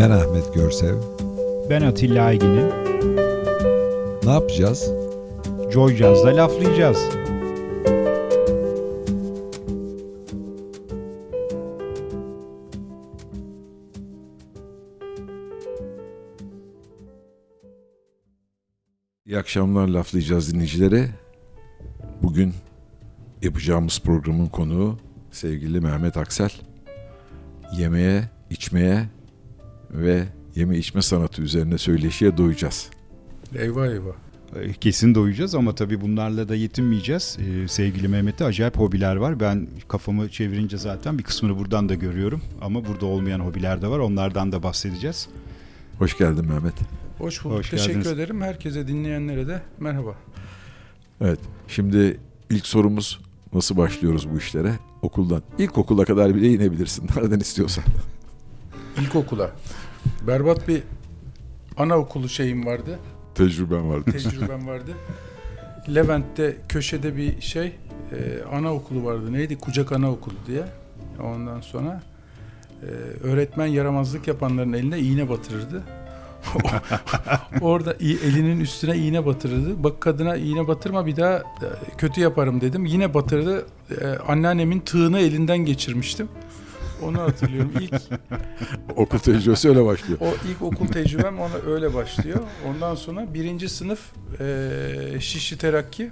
Ben Ahmet Görsev. Ben Atilla Aygin'im. Ne yapacağız? Joy Jazz'da laflayacağız. İyi akşamlar laflayacağız dinleyicilere. Bugün yapacağımız programın konuğu sevgili Mehmet Aksel. Yemeğe, içmeye ve yeme içme sanatı üzerine söyleşiye doyacağız. Eyvah eyvah. Ee, Kesin doyacağız ama tabii bunlarla da yetinmeyeceğiz. Ee, sevgili Mehmet'te acayip hobiler var. Ben kafamı çevirince zaten bir kısmını buradan da görüyorum. Ama burada olmayan hobiler de var. Onlardan da bahsedeceğiz. Hoş geldin Mehmet. Hoş bulduk. Hoş Teşekkür geldiniz. ederim. Herkese dinleyenlere de merhaba. Evet, şimdi ilk sorumuz nasıl başlıyoruz bu işlere? Okuldan. İlkokula kadar bile inebilirsin. Nereden istiyorsan. İlkokula. Berbat bir anaokulu şeyim vardı. Tecrüben vardı. Tecrübem vardı. Levent'te köşede bir şey e, anaokulu vardı. Neydi? Kucak Anaokulu diye. Ondan sonra e, öğretmen yaramazlık yapanların eline iğne batırırdı. Orada elinin üstüne iğne batırırdı. Bak kadına iğne batırma bir daha e, kötü yaparım dedim. Yine batırdı. E, anneannemin tığını elinden geçirmiştim. Onu hatırlıyorum. İlk Okul tecrübesi öyle başlıyor. o ilk okul tecrübem ona öyle başlıyor. Ondan sonra birinci sınıf e, Şişli Terakki.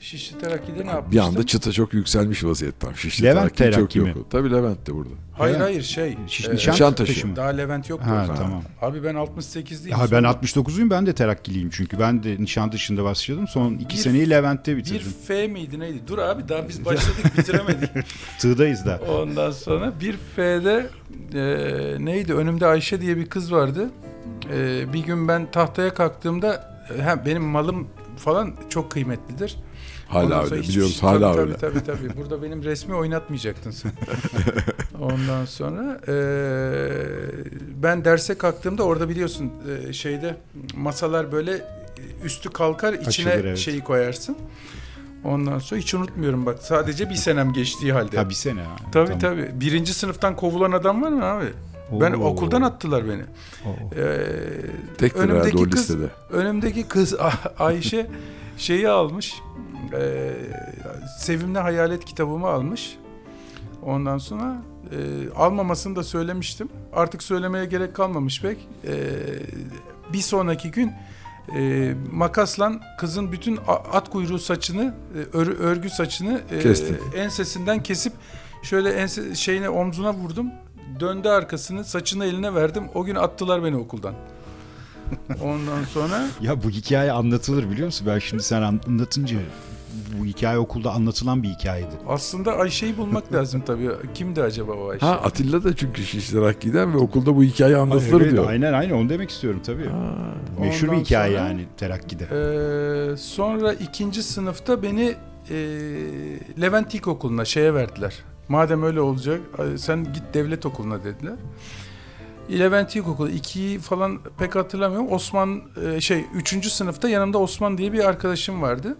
Şişli Terakki'de ne yapmıştım? Bir anda çıta çok yükselmiş vaziyettan. Şişli Levent Terakki çok Terakki mi? yok. Tabii Levent de burada. Hayır Evet. hayır şey. Şiş, e, Nişantaşı. mı? daha Levent yoktu. Ha, o zaman. tamam. Abi ben 68'liyim. Ya ben Sonra 69'uyum ben de terakkiliyim çünkü. Ben de Nişantaşı'nda başladım. Son iki Bir- seneyi Levent'te Bir bitirdim. F miydi neydi? Dur abi daha biz başladık bitiremedik. Tığdayız da. Ondan sonra bir F'de e, neydi? Önümde Ayşe diye bir kız vardı. E, bir gün ben tahtaya kalktığımda hem benim malım falan çok kıymetlidir. Hala Ondan öyle sonra hiç- biliyoruz tabii, hala tabii, öyle. Tabii tabii Burada benim resmi oynatmayacaktın sen. Ondan sonra eee, ben derse kalktığımda orada biliyorsun eee, şeyde masalar böyle e, üstü kalkar içine Açılır, evet. şeyi koyarsın. Ondan sonra hiç unutmuyorum bak sadece bir senem geçtiği halde. Ha bir sene. ha. tabii Tamam. tabii. Birinci sınıftan kovulan adam var mı abi? Ben Oo. okuldan attılar beni. Oo. Eee Tektir önümdeki kız listede. önümdeki kız Ayşe şeyi almış. E, Sevimli Hayalet kitabımı almış. Ondan sonra e, almamasını da söylemiştim. Artık söylemeye gerek kalmamış pek. E, bir sonraki gün e, makasla kızın bütün at kuyruğu saçını, e, ör- örgü saçını e, Kestin. ensesinden kesip şöyle ense, şeyine omzuna vurdum. Döndü arkasını, saçını eline verdim. O gün attılar beni okuldan. Ondan sonra Ya bu hikaye anlatılır biliyor musun? Ben şimdi sen anlatınca bu hikaye okulda anlatılan bir hikayeydi. aslında Ayşe'yi bulmak lazım tabii. Kimdi acaba o Ayşe? Ha Atilla da çünkü Şişli Terakki'den ve okulda bu hikaye anlatılır Evet, diyor. Aynen aynen onu demek istiyorum tabii. Ha. Meşhur bir hikaye sonra- yani terakkide. Ee, sonra ikinci sınıfta beni e, Levent İlkokulu'na şeye verdiler. Madem öyle olacak sen git devlet okuluna dediler. Levent İlkokulu 2'yi falan pek hatırlamıyorum. Osman e, şey 3. sınıfta yanımda Osman diye bir arkadaşım vardı.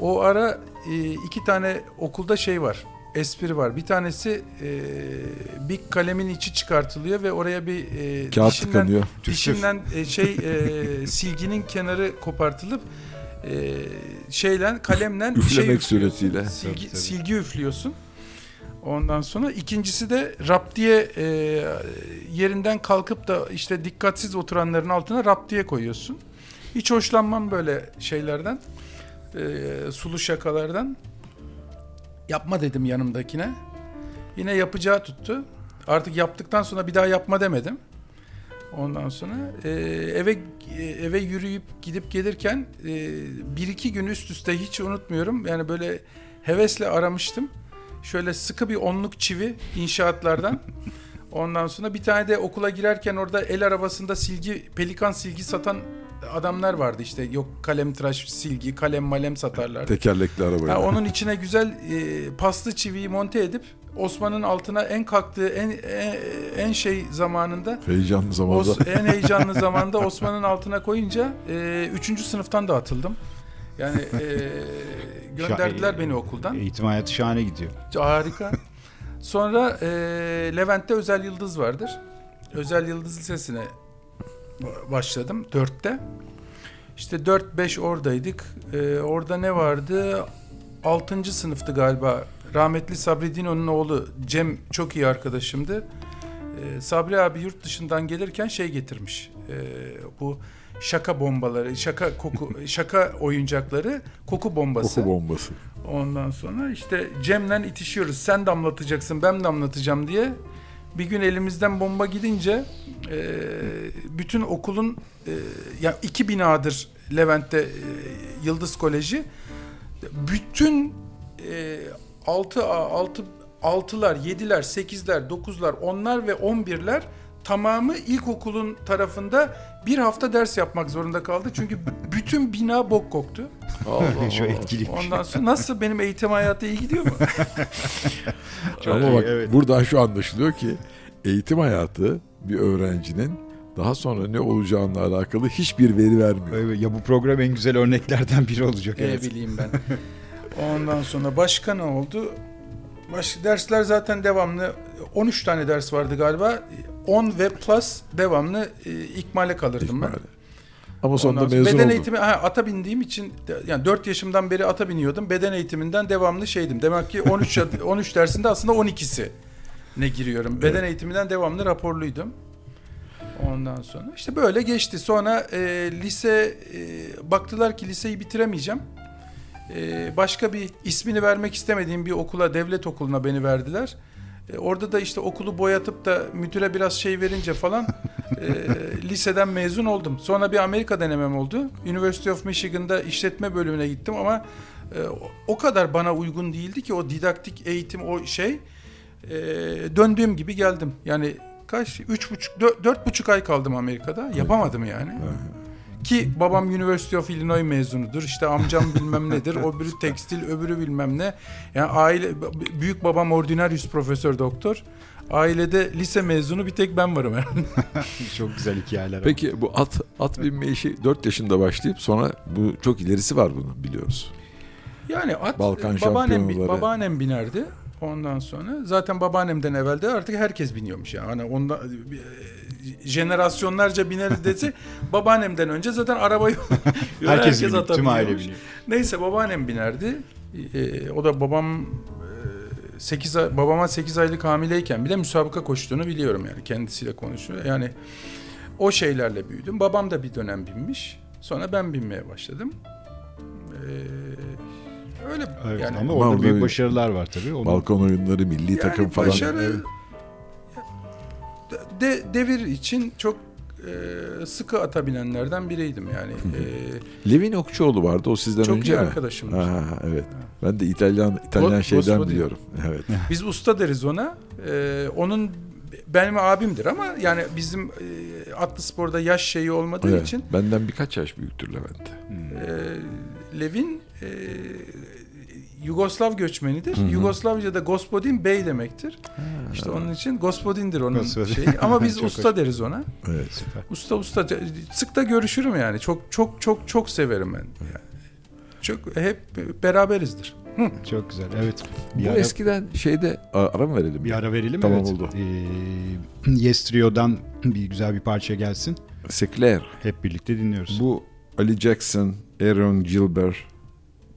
O ara e, iki tane okulda şey var. Espri var. Bir tanesi e, bir kalemin içi çıkartılıyor ve oraya bir e, Kağıt dişinden- tıkanıyor. Dişinden e, şey e, silginin kenarı kopartılıp e, şeyle kalemle Üflemek şey üflüyorsun. suretiyle. Silgi, Tabii, tabii. silgi üflüyorsun. Ondan sonra ikincisi de rap diye e, yerinden kalkıp da işte dikkatsiz oturanların altına rap diye koyuyorsun. Hiç hoşlanmam böyle şeylerden. E, sulu şakalardan. Yapma dedim yanımdakine. Yine yapacağı tuttu. Artık yaptıktan sonra bir daha yapma demedim. Ondan sonra e, eve e, eve yürüyüp gidip gelirken e, bir iki gün üst üste hiç unutmuyorum. Yani böyle hevesle aramıştım. Şöyle sıkı bir onluk çivi inşaatlardan. Ondan sonra bir tane de okula girerken orada el arabasında silgi, pelikan silgi satan adamlar vardı işte. Yok kalem tıraş silgi, kalem malem satarlardı. Tekerlekli arabayla. Ha, onun içine güzel e, paslı çiviyi monte edip Osman'ın altına en kalktığı en en, en şey zamanında Heyecanlı zamanda. Os, en heyecanlı zamanda Osman'ın altına koyunca e, üçüncü sınıftan da atıldım. Yani e, gönderdiler beni okuldan. Eğitim hayatı şahane gidiyor. Harika. Sonra e, Levent'te Özel Yıldız vardır. Özel Yıldız Lisesi'ne ba- başladım 4'te. İşte 4-5 oradaydık. Ee, orada ne vardı? 6. sınıftı galiba. Rahmetli Sabri Dino'nun oğlu Cem çok iyi arkadaşımdı. Ee, Sabri abi yurt dışından gelirken şey getirmiş. Ee, bu şaka bombaları, şaka koku, şaka oyuncakları, koku bombası. Koku bombası. Ondan sonra işte Cem'le itişiyoruz. Sen damlatacaksın, ben damlatacağım diye. Bir gün elimizden bomba gidince e, bütün okulun e, ya iki binadır Levent'te e, Yıldız Koleji. Bütün e, 6 6 6'lar, 7'ler, 8'ler, 9'lar, 10'lar ve 11'ler tamamı ilkokulun tarafında bir hafta ders yapmak zorunda kaldı. Çünkü bütün bina bok koktu. Allah etkiliymiş. Ondan sonra nasıl benim eğitim hayatı iyi gidiyor mu? Çok Ama iyi, bak evet. buradan şu anlaşılıyor ki eğitim hayatı bir öğrencinin daha sonra ne olacağına alakalı hiçbir veri vermiyor. Evet, Ya bu program en güzel örneklerden biri olacak. Ne Evet. bileyim ben. Ondan sonra başka ne oldu? Baş, dersler zaten devamlı 13 tane ders vardı galiba. 10 ve plus devamlı e, ikmale kalırdım ben. İhmali. Ama sonunda Ondan mezun beden oldun. eğitimi ha, ata bindiğim için yani 4 yaşımdan beri ata biniyordum. Beden eğitiminden devamlı şeydim. Demek ki 13 ya- 13 dersinde aslında 12'si ne giriyorum. Beden Evet. eğitiminden devamlı raporluydum. Ondan sonra işte böyle geçti. Sonra e, lise e, baktılar ki liseyi bitiremeyeceğim. E, başka bir ismini vermek istemediğim bir okula, devlet okuluna beni verdiler. E, orada da işte okulu boyatıp da müdüre biraz şey verince falan e, liseden mezun oldum. Sonra bir Amerika denemem oldu. University of Michigan'da işletme bölümüne gittim ama e, o- kadar bana uygun değildi ki o didaktik eğitim o şey. E, döndüğüm gibi geldim. Yani kaç? Üç buçuk, dört, dört buçuk ay kaldım Amerika'da. Yapamadım yani. Ki babam University of Illinois mezunudur. İşte amcam bilmem nedir. Öbürü tekstil, öbürü bilmem ne. Yani aile büyük babam ordinarius profesör doktor. Ailede lise mezunu bir tek ben varım yani. Çok güzel hikayeler. Peki bu at at binme işi 4 yaşında başlayıp sonra bu çok ilerisi var bunun biliyoruz. Yani at Balkan babaannem, babaannem binerdi. Ondan sonra zaten babaannemden evvel de artık herkes biniyormuş yani. Hani onda e, jenerasyonlarca biner dese babaannemden önce zaten arabayı Herkes, biniyor, ata tüm aile biniyor. Neyse babaannem binerdi. Ee, o da babam 8 ay, babama 8 aylık hamileyken bile müsabaka koştuğunu biliyorum yani kendisiyle konuşuyor. Yani o şeylerle büyüdüm. Babam da bir dönem binmiş. Sonra ben binmeye başladım. Ee, öyle Evet, yani. ama orada orada büyük bir- başarılar var tabii. Onu Balkon oyunları, milli Yani takım falan. başarı de, devir için çok e, sıkı ata binenlerden biriydim yani. E, Levin Okçuoğlu vardı o sizden çok önce iyi mi? arkadaşımdır. Ha, evet. Ben de İtalyan İtalyan Go- şeyden Gospodin. biliyorum. Evet. Biz usta deriz ona. Ee, onun benim abimdir ama yani bizim e, atlı sporda yaş şeyi olmadığı evet. için Benden birkaç yaş büyüktür Levent. Hmm. e, Levin e, Yugoslav göçmenidir. Hı hı. Yugoslavca'da gospodin bey demektir. İşte onun için gospodindir onun Gospodin. şeyi. Ama biz usta hoş. deriz ona. Evet. Süper. Usta usta sık da görüşürüm yani. Çok çok çok çok severim ben. Yani. Çok hep beraberizdir. Çok güzel. Evet. Bu Bir ara, eskiden şeyde ara mı verelim? bir ara verelim. Tamam, evet. oldu. Ee, Yes Trio'dan bir güzel bir parça gelsin. Sekler. Hep birlikte dinliyoruz. Bu Ali Jackson, Aaron Gilbert,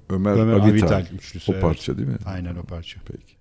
Ömer, Ömer Avital. Avital üçlüsü. O evet. parça değil mi? Aynen o parça. Peki.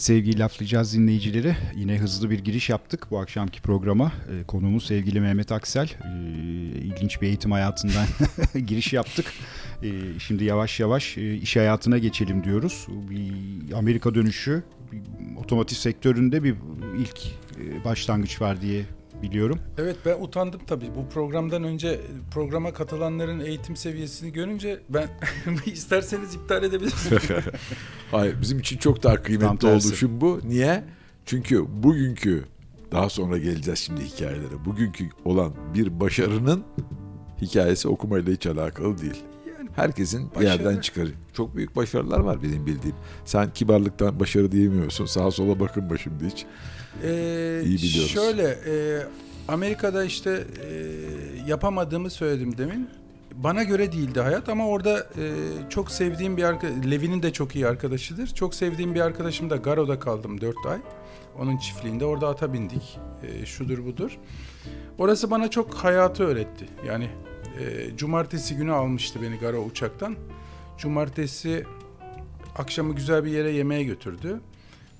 Evet sevgili laflayacağız dinleyicileri. Yine hızlı bir giriş yaptık bu akşamki programa. Ee, konuğumuz sevgili Mehmet Aksel. Ee, ilginç bir eğitim hayatından giriş yaptık. Ee, şimdi yavaş yavaş e, iş hayatına geçelim diyoruz. Bir Amerika dönüşü bir otomotiv sektöründe bir ilk e, başlangıç var diye biliyorum. Evet ben utandım tabii. Bu programdan önce programa katılanların eğitim seviyesini görünce ben isterseniz iptal edebilirsiniz. Hayır bizim için çok daha kıymetli şu bu. Niye? Çünkü bugünkü daha sonra geleceğiz şimdi hikayelere. Bugünkü olan bir başarının hikayesi okumayla hiç alakalı değil. Yani Herkesin bir Başarı. yerden çıkarı. Çok büyük başarılar var benim bildiğim. Sen kibarlıktan başarı diyemiyorsun. Sağa sola bakınma şimdi hiç. Ee, İyi biliyoruz. Şöyle e, Amerika'da işte e, yapamadığımı söyledim demin. Bana göre değildi hayat ama orada e, çok sevdiğim bir arkadaş, Levi'nin de çok iyi arkadaşıdır. Çok sevdiğim bir arkadaşım da Garo'da kaldım 4 ay. Onun çiftliğinde orada ata bindik. E, şudur budur. Orası bana çok hayatı öğretti. Yani e, cumartesi günü almıştı beni Garo uçaktan. Cumartesi akşamı güzel bir yere yemeğe götürdü.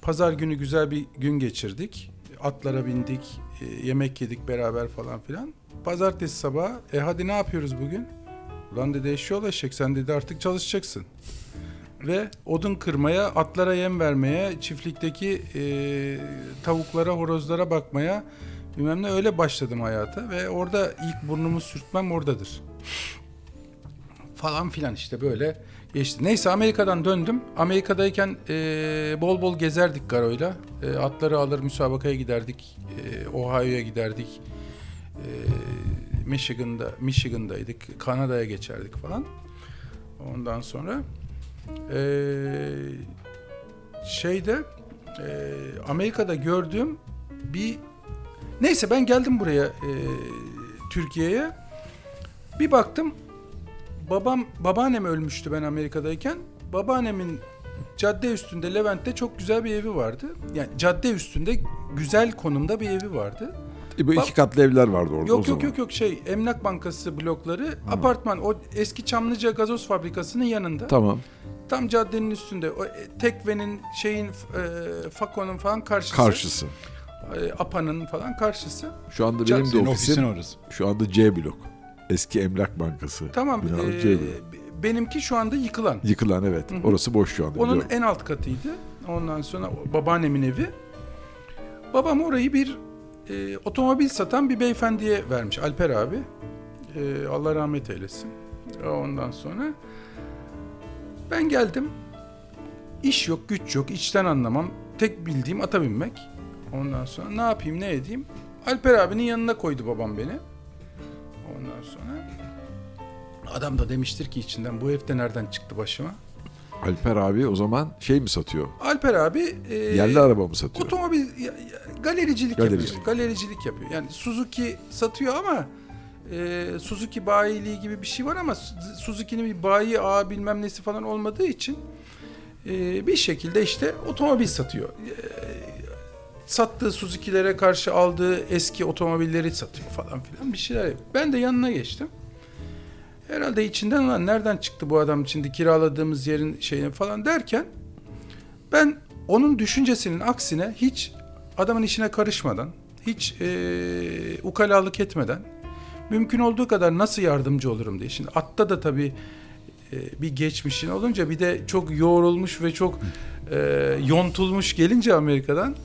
Pazar günü güzel bir gün geçirdik. Atlara bindik, e, yemek yedik beraber falan filan. Pazartesi sabah, e hadi ne yapıyoruz bugün? Ulan dedi eşyol eşek sen dedi artık çalışacaksın. Ve odun kırmaya, atlara yem vermeye, çiftlikteki e, tavuklara, horozlara bakmaya bilmem ne öyle başladım hayata. Ve orada ilk burnumu sürtmem oradadır. Falan filan işte böyle geçti. Neyse Amerika'dan döndüm. Amerika'dayken e, bol bol gezerdik Garo'yla. E, atları alır müsabakaya giderdik. E, Ohio'ya giderdik. E, Michigan'da, Michigan'daydık. Kanada'ya geçerdik falan. Ondan sonra e, şeyde e, Amerika'da gördüğüm bir neyse ben geldim buraya e, Türkiye'ye. Bir baktım babam babaannem ölmüştü ben Amerika'dayken. Babaannemin cadde üstünde Levent'te çok güzel bir evi vardı. Yani cadde üstünde güzel konumda bir evi vardı. E, bu Bak- iki katlı evler vardı orada o Yok zaman. yok yok yok şey Emlak Bankası blokları apartman o eski Çamlıca gazoz fabrikasının yanında. Tamam. Tam caddenin üstünde o e, Tekve'nin şeyin e, Fako'nun falan karşısı. Karşısı. E, Apa'nın falan karşısı. Şu anda Ca- benim de Senin ofisim ofisin orası. şu anda C blok. Eski Emlak Bankası. Tamam. Binalı e, C blok. benimki şu anda yıkılan. Yıkılan evet. Hı hı. Orası boş şu anda. Onun biliyorum. en alt katıydı. Ondan sonra o babaannemin evi. Babam orayı bir e, otomobil satan bir beyefendiye vermiş. Alper abi. E, Allah rahmet eylesin. Ondan sonra ben geldim. İş yok, güç yok, içten anlamam. Tek bildiğim ata binmek. Ondan sonra ne yapayım, ne edeyim? Alper abinin yanına koydu babam beni. Ondan sonra adam da demiştir ki içinden bu evde nereden çıktı başıma? Alper abi o zaman şey mi satıyor? Alper abi e, Yerli araba mı satıyor? otomobil galericilik, Galericilik. yapıyor. Galericilik yapıyor. Yani Suzuki satıyor ama e, Suzuki bayiliği gibi bir şey var ama Su- Suzuki'nin bir bayi ağı bilmem nesi falan olmadığı için e, bir şekilde işte otomobil satıyor. E, sattığı Suzuki'lere karşı aldığı eski otomobilleri satıyor falan filan bir şeyler yapıyor. Ben de yanına geçtim. Herhalde içinden lan nereden çıktı bu adam şimdi kiraladığımız yerin şeyini falan derken ben onun düşüncesinin aksine hiç adamın işine karışmadan, hiç eee ukalalık etmeden mümkün olduğu kadar nasıl yardımcı olurum diye. Şimdi atta da tabii eee, bir geçmişin olunca bir de çok yoğrulmuş ve çok eee, yontulmuş gelince Amerika'dan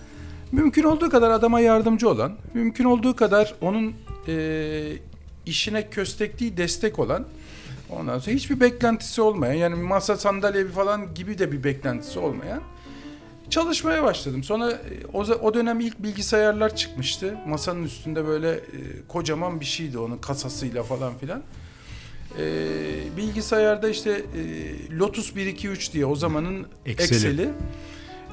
mümkün olduğu kadar adama yardımcı olan, mümkün olduğu kadar onun eee, işine köstekliği destek olan Ondan sonra hiçbir beklentisi olmayan yani masa sandalye falan gibi de bir beklentisi olmayan çalışmaya başladım. Sonra e, o, o dönem ilk bilgisayarlar çıkmıştı. Masanın üstünde böyle e, kocaman bir şeydi onun kasasıyla falan filan. E, bilgisayarda işte e, Lotus 123 diye o zamanın Excel'i. Excel'i.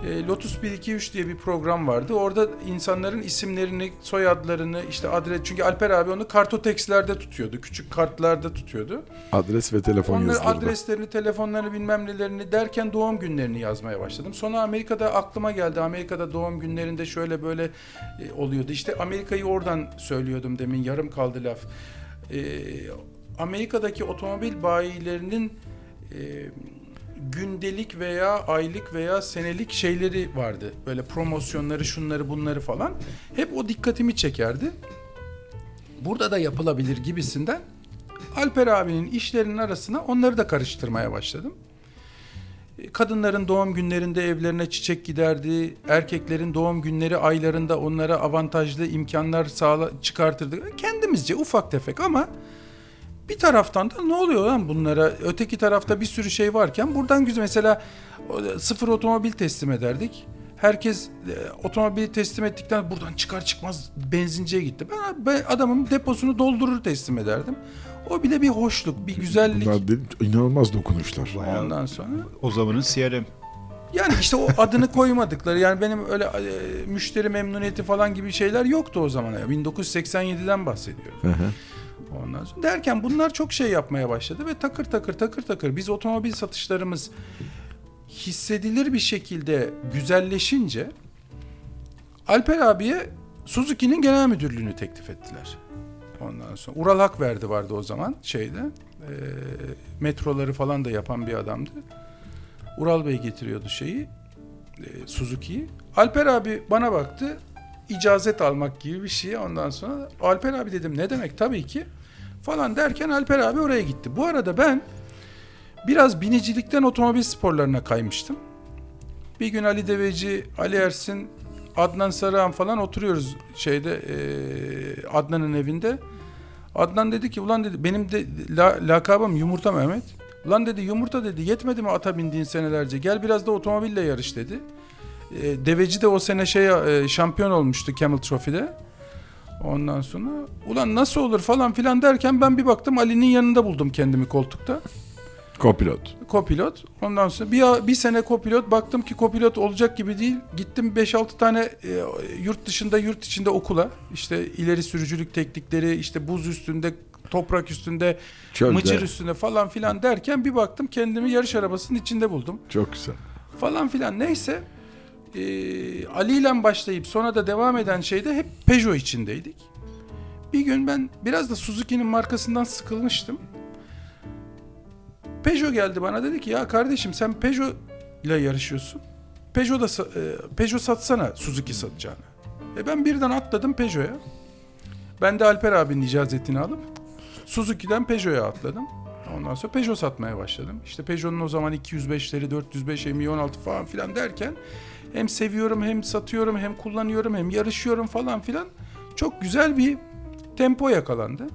E, Lotus 123 diye bir program vardı. Orada insanların isimlerini, soyadlarını, işte adres çünkü Alper abi onu kartotekslerde tutuyordu. Küçük kartlarda tutuyordu. Adres ve telefon Onları yazıları. adreslerini, telefonlarını bilmem nelerini derken doğum günlerini yazmaya başladım. Sonra Amerika'da aklıma geldi. Amerika'da doğum günlerinde şöyle böyle e, oluyordu. İşte Amerika'yı oradan söylüyordum demin. Yarım kaldı laf. E, Amerika'daki otomobil bayilerinin e, gündelik veya aylık veya senelik şeyleri vardı. Böyle promosyonları, şunları, bunları falan. Hep o dikkatimi çekerdi. Burada da yapılabilir gibisinden Alper abinin işlerinin arasına onları da karıştırmaya başladım. Kadınların doğum günlerinde evlerine çiçek giderdi. Erkeklerin doğum günleri aylarında onlara avantajlı imkanlar sağla çıkartırdı. Kendimizce ufak tefek ama bir taraftan da ne oluyor lan bunlara? Öteki tarafta bir sürü şey varken buradan güzel mesela sıfır otomobil teslim ederdik. Herkes e, otomobili teslim ettikten buradan çıkar çıkmaz benzinciye gitti. Ben, ben adamın deposunu doldurur teslim ederdim. O bile bir hoşluk, bir güzellik. Bunlar benim inanılmaz dokunuşlar. Bayağı Ondan sonra o zamanın CRM. yani işte o adını koymadıkları yani benim öyle e, müşteri memnuniyeti falan gibi şeyler yoktu o zaman. Ya. 1987'den bahsediyorum. Hı hı. Ondan sonra derken bunlar çok şey yapmaya başladı ve takır takır takır takır biz otomobil satışlarımız hissedilir bir şekilde güzelleşince Alper abiye Suzuki'nin genel müdürlüğünü teklif ettiler. Ondan sonra Ural Hakverdi vardı o zaman şeyde. E, metroları falan da yapan bir adamdı. Ural Bey getiriyordu şeyi. E, Suzuki'yi. Alper abi bana baktı. icazet almak gibi bir şey. Ondan sonra Alper abi dedim ne demek tabii ki falan derken Alper abi oraya gitti. Bu arada ben biraz binicilikten otomobil sporlarına kaymıştım. Bir gün Ali Deveci, Ali Ersin, Adnan Sarıhan falan oturuyoruz şeyde eee, Adnan'ın evinde. Adnan dedi ki ulan dedi benim de la, lakabım Yumurta Mehmet. Ulan dedi yumurta dedi yetmedi mi ata bindiğin senelerce gel biraz da otomobille yarış dedi. Eee, deveci de o sene şey eee, şampiyon olmuştu Camel Trophy'de. Ondan sonra ulan nasıl olur falan filan derken ben bir baktım Ali'nin yanında buldum kendimi koltukta. Kopilot. Kopilot. Ondan sonra bir, bir sene kopilot baktım ki kopilot olacak gibi değil. Gittim 5-6 tane e, yurt dışında yurt içinde okula. İşte ileri sürücülük teknikleri işte buz üstünde toprak üstünde Çölde. mıcır üstünde falan filan derken bir baktım kendimi yarış arabasının içinde buldum. Çok güzel. Falan filan neyse e, Ali ile başlayıp sonra da devam eden şeyde hep Peugeot içindeydik. Bir gün ben biraz da Suzuki'nin markasından sıkılmıştım. Peugeot geldi bana dedi ki ya kardeşim sen Peugeot ile yarışıyorsun. Peugeot da e, Peugeot satsana Suzuki satacağını. E ben birden atladım Peugeot'a. Ben de Alper abinin icazetini alıp Suzuki'den Peugeot'a atladım. Ondan sonra Peugeot satmaya başladım. İşte Peugeot'un o zaman 205'leri, 405, M16 falan filan derken hem seviyorum hem satıyorum hem kullanıyorum hem yarışıyorum falan filan. Çok güzel bir tempo yakalandı.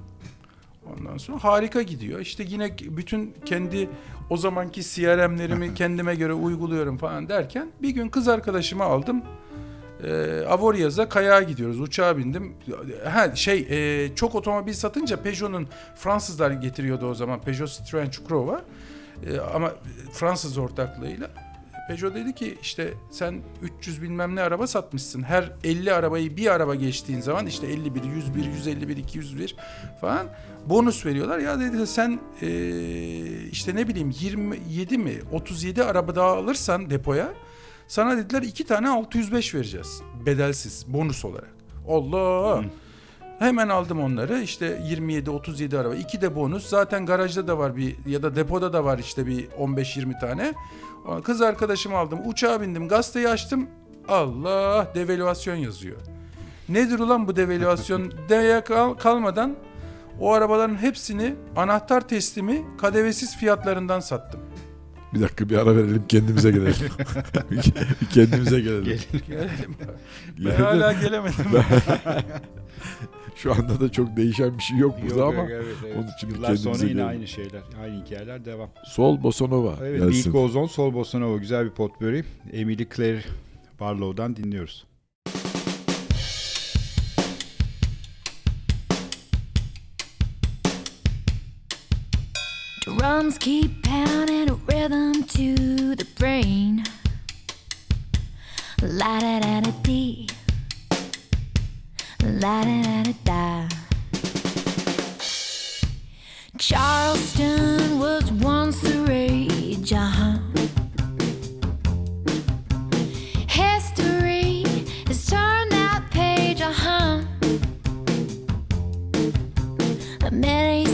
Ondan sonra harika gidiyor. İşte yine bütün kendi o zamanki CRM'lerimi kendime göre uyguluyorum falan derken bir gün kız arkadaşımı aldım. Ee, Avoryaz'a kayağa gidiyoruz. Uçağa bindim. Ha şey e, çok otomobil satınca Peugeot'un Fransızlar getiriyordu o zaman. Peugeot Citroën Çukurova. Ee, ama Fransız ortaklığıyla. Peugeot dedi ki işte sen 300 bilmem ne araba satmışsın. Her 50 arabayı bir araba geçtiğin zaman işte 51, 101, 151, 201 falan bonus veriyorlar. Ya dedi sen eee, işte ne bileyim 27 mi 37 araba daha alırsan depoya sana dediler iki tane 605 vereceğiz. Bedelsiz bonus olarak. Allah! Hemen aldım onları. İşte 27 37 araba. iki de bonus. Zaten garajda da var bir ya da depoda da var işte bir 15-20 tane. Kız arkadaşımı aldım. Uçağa bindim. Gazeteyi açtım. Allah devalüasyon yazıyor. Nedir ulan bu devalüasyon? D'ye kal- kalmadan o arabaların hepsini anahtar teslimi kadevesiz fiyatlarından sattım. Bir dakika bir ara verelim kendimize gelelim. kendimize gelelim. Gelelim. ben Gelelim. hala gelemedim. Şu anda da çok değişen bir şey yok burada Yok, ama yok, evet, evet. onun için Yıllar sonra yine gelelim. aynı şeyler. Aynı hikayeler devam. Sol Bosanova Evet, gelsin. Beat Goes On, Sol Bossa Nova güzel bir potpourri. Emily Claire Barlow'dan dinliyoruz. Drums keep pounding a rhythm to the brain. La da da da dee. La da da da da. Charleston was once the rage, uh huh. History has turned that page, uh huh. Many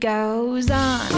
goes on.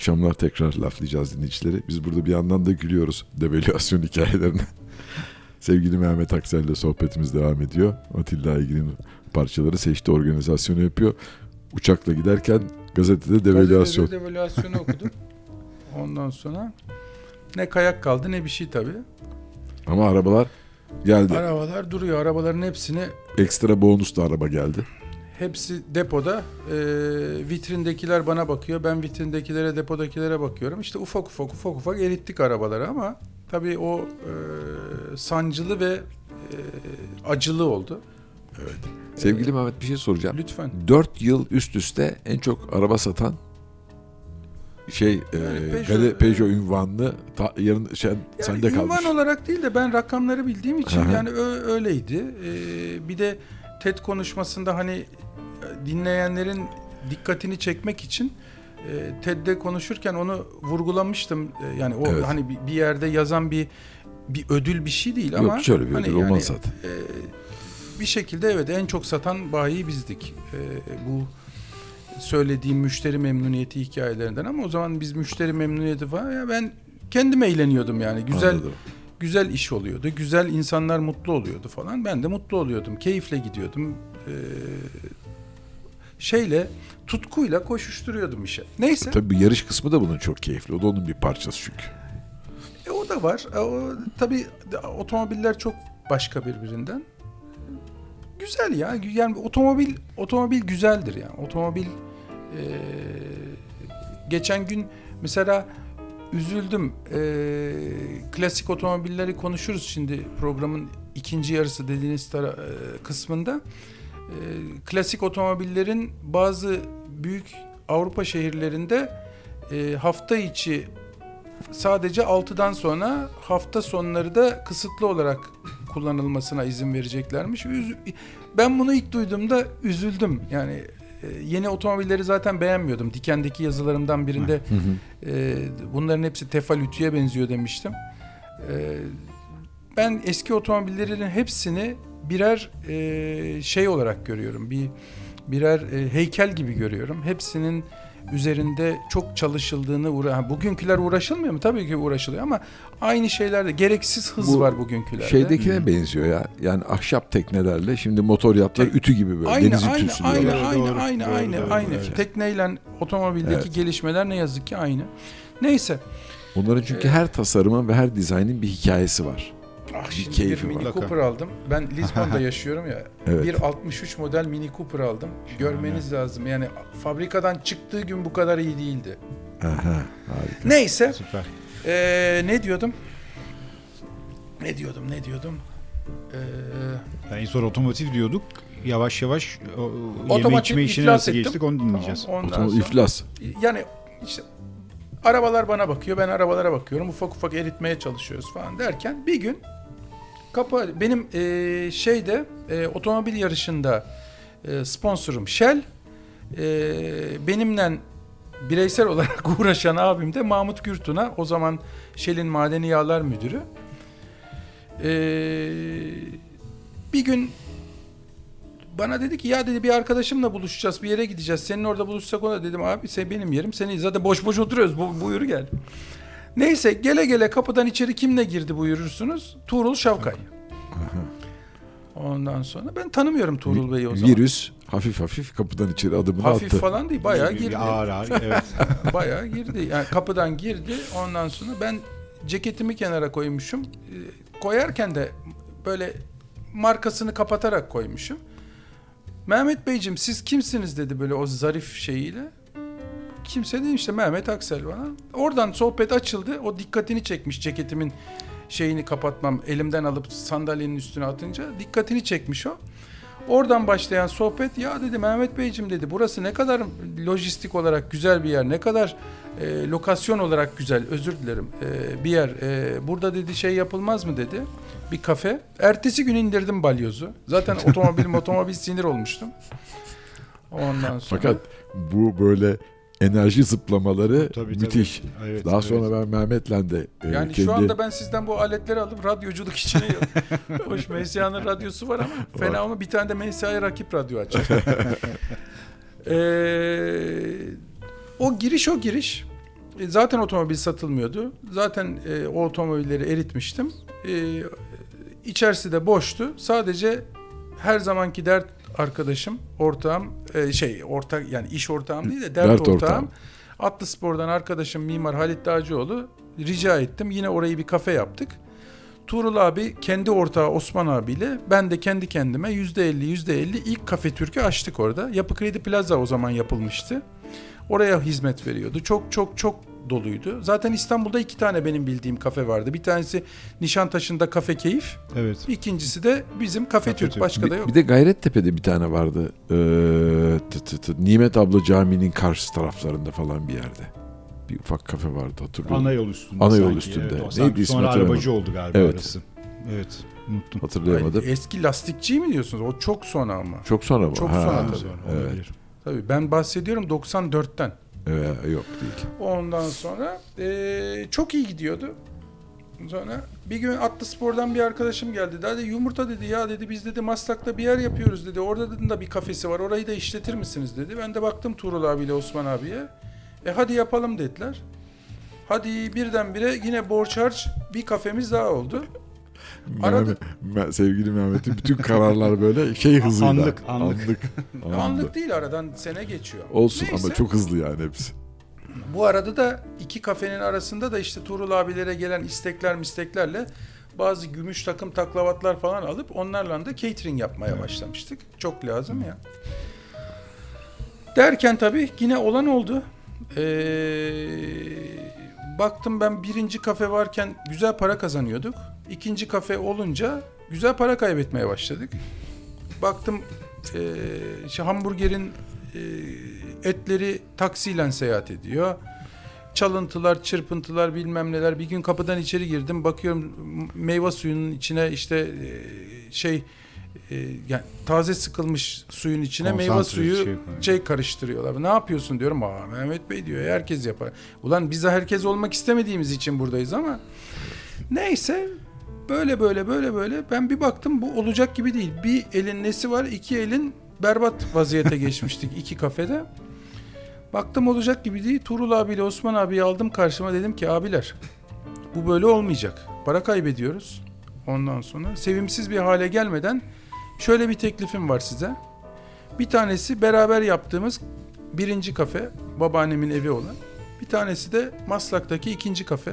Akşamlar tekrar laflayacağız dinleyicileri. Biz burada bir yandan da gülüyoruz devalüasyon hikayelerine. Sevgili Mehmet Aksel ile sohbetimiz devam ediyor. Atilla Aygin'in parçaları seçti organizasyonu yapıyor. Uçakla giderken gazetede devalüasyon. Gazetede devalüasyonu okudum. Ondan sonra ne kayak kaldı ne bir şey tabii. Ama arabalar geldi. Arabalar duruyor. Arabaların hepsini Ekstra bonus da araba geldi. Hepsi depoda. Ee, vitrindekiler bana bakıyor. Ben vitrindekilere, depodakilere bakıyorum. İşte ufak ufak ufak ufak erittik arabaları ama tabii o e, sancılı ve e, acılı oldu. Sevgili Mehmet bir şey soracağım. Lütfen. 4 yıl üst üste en çok araba satan şey e, Peugeot- Peugeot, Peugeot ünvanlı ta, yarın şey, Yani sende kalmış. ünvan olarak değil de ben rakamları bildiğim için Aha. yani ö- öyleydi. Ee, bir de TED konuşmasında hani e, dinleyenlerin dikkatini çekmek için e, TED'de konuşurken onu vurgulamıştım. E, yani o Evet. hani bir- yerde yazan bir bir ödül bir şey değil ama Yok şöyle bir hani ödül olmaz zaten. e, bir şekilde evet en çok satan bayi bizdik. E, bu söylediğim müşteri memnuniyeti hikayelerinden ama o zaman biz müşteri memnuniyeti falan ya ben kendim eğleniyordum yani güzel Anladım. Güzel iş oluyordu. Güzel insanlar mutlu oluyordu falan. Ben de mutlu oluyordum. Keyifle gidiyordum. Ee, şeyle tutkuyla koşuşturuyordum işe. Neyse. Tabii bu yarış kısmı da bunun çok keyifli. O da onun bir parçası çünkü. E, o da var. E, o, tabii otomobiller çok başka birbirinden. güzel ya. Yani otomobil otomobil güzeldir yani. Otomobil e, geçen gün mesela üzüldüm. E, klasik otomobilleri konuşuruz şimdi programın ikinci yarısı dediğiniz tara- e, kısmında. E, klasik otomobillerin bazı büyük Avrupa şehirlerinde e, hafta içi sadece 6'dan sonra hafta sonları da kısıtlı olarak kullanılmasına izin vereceklermiş. Üz- Ben bunu ilk duyduğumda üzüldüm. Yani yeni otomobilleri zaten beğenmiyordum. Diken'deki yazılarımdan birinde e, bunların hepsi tefal ütüye benziyor demiştim. E, ben eski otomobillerin hepsini birer e, şey olarak görüyorum. Bir birer e, heykel gibi görüyorum. Hepsinin üzerinde çok çalışıldığını uğra bugünküler uğraşılmıyor mu? Tabii ki uğraşılıyor ama aynı şeylerde gereksiz hız Bu var bugünkülerde. Şeydekine benziyor ya. Yani ahşap teknelerle şimdi motor yaptılar Tek- ütü gibi böyle. Aynı deniz aynı ütüsü aynı diyorlar. aynı Doğru, aynı doğru, aynı doğru, aynı evet. tekneyle otomobildeki Evet. gelişmeler ne yazık ki aynı. Neyse. Onların çünkü her tasarımın ve her dizaynın bir hikayesi var. Ah şimdi bir keyfi Mini var. Cooper aldım. Ben Lisbon'da yaşıyorum ya. Evet. Bir 63 model Mini Cooper aldım. Görmeniz lazım. Yani fabrikadan çıktığı gün bu kadar iyi değildi. Aha, harika. Neyse. Süper. Ee, ne diyordum? Ne diyordum? Ne diyordum? Ee, Yani en son otomotiv diyorduk. Yavaş yavaş o, yeme Otomotiv içme işine iflas nasıl ettim. geçtik onu dinleyeceğiz. ondan Otomobil sonra- iflas. yani işte arabalar bana bakıyor, ben arabalara bakıyorum. Ufak ufak eritmeye çalışıyoruz falan derken bir gün kapı benim e, şeyde e, otomobil yarışında e, sponsorum Shell. E, benimle bireysel olarak uğraşan abim de Mahmut Gürtun'a o zaman Shell'in madeni yağlar müdürü. E, bir gün bana dedi ki ya dedi bir arkadaşımla buluşacağız bir yere gideceğiz. Senin orada buluşsak ona dedim abi sen benim yerim. Seni zaten boş boş oturuyoruz. Bu, buyur gel. Neyse gele gele kapıdan içeri kimle girdi buyurursunuz? Tuğrul Şavkay. Ondan sonra ben tanımıyorum Tuğrul Bey'i o zaman. Virüs hafif hafif kapıdan içeri adımını Hafif attı. falan değil bayağı girdi. Ağır ağır evet. bayağı girdi. Yani kapıdan girdi. Ondan sonra ben ceketimi kenara koymuşum. Ee, Koyarken de böyle markasını kapatarak koymuşum. Mehmet Beyciğim siz kimsiniz dedi böyle o zarif şeyiyle. Kimse değil işte Mehmet Aksel bana. Oradan sohbet açıldı. O dikkatini çekmiş ceketimin şeyini kapatmam. Elimden alıp sandalyenin üstüne atınca dikkatini çekmiş o. Oradan başlayan sohbet ya dedi Mehmet Beyciğim dedi burası ne kadar lojistik olarak güzel bir yer ne kadar e, lokasyon olarak güzel özür dilerim e, bir yer E, burada dedi şey yapılmaz mı dedi bir kafe ertesi gün indirdim balyozu zaten otomobil otomobil sinir olmuştum ondan sonra Fakat bu böyle enerji zıplamaları Tabii, tabii. müthiş. Evet, Daha evet. sonra ben Mehmet'le de e, yani kendi şu anda ben sizden bu aletleri alıp radyoculuk için hoş MSA'nın radyosu var ama fena ama bir tane de MSA'ya rakip radyo açar. Ee, o giriş o giriş. E, Zaten otomobil satılmıyordu. Zaten e, o otomobilleri eritmiştim. E, içerisi de boştu. Sadece her zamanki dert arkadaşım, ortağım, e, şey ortak yani iş ortağım değil de dert, Dert ortağım. ortağım. Atlı Spor'dan arkadaşım Mimar Halit Dağcıoğlu rica ettim. Yine orayı bir kafe yaptık. Tuğrul abi kendi ortağı Osman abiyle ben de kendi kendime %50 %50 ilk kafe Türk'ü açtık orada. Yapı Kredi Plaza o zaman yapılmıştı. Oraya hizmet veriyordu. Çok çok çok doluydu. Zaten İstanbul'da iki tane benim bildiğim kafe vardı. Bir tanesi Nişantaşı'nda Kafe Keyif. Evet. İkincisi de bizim Kafe, Kafe Türk. Türk. Başka da bir, yok. bir de Gayrettepe'de bir tane vardı. Ee, tı tı tı, Nimet abla caminin karşı taraflarında falan bir yerde. Bir ufak kafe vardı hatırlıyorum. Ana yol üstünde. Ana yol sanki. üstünde. Evet, Neydi ismi Sonra arabacı oldu galiba Evet. orası. Evet. Unuttum. Hatırlayamadım. Ay, eski lastikçi mi diyorsunuz? O çok sonra ama. Çok sonra mı? Çok Ha, sonra tabii. Evet. olabilir. Tabii ben bahsediyorum 94'ten. Ee, yok değil. Ondan sonra eee, çok iyi gidiyordu. Sonra bir gün Atlı Spor'dan bir arkadaşım geldi. Dedi yumurta dedi ya dedi biz dedi Maslak'ta bir yer yapıyoruz dedi. Orada dedi, da bir kafesi var. Orayı da işletir misiniz dedi. Ben de baktım Tuğrul abiyle Osman abiye. E hadi yapalım dediler. Hadi birdenbire yine borç harç bir kafemiz daha oldu. Arada- Mehmet- Me- sevgili Mehmet'in bütün kararlar böyle şey hızıyla. Anlık, anlık. Anlık. anlık. Anlık değil aradan sene geçiyor. Olsun Neyse. ama çok hızlı yani hepsi. Bu arada da iki kafenin arasında da işte Tuğrul abilere gelen istekler misteklerle bazı gümüş takım taklavatlar falan alıp onlarla da catering yapmaya başlamıştık. Çok lazım ya. Derken tabii yine olan oldu. Ee, baktım ben birinci kafe varken güzel para kazanıyorduk. İkinci kafe olunca güzel para kaybetmeye başladık. Baktım e, işte hamburgerin e, etleri taksiyle seyahat ediyor. Çalıntılar, çırpıntılar bilmem neler. Bir gün kapıdan içeri girdim. Bakıyorum meyve suyunun içine işte e, şey e, yani taze sıkılmış suyun içine meyve suyu şey şey, karıştırıyorlar. Ne yapıyorsun diyorum. Aa Mehmet Bey diyor. Herkes yapar. Ulan biz de herkes olmak istemediğimiz için buradayız ama neyse böyle böyle böyle böyle ben bir baktım bu olacak gibi değil. Bir elin nesi var, iki elin berbat vaziyete geçmiştik iki kafede. Baktım olacak gibi değil. Tuğrul abiyle Osman abiyi aldım karşıma dedim ki abiler bu böyle olmayacak. Para kaybediyoruz. Ondan sonra sevimsiz bir hale gelmeden şöyle bir teklifim var size. Bir tanesi beraber yaptığımız birinci kafe, babaannemin evi olan. Bir tanesi de Maslak'taki ikinci kafe.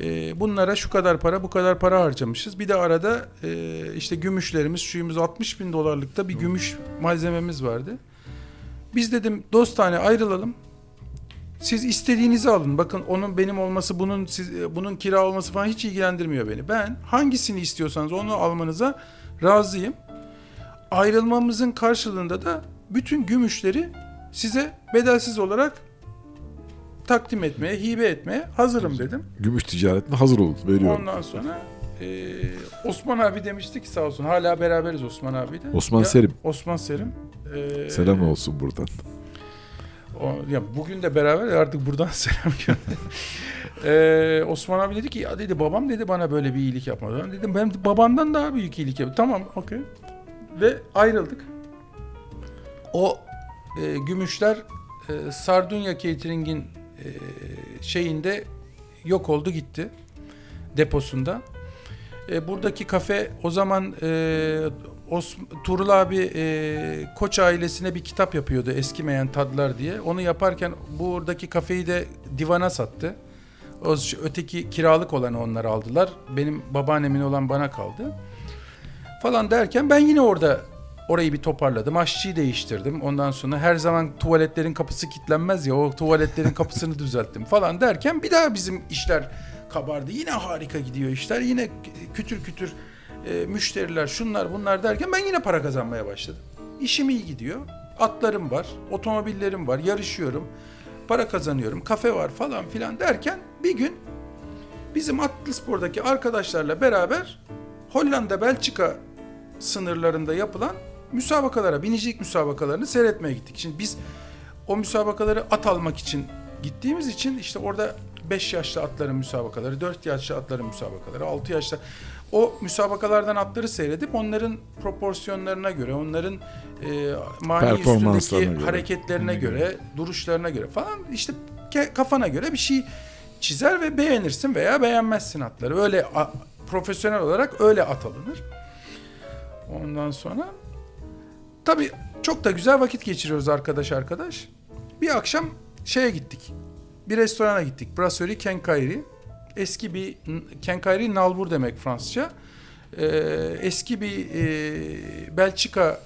Ee, bunlara şu kadar para, bu kadar para harcamışız. Bir de arada e, işte gümüşlerimiz, şuyumuz 60 bin dolarlıkta bir gümüş malzememiz vardı. Biz dedim dostane ayrılalım. Siz istediğinizi alın. Bakın onun benim olması, bunun siz, bunun kira olması falan hiç ilgilendirmiyor beni. Ben hangisini istiyorsanız onu almanıza razıyım. Ayrılmamızın karşılığında da bütün gümüşleri size bedelsiz olarak takdim etmeye, hibe etmeye hazırım dedim. Gümüş ticaretine hazır olun. Veriyorum. Ondan sonra e, Osman abi demişti ki sağ olsun hala beraberiz Osman abiyle. Osman Ya, Serim. Osman Serim. E, Selam olsun buradan. O, ya bugün de beraber artık buradan selam gönder. Ee, Osman abi dedi ki ya dedi babam dedi bana böyle bir iyilik yapmadı. Ben dedim ben babandan daha büyük iyilik yaptım. Tamam okey. Ve ayrıldık. O e, gümüşler e, Sardunya Catering'in şeyinde yok oldu gitti. Deposunda. E, buradaki kafe o zaman e, Os Tuğrul abi e, Koç ailesine bir kitap yapıyordu eskimeyen tadlar diye. Onu yaparken buradaki kafeyi de divana sattı. O öteki kiralık olanı onlar aldılar. Benim babaannemin olan bana kaldı. Falan derken ben yine orada orayı bir toparladım. Aşçıyı değiştirdim. Ondan sonra her zaman tuvaletlerin kapısı kilitlenmez ya o tuvaletlerin kapısını düzelttim falan derken bir daha bizim işler kabardı. Yine harika gidiyor işler. Yine kütür kütür e, müşteriler şunlar bunlar derken ben yine para kazanmaya başladım. İşim iyi gidiyor. Atlarım var, otomobillerim var, yarışıyorum. Para kazanıyorum, kafe var falan filan derken bir gün bizim Atlıspor'daki arkadaşlarla beraber Hollanda Belçika sınırlarında yapılan müsabakalara, binicilik müsabakalarını seyretmeye gittik. Şimdi biz o müsabakaları at almak için gittiğimiz için işte orada 5 yaşlı atların müsabakaları, 4 yaşlı atların müsabakaları, 6 yaşlı o müsabakalardan atları seyredip onların proporsiyonlarına göre, onların e, mani üstündeki göre. hareketlerine göre, duruşlarına göre falan işte kafana göre bir şey çizer ve beğenirsin veya beğenmezsin atları. Öyle a- profesyonel olarak öyle at alınır. Ondan sonra tabii çok da güzel vakit geçiriyoruz arkadaş arkadaş. Bir akşam şeye gittik. Bir restorana gittik. Brasserie Kenkayri. Eski bir Kenkayri nalbur demek Fransızca. Ee, eski bir e, Belçikalı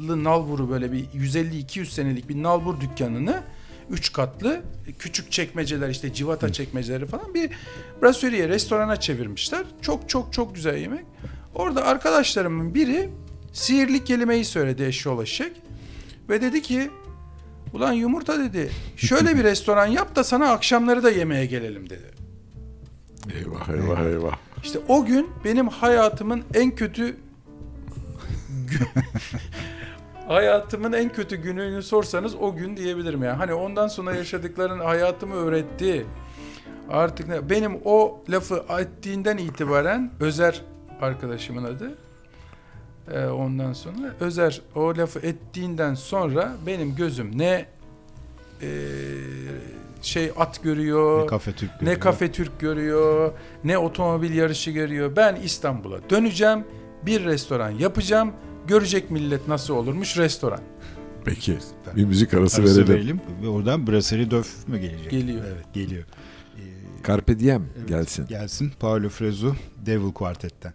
nalburu böyle bir 150-200 senelik bir nalbur dükkanını üç katlı küçük çekmeceler işte civata çekmeceleri falan bir brasserie restorana çevirmişler. Çok çok çok güzel yemek. Orada arkadaşlarımın biri sihirli kelimeyi söyledi eşşoğlu eşek. Ve dedi ki ulan yumurta dedi şöyle bir restoran yap da sana akşamları da yemeğe gelelim dedi. Eyvah eyvah eyvah. İşte o gün benim hayatımın en kötü hayatımın en kötü gününü sorsanız o gün diyebilirim ya. Hani ondan sonra yaşadıkların hayatımı öğretti. Artık ne? Benim o lafı ettiğinden itibaren Özer arkadaşımın adı. Ee, ondan sonra Özer o lafı ettiğinden sonra benim gözüm ne e, şey at görüyor, Ne kafe Türk ne görüyor. kafe Türk görüyor, ne otomobil yarışı görüyor. Ben İstanbul'a döneceğim, bir restoran yapacağım. Görecek millet nasıl olurmuş restoran. Peki bir müzik arası, Arası verelim. verelim. Ve oradan Brasserie Döf mü gelecek? Geliyor. Evet geliyor. Ee, Carpe Diem Evet, gelsin. Gelsin. Paolo Fresu Devil Quartet'ten.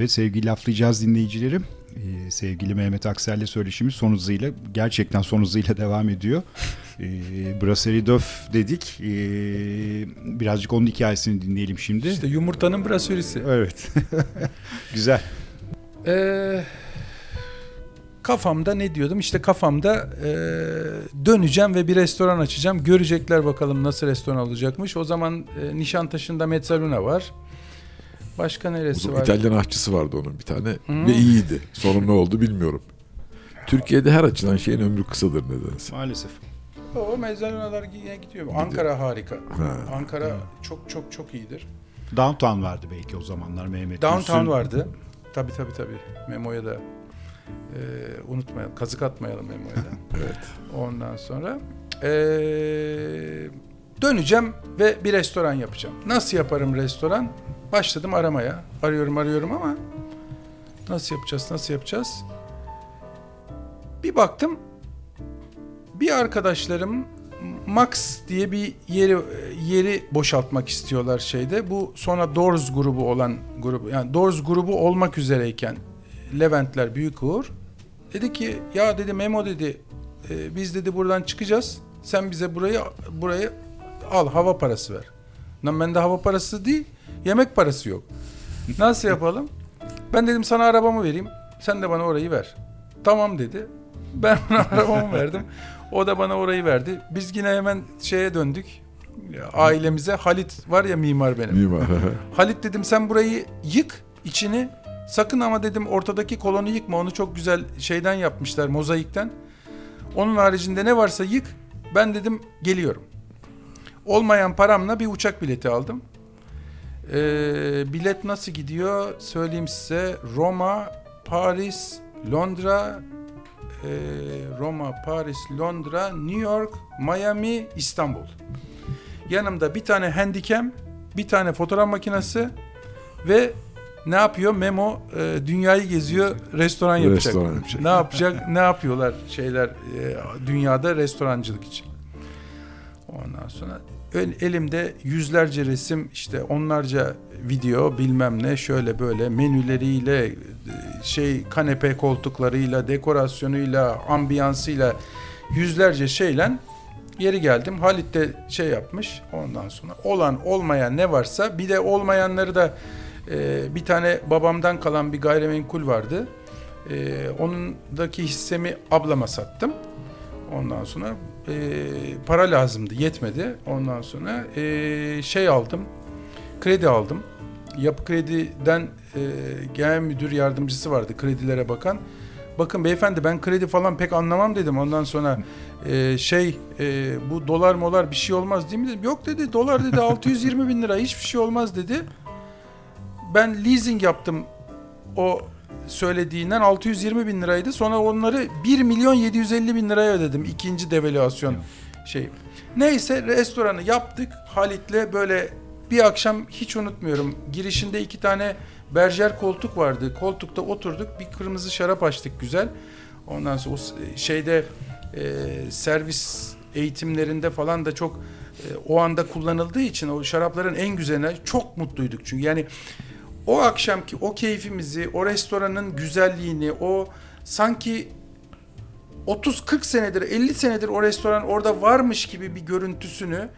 Evet sevgili laflayacağız dinleyicilerim. Ee, sevgili Mehmet Aksel'le söyleşimiz son hızıyla gerçekten son hızıyla devam ediyor. Ee, Brasserie Döf dedik. Ee, birazcık onun hikayesini dinleyelim şimdi. İşte yumurtanın brasörisi. Evet. Güzel. Ee, kafamda ne diyordum? İşte kafamda e, döneceğim ve bir restoran açacağım. Görecekler bakalım nasıl restoran olacakmış. O zaman e, Nişantaşı'nda Mezzaluna var. Başka neresi Uzun var? İtalyan aşçısı vardı onun bir tane Hmm. ve iyiydi. Sonra ne oldu bilmiyorum. Türkiye'de her açılan şeyin ömrü kısadır nedense. Maalesef. O Mezzalunalar yine gidiyor. Ankara harika. Ha. Ankara çok çok çok iyidir. Downtown vardı belki o zamanlar Mehmet. Downtown Gülsün. vardı. Tabii tabii tabii. Memo'ya da e, unutmayalım. Kazık atmayalım Memo'ya da. Evet. Ondan sonra e, döneceğim ve bir restoran yapacağım. Nasıl yaparım restoran? Başladım aramaya. Arıyorum arıyorum ama nasıl yapacağız nasıl yapacağız? Bir baktım bir arkadaşlarım Max diye bir yeri yeri boşaltmak istiyorlar şeyde. Bu sonra Doors grubu olan grubu yani Doors grubu olmak üzereyken Leventler Büyük Uğur dedi ki ya dedi Memo dedi e, biz dedi buradan çıkacağız. Sen bize burayı burayı al hava parası ver. Lan bende hava parası değil yemek parası yok. Nasıl yapalım? Ben dedim sana arabamı vereyim. Sen de bana orayı ver. Tamam dedi. Ben ona arabamı verdim. O da bana orayı verdi. Biz yine hemen şeye döndük. Ailemize Halit var ya mimar benim. Mimar. Halit dedim sen burayı yık içini. Sakın ama dedim ortadaki kolonu yıkma. Onu çok güzel şeyden yapmışlar mozaikten. Onun haricinde ne varsa yık. Ben dedim geliyorum. Olmayan paramla bir uçak bileti aldım. Ee, bilet nasıl gidiyor söyleyeyim size. Roma, Paris, Londra, e, Roma, Paris, Londra, New York, Miami, İstanbul. Yanımda bir tane handicam, bir tane fotoğraf makinesi ve ne yapıyor? Memo e, dünyayı geziyor, restoran yapacak. Restoran yapacak. Ne yapacak? ne yapıyorlar şeyler e, dünyada restorancılık için. Ondan sonra elimde yüzlerce resim, işte onlarca video, bilmem ne, şöyle böyle menüleriyle, e, şey kanepe koltuklarıyla, dekorasyonuyla, ambiyansıyla yüzlerce şeyle Yeri geldim. Halit de şey yapmış. Ondan sonra olan olmayan ne varsa bir de olmayanları da e, bir tane babamdan kalan bir gayrimenkul vardı. E, onundaki hissemi ablama sattım. Ondan sonra e, para lazımdı. Yetmedi. Ondan sonra e, şey aldım. Kredi aldım. Yapı Kredi'den e, genel müdür yardımcısı vardı kredilere bakan. Bakın beyefendi ben kredi falan pek anlamam dedim. Ondan sonra e, şey e, bu dolar molar bir şey olmaz değil mi dedim. Yok dedi dolar dedi 620 bin lira hiçbir şey olmaz dedi. Ben leasing yaptım o söylediğinden 620 bin liraydı. Sonra onları 1 milyon 750 bin liraya ödedim ikinci devalüasyon şey. Neyse restoranı yaptık Halit'le böyle bir akşam hiç unutmuyorum. Girişinde iki tane berjer koltuk vardı. Koltukta oturduk bir kırmızı şarap açtık güzel. Ondan sonra o şeyde e, servis eğitimlerinde falan da çok e, o anda kullanıldığı için o şarapların en güzeline çok mutluyduk çünkü yani o akşamki o keyfimizi, o restoranın güzelliğini, o sanki 30-40 senedir, 50 senedir o restoran orada varmış gibi bir görüntüsünü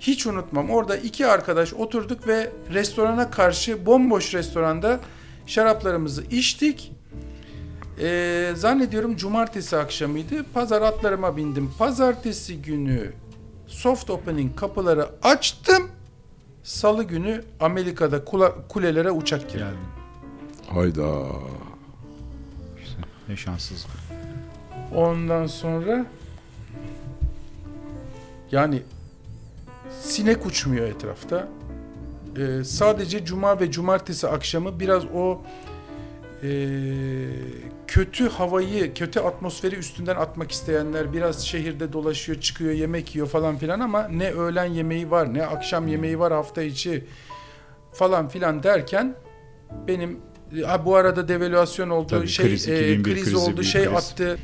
hiç unutmam. Orada iki arkadaş oturduk ve restorana karşı bomboş restoranda şaraplarımızı içtik. Ee, zannediyorum cumartesi akşamıydı. Pazar atlarıma bindim. Pazartesi günü soft opening kapıları açtım. Salı günü Amerika'da kula- kulelere uçak girdi. Geldim. Hayda. İşte ne şanssız. Ondan sonra yani sinek uçmuyor etrafta. Ee, sadece cuma ve cumartesi akşamı biraz o e, kötü havayı, kötü atmosferi üstünden atmak isteyenler biraz şehirde dolaşıyor, çıkıyor, yemek yiyor falan filan ama ne öğlen yemeği var, ne akşam yemeği var hafta içi falan filan derken benim ha, bu arada devalüasyon oldu, Tabii, şey kriz, e, 2001 kriz krizi, oldu, şey kriz. attı.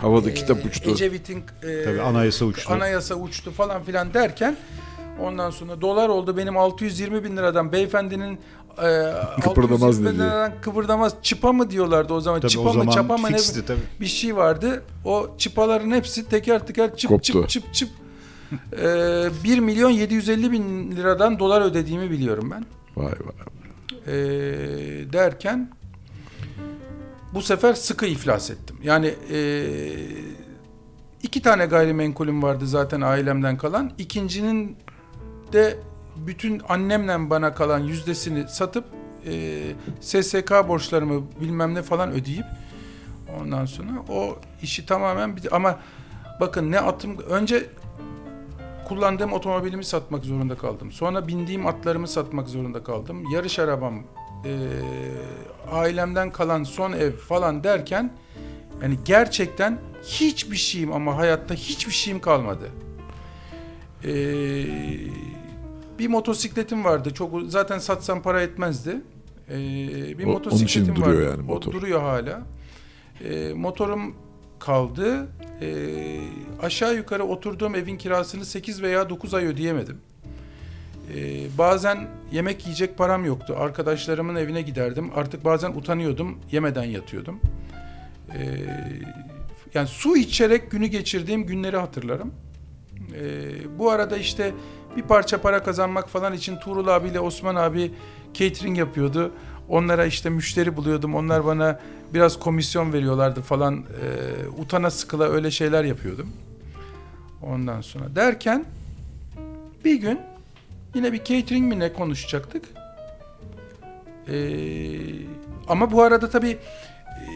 Havada Ee, kitap uçtu. Ecevit'in e, Tabii anayasa uçtu. anayasa uçtu falan filan derken ondan sonra dolar oldu benim 620 bin liradan beyefendinin e, Kıpırdamaz 620 bin dedi. liradan kıpırdamaz çıpa mı diyorlardı o zaman Tabii çıpa o mı zaman çapa mı ne tabii. bir şey vardı o çıpaların hepsi teker teker çıp Koptu. çıp çıp çıp e, 1 milyon 750 bin liradan dolar ödediğimi biliyorum ben Vay vay. e, derken bu sefer sıkı iflas ettim. Yani e, iki tane gayrimenkulüm vardı zaten ailemden kalan. İkincinin de bütün annemle bana kalan yüzdesini satıp e, SSK borçlarımı bilmem ne falan ödeyip ondan sonra o işi tamamen bir ama bakın ne atım önce kullandığım otomobilimi satmak zorunda kaldım. Sonra bindiğim atlarımı satmak zorunda kaldım. Yarış arabam, e, ailemden kalan son ev falan derken yani gerçekten hiçbir şeyim ama hayatta hiçbir şeyim kalmadı. E, bir motosikletim vardı. Çok zaten satsam para etmezdi. E, bir O- onun için motosikletim duruyor vardı. yani O motor. duruyor hala. E, motorum kaldı. Ee, aşağı yukarı oturduğum evin kirasını 8 veya 9 ay ödeyemedim. Ee, bazen yemek yiyecek param yoktu. Arkadaşlarımın evine giderdim. Artık bazen utanıyordum. Yemeden yatıyordum. Ee, yani su içerek günü geçirdiğim günleri hatırlarım. Ee, bu arada işte bir parça para kazanmak falan için Tuğrul abiyle Osman abi catering yapıyordu. Onlara işte müşteri buluyordum. Onlar bana biraz komisyon veriyorlardı falan. Ee, utana sıkıla öyle şeyler yapıyordum. Ondan sonra derken bir gün yine bir catering mi ne konuşacaktık. Ee, ama bu arada tabii e,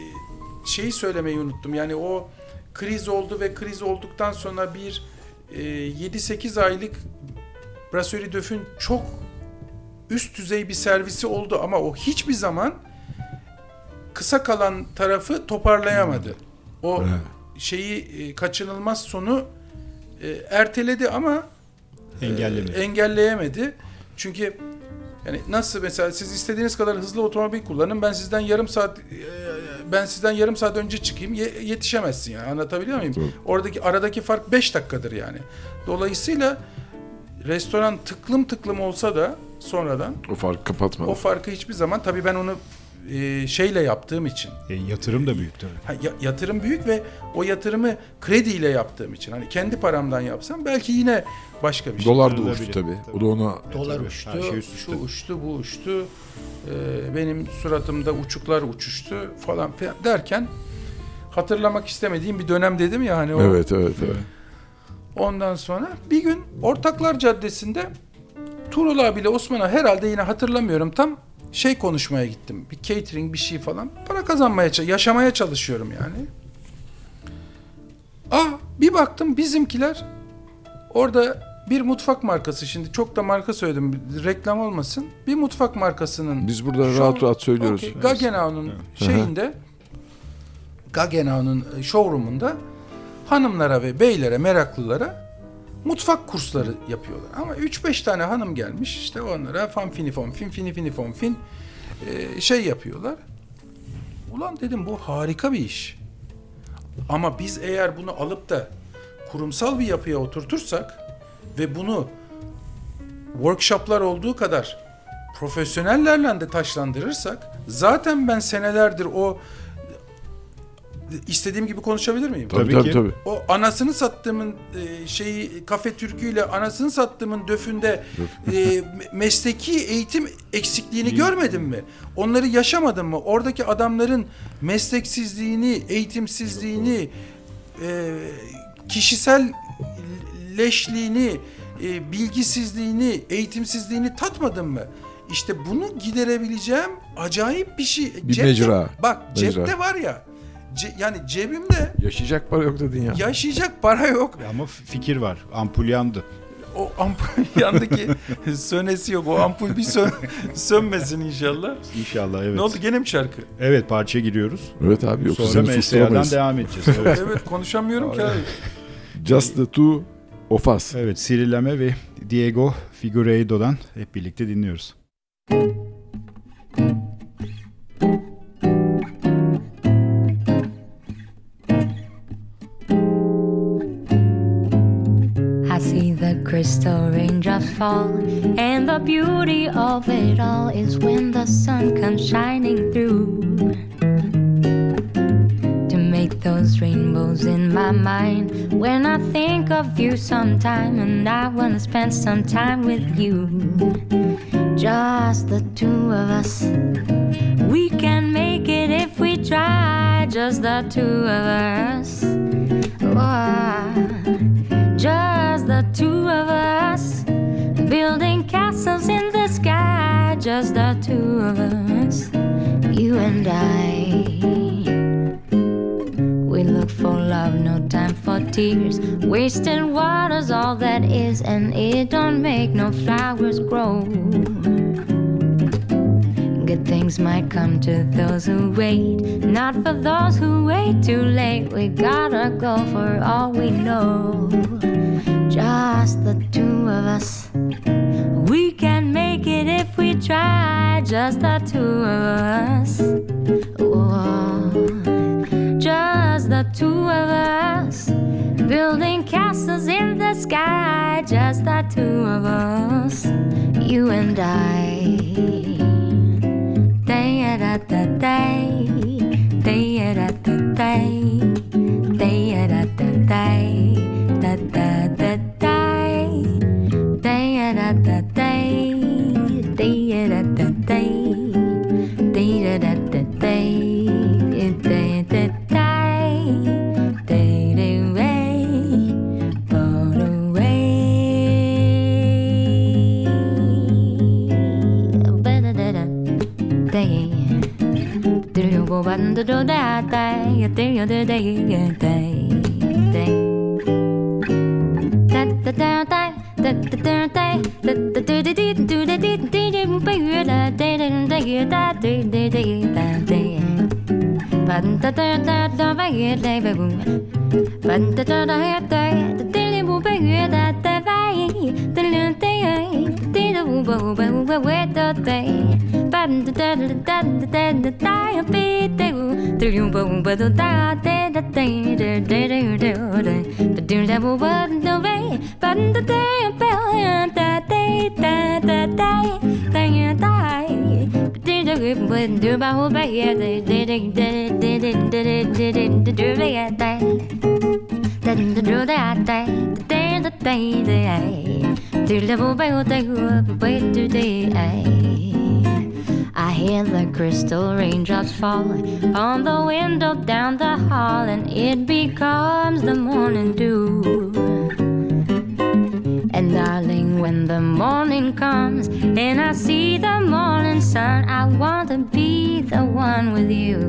şeyi söylemeyi unuttum. Yani o kriz oldu ve kriz olduktan sonra bir e, 7-8 aylık Brasserie Döf'ün çok üst düzey bir servisi oldu ama o hiçbir zaman kısa kalan tarafı toparlayamadı. O Evet. şeyi e, kaçınılmaz sonu e, erteledi ama e, Engellemedi. engelleyemedi. Çünkü yani nasıl mesela siz istediğiniz kadar hızlı otomobil kullanın ben sizden yarım saat ben sizden yarım saat önce çıkayım ye- yetişemezsin yani anlatabiliyor muyum? Doğru. Oradaki aradaki fark 5 dakikadır yani. Dolayısıyla restoran tıklım tıklım olsa da sonradan O farkı kapatmadı. o farkı hiçbir zaman tabii ben onu e, şeyle yaptığım için E, yatırım da büyük tabii. Ha, ya- yatırım büyük ve o yatırımı krediyle yaptığım için hani kendi paramdan yapsam belki yine başka bir şey. Dolar da uçtu tabii. Tabii. O da ona Dolar Tabii, uçtu, şey üst şu uçtu, bu uçtu. Ee, benim suratımda uçuklar uçuştu falan filan derken hatırlamak istemediğim bir dönem dedim ya hani o. Evet evet evet. Ondan sonra bir gün Ortaklar Caddesi'nde Tuğrul abiyle Osman'a herhalde yine hatırlamıyorum tam şey konuşmaya gittim. Bir catering bir şey falan. Para kazanmaya, yaşamaya çalışıyorum yani. Ah bir baktım bizimkiler orada bir mutfak markası şimdi çok da marka söyledim reklam olmasın. Bir mutfak markasının Biz burada Show- rahat rahat söylüyoruz. Okey, Gaggenau'nun şeyinde Gaggenau'nun e, showroom'unda hanımlara ve beylere, meraklılara mutfak kursları yapıyorlar. Ama 3-5 tane hanım gelmiş işte onlara fan fini fon fin fini fini fon fin e, şey yapıyorlar. Ulan dedim bu harika bir iş. Ama biz eğer bunu alıp da kurumsal bir yapıya oturtursak ve bunu workshoplar olduğu kadar profesyonellerle de taşlandırırsak zaten ben senelerdir o istediğim gibi konuşabilir miyim? Tabii Tabii ki. tabii. O anasını sattığımın e, şeyi kafe türküyle anasını sattığımın döfünde e, me- mesleki eğitim eksikliğini görmedin mi? Onları yaşamadın mı? Oradaki adamların mesleksizliğini, eğitimsizliğini, e, kişisel leşliğini, e, bilgisizliğini, eğitimsizliğini tatmadın mı? İşte bunu giderebileceğim acayip bir şey. Bir mecra. Bak Mecra. cepte var ya. Ce- yani cebimde Yaşayacak para yok dedin ya. yaşayacak para yok. Ama fikir var. Ampul yandı. O ampul yandaki sönesi yok. O ampul bir sön, sönmesin inşallah. İnşallah evet. Ne oldu gene mi şarkı? Evet parçaya giriyoruz. Evet abi yoksa Sonra MSA'dan devam edeceğiz. Evet. Evet konuşamıyorum ki abi. Just the two of us. evet Cyril Lame ve Diego Figueiredo'dan hep birlikte dinliyoruz. I crystal raindrops fall, and the beauty of it all is when the sun comes shining through. To make those rainbows in my mind when I think of you sometime, and I wanna spend some time with you. Just the two of us. We can make it if we try, just the two of us. Oh, two of us building castles in the sky just the two of us you and i we look for love no time for tears wasting water's all that is and it don't make no flowers grow Good things might come to those who wait, not for those who wait too late. We gotta go for all we know just the two of us. We can make it if we try, just the two of us. oh. Just the two of us. Building castles in the sky, just the two of us. You and I. Day da da day, day da da day, day da da day. Do go ban do do da day, day do day day day. Da da da da da da da da da da da da da do da da da da ba da da da da da da da da da da. Ban da da da da ba da ba boom. Ban da da da da da da da bo ba da da ba da da da da da bo ba ba ba ba da Do the bubble, do the bubble, do the hear the crystal raindrops falling on the window down the hall, and it becomes the morning dew. And darling, when the morning comes and I see the morning sun, I want to be the one with you.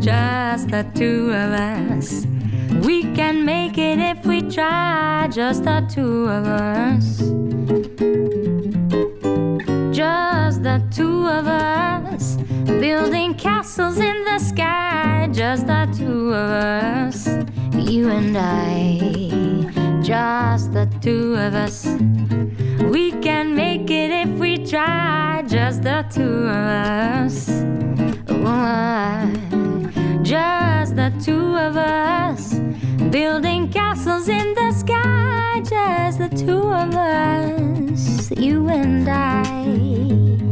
Just the two of us. We can make it if we try, just the two of us. Just the two of us. Building castles in the sky, just the two of us. You and I. Just the two of us. We can make it if we try, just the two of us. Oh, Just the two of us. Building castles in the sky, just the two of us, you and I.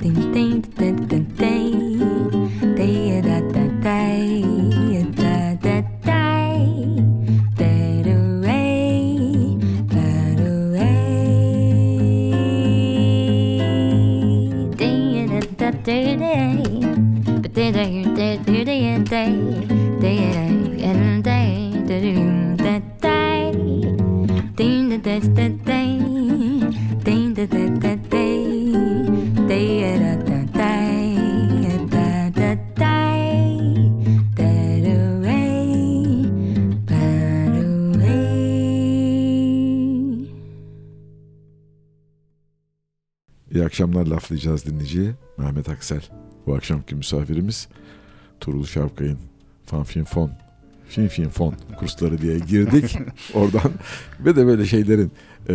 day day day and day da da day, day, day, day da da day, da da day, that away. But away. İyi akşamlar laflayacağız dinleyiciye. Mehmet Aksel. Bu akşamki misafirimiz Turul Şavkay'ın Fanfin Fon Fin Fin Fon kursları diye girdik oradan ve de böyle şeylerin e,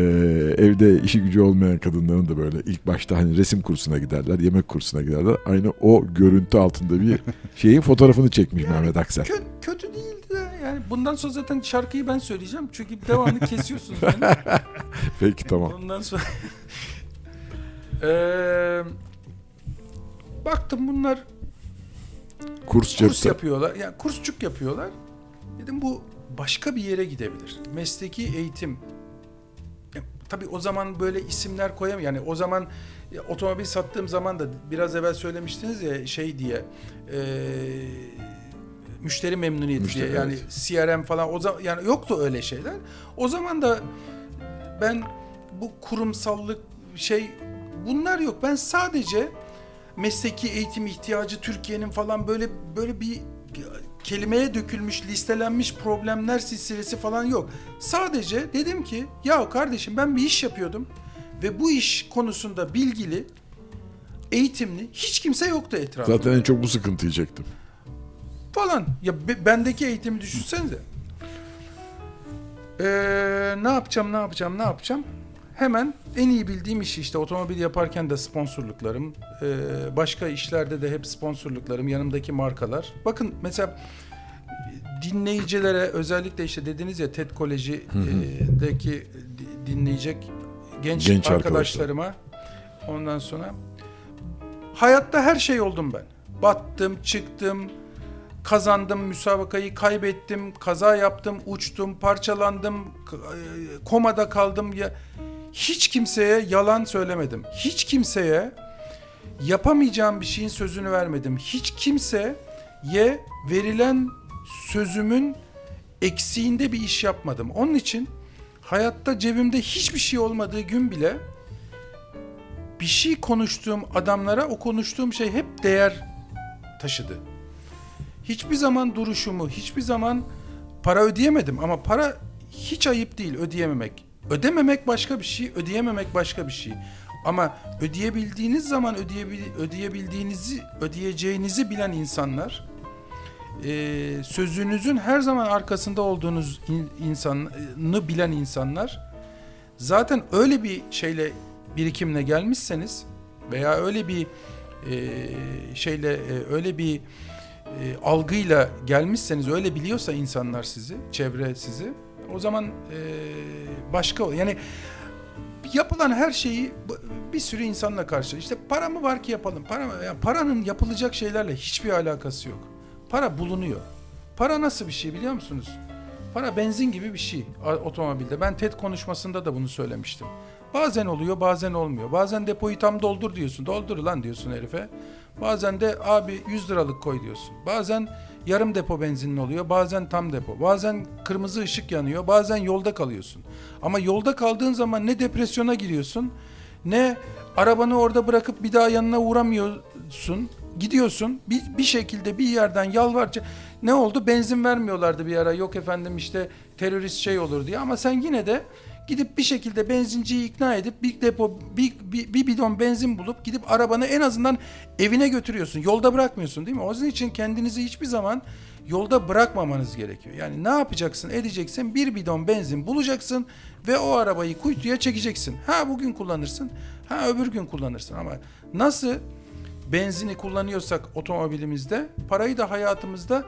evde işi gücü olmayan kadınların da böyle ilk başta hani resim kursuna giderler, yemek kursuna giderler. Aynı o görüntü altında bir şeyin fotoğrafını çekmiş Mehmet Aksel. Kö- kötü değildi de yani bundan sonra zaten şarkıyı ben söyleyeceğim çünkü devamlı kesiyorsunuz beni. Peki tamam. Ondan sonra Eee, baktım bunlar Kurs kurs yapıyorlar. Yani kursçuk yapıyorlar. Dedim bu başka bir yere gidebilir. Mesleki eğitim. Ya, tabii o zaman böyle isimler koyamam. Yani o zaman ya, otomobil sattığım zaman da biraz evvel söylemiştiniz ya şey diye eee, müşteri memnuniyeti Müşteri, diye yani evet. CRM falan o zaman yani yoktu öyle şeyler. O zaman da ben bu kurumsallık şey bunlar yok. Ben sadece mesleki eğitim ihtiyacı Türkiye'nin falan böyle böyle bir kelimeye dökülmüş, listelenmiş problemler silsilesi falan yok. Sadece dedim ki ya kardeşim ben bir iş yapıyordum ve bu iş konusunda bilgili, eğitimli hiç kimse yoktu etrafımda Zaten en çok bu sıkıntıyı çektim. falan. Ya be- bendeki eğitimi düşünsenize. Ee, ne yapacağım, ne yapacağım, ne yapacağım? Hemen en iyi bildiğim işi işte otomobil yaparken de sponsorluklarım, başka işlerde de hep sponsorluklarım, yanımdaki markalar. Bakın mesela dinleyicilere özellikle işte dediniz ya TED Koleji'deki dinleyecek genç, Genç arkadaşlarıma ondan sonra hayatta her şey oldum ben. Battım, çıktım, kazandım müsabakayı, kaybettim, kaza yaptım, uçtum, parçalandım, komada kaldım ya hiç kimseye yalan söylemedim. Hiç kimseye yapamayacağım bir şeyin sözünü vermedim. Hiç kimseye verilen sözümün eksiğinde bir iş yapmadım. Onun için hayatta cebimde hiçbir şey olmadığı gün bile bir şey konuştuğum adamlara o konuştuğum şey hep değer taşıdı. Hiçbir zaman duruşumu, hiçbir zaman para ödeyemedim ama para hiç ayıp değil ödeyememek. Ödememek başka bir şey, ödeyememek başka bir şey. Ama ödeyebildiğiniz zaman ödeyebil, ödeyebildiğinizi, ödeyeceğinizi bilen insanlar e, sözünüzün her zaman arkasında olduğunuz in, insanı bilen insanlar zaten öyle bir şeyle birikimle gelmişseniz veya öyle bir e, şeyle e, öyle bir e, algıyla gelmişseniz öyle biliyorsa insanlar sizi çevre sizi o zaman e, başka yani yapılan her şeyi bir sürü insanla karşı işte para mı var ki yapalım para? Yani paranın yapılacak şeylerle hiçbir alakası yok. Para bulunuyor. Para nasıl bir şey biliyor musunuz? Para benzin gibi bir şey otomobilde. Ben TED konuşmasında da bunu söylemiştim. Bazen oluyor bazen olmuyor. Bazen depoyu tam doldur diyorsun. Doldur lan diyorsun herife. Bazen de abi 100 liralık koy diyorsun. Bazen yarım depo benzinin oluyor. Bazen tam depo. Bazen kırmızı ışık yanıyor. Bazen yolda kalıyorsun. Ama yolda kaldığın zaman ne depresyona giriyorsun ne arabanı orada bırakıp bir daha yanına uğramıyorsun. Gidiyorsun bir, bir şekilde bir yerden yalvarca ne oldu benzin vermiyorlardı bir ara yok efendim işte terörist şey olur diye ama sen yine de gidip bir şekilde benzinciyi ikna edip bir depo bir, bir, bir bidon benzin bulup gidip arabanı en azından evine götürüyorsun. Yolda bırakmıyorsun değil mi? O yüzden için kendinizi hiçbir zaman yolda bırakmamanız gerekiyor. Yani ne yapacaksın edeceksin bir bidon benzin bulacaksın ve o arabayı kuytuya çekeceksin. Ha bugün kullanırsın ha öbür gün kullanırsın ama nasıl benzini kullanıyorsak otomobilimizde parayı da hayatımızda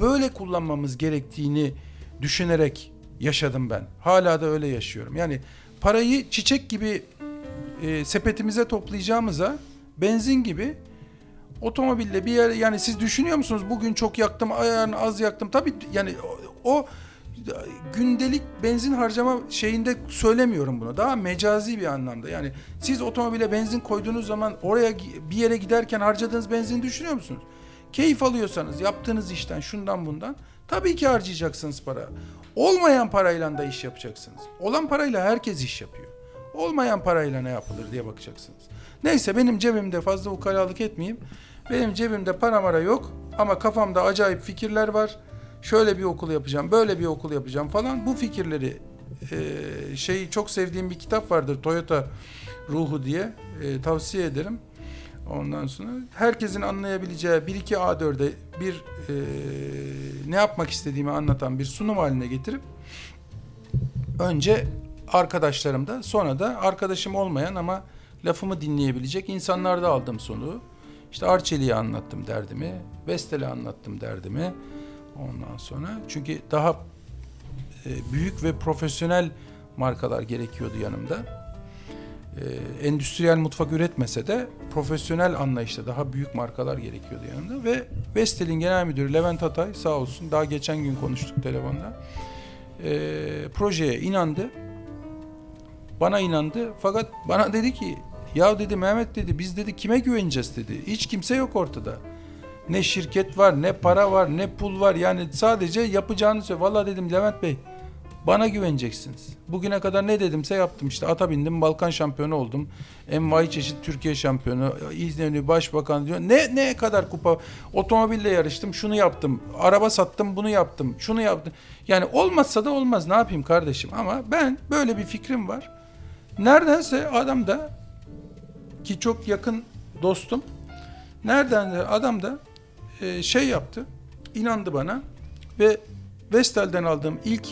böyle kullanmamız gerektiğini düşünerek yaşadım ben. Hala da öyle yaşıyorum. Yani parayı çiçek gibi e, sepetimize toplayacağımıza benzin gibi otomobille bir yer yani siz düşünüyor musunuz bugün çok yaktım ayağını az yaktım tabii yani o, o gündelik benzin harcama şeyinde söylemiyorum bunu. Daha mecazi bir anlamda. Yani siz otomobile benzin koyduğunuz zaman oraya bir yere giderken harcadığınız benzin düşünüyor musunuz? Keyif alıyorsanız yaptığınız işten şundan bundan tabii ki harcayacaksınız para. Olmayan parayla da iş yapacaksınız. Olan parayla herkes iş yapıyor. Olmayan parayla ne yapılır diye bakacaksınız. Neyse benim cebimde fazla ukalalık etmeyeyim. Benim cebimde para mara yok ama kafamda acayip fikirler var. Şöyle bir okul yapacağım, böyle bir okul yapacağım falan. Bu fikirleri e, şeyi çok sevdiğim bir kitap vardır Toyota Ruhu diye e, tavsiye ederim. Ondan sonra herkesin anlayabileceği bir iki A4'e bir e, ne yapmak istediğimi anlatan bir sunum haline getirip önce arkadaşlarımda sonra da arkadaşım olmayan ama lafımı dinleyebilecek insanlarda aldım sonu. İşte Arçelik'e anlattım derdimi, Vestel'e anlattım derdimi. Ondan sonra çünkü daha e, büyük ve profesyonel markalar gerekiyordu yanımda e, endüstriyel mutfak üretmese de profesyonel anlayışta daha büyük markalar gerekiyordu yanında. Ve Vestel'in genel müdürü Levent Atay sağ olsun daha geçen gün konuştuk telefonda e, projeye inandı. Bana inandı fakat bana dedi ki ya dedi Mehmet dedi biz dedi kime güveneceğiz dedi. Hiç kimse yok ortada. Ne şirket var ne para var ne pul var. Yani sadece yapacağını söyle. Valla dedim Levent Bey bana güveneceksiniz. Bugüne kadar ne dedimse yaptım işte. Ata bindim, Balkan şampiyonu oldum. Envai çeşit Türkiye şampiyonu, İzmirli başbakan diyor. Ne ne kadar kupa otomobille yarıştım, şunu yaptım. Araba sattım, bunu yaptım. Şunu yaptım. Yani olmazsa da olmaz. Ne yapayım kardeşim? Ama ben böyle bir fikrim var. Neredense adam da ki çok yakın dostum. Nereden de adam da e, şey yaptı. inandı bana ve Vestel'den aldığım ilk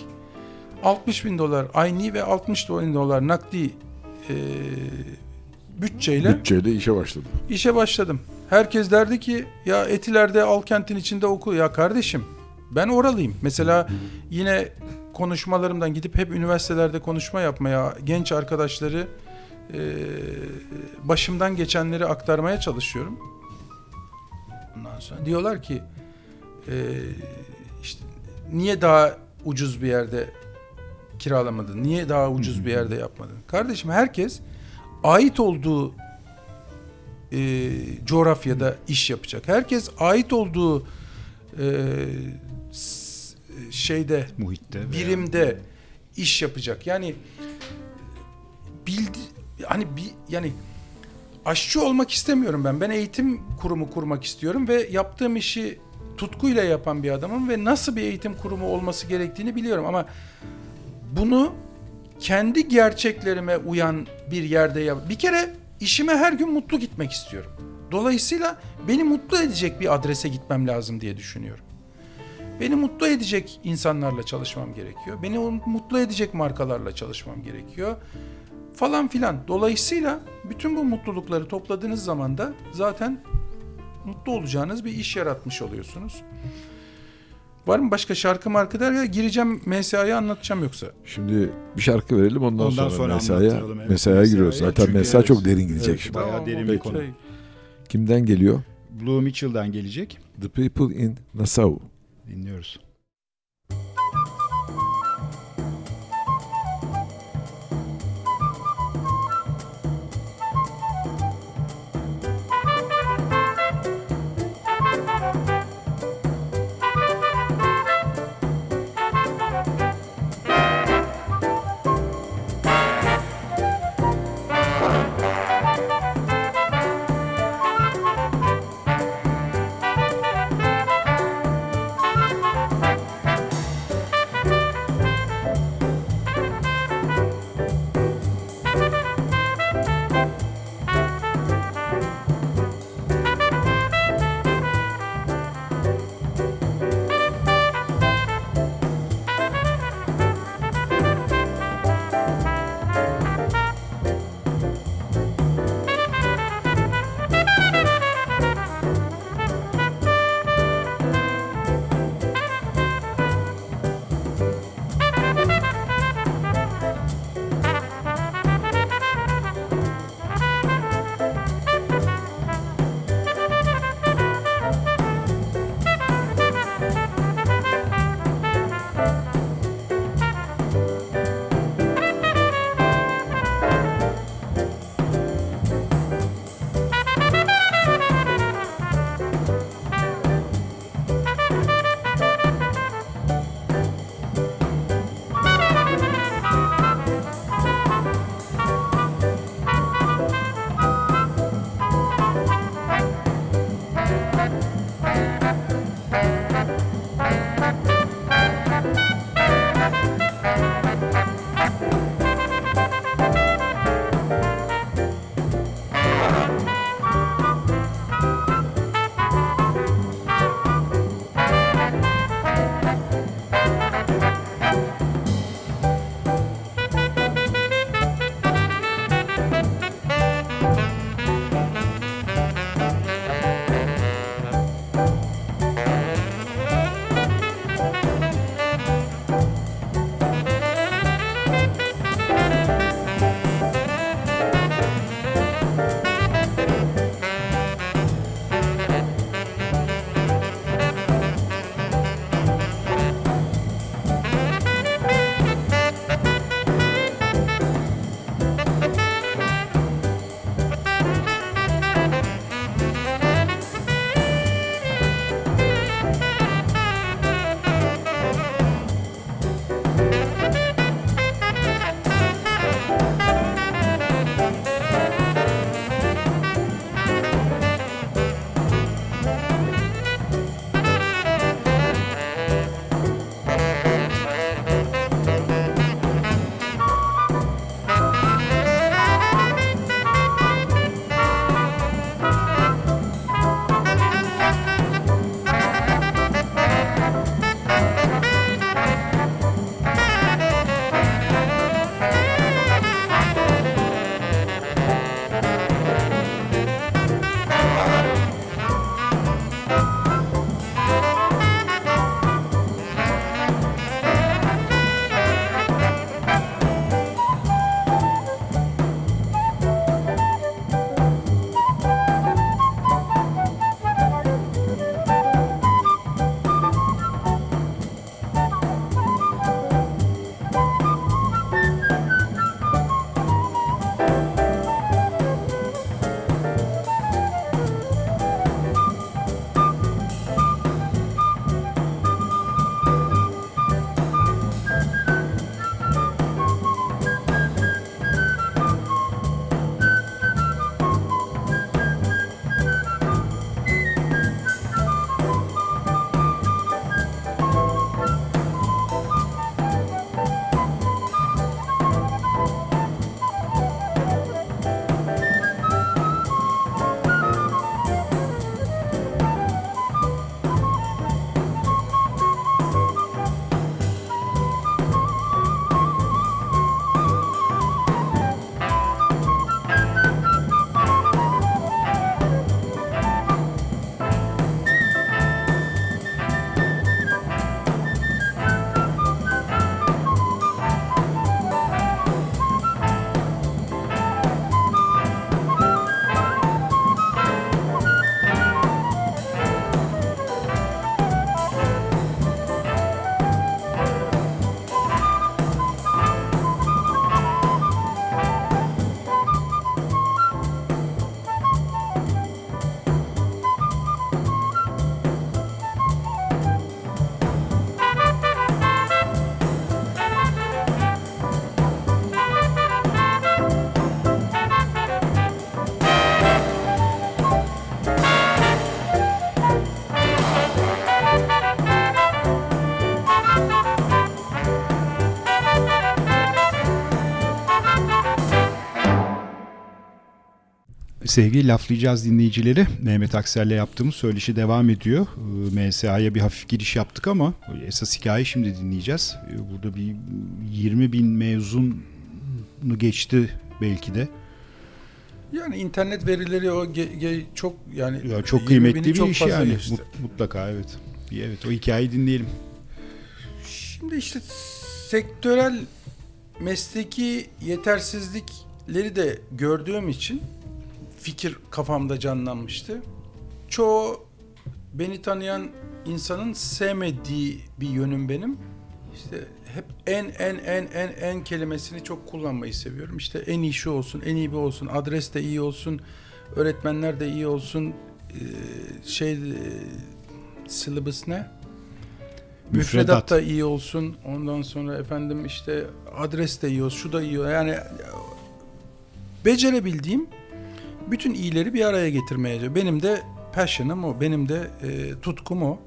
60 bin dolar aynı ve 60 bin dolar nakdi e, bütçeyle Bütçeyle işe başladım. işe başladım. Herkes derdi ki ya Etiler'de Alkent'in içinde oku. Ya kardeşim ben oralıyım. Mesela yine konuşmalarımdan gidip hep üniversitelerde konuşma yapmaya, genç arkadaşları e, başımdan geçenleri aktarmaya çalışıyorum. Ondan sonra diyorlar ki e, işte niye daha ucuz bir yerde kiralamadın? Niye daha ucuz bir yerde yapmadın? Kardeşim herkes ait olduğu e, coğrafyada iş yapacak. Herkes ait olduğu e, şeyde Muhitte. veya- birimde iş yapacak. Yani bildi hani bir yani aşçı olmak istemiyorum ben. Ben eğitim kurumu kurmak istiyorum ve yaptığım işi tutkuyla yapan bir adamım ve nasıl bir eğitim kurumu olması gerektiğini biliyorum ama bunu kendi gerçeklerime uyan bir yerde yap. Bir kere işime her gün mutlu gitmek istiyorum. Dolayısıyla beni mutlu edecek bir adrese gitmem lazım diye düşünüyorum. Beni mutlu edecek insanlarla çalışmam gerekiyor. Beni mutlu edecek markalarla çalışmam gerekiyor. Falan filan. Dolayısıyla bütün bu mutlulukları topladığınız zaman da zaten mutlu olacağınız bir iş yaratmış oluyorsunuz. Var mı başka şarkı markı der ya gireceğim MSA'yı anlatacağım yoksa. Şimdi bir şarkı verelim ondan, Ondan sonra, sonra anlattıralım, evet, mesaya giriyoruz. Zaten Çünkü mesela evet, çok derin gidecek evet, şimdi. bayağı derin bir konu. Kimden geliyor? Blue Mitchell'dan gelecek. The People in Nassau. Dinliyoruz. Sevgili laflayacağız dinleyicileri. Mehmet Aksel'le yaptığımız söyleşi devam ediyor. Ee, MSA'ya bir hafif giriş yaptık ama esas hikaye şimdi dinleyeceğiz. Ee, Burada bir 20 bin mezunu geçti belki de. Yani internet verileri o ge- ge- çok yani Ya çok 20 kıymetli bir çok iş yani. geçti. Mut- Mutlaka evet. Bir evet o hikayeyi dinleyelim. Şimdi işte sektörel mesleki yetersizlikleri de gördüğüm için fikir kafamda canlanmıştı. Çoğu beni tanıyan insanın sevmediği bir yönüm benim. İşte hep en en en en en kelimesini çok kullanmayı seviyorum. İşte en iyi şu olsun, en iyi bu olsun, adres de iyi olsun, öğretmenler de iyi olsun, şey syllabus ne? Müfredat da iyi olsun. Ondan sonra efendim işte adres de iyi olsun. Şu da iyi olsun. Yani becerebildiğim bütün iyileri bir araya getirmeye. Benim de passion'ım o. Benim de e, tutkum o.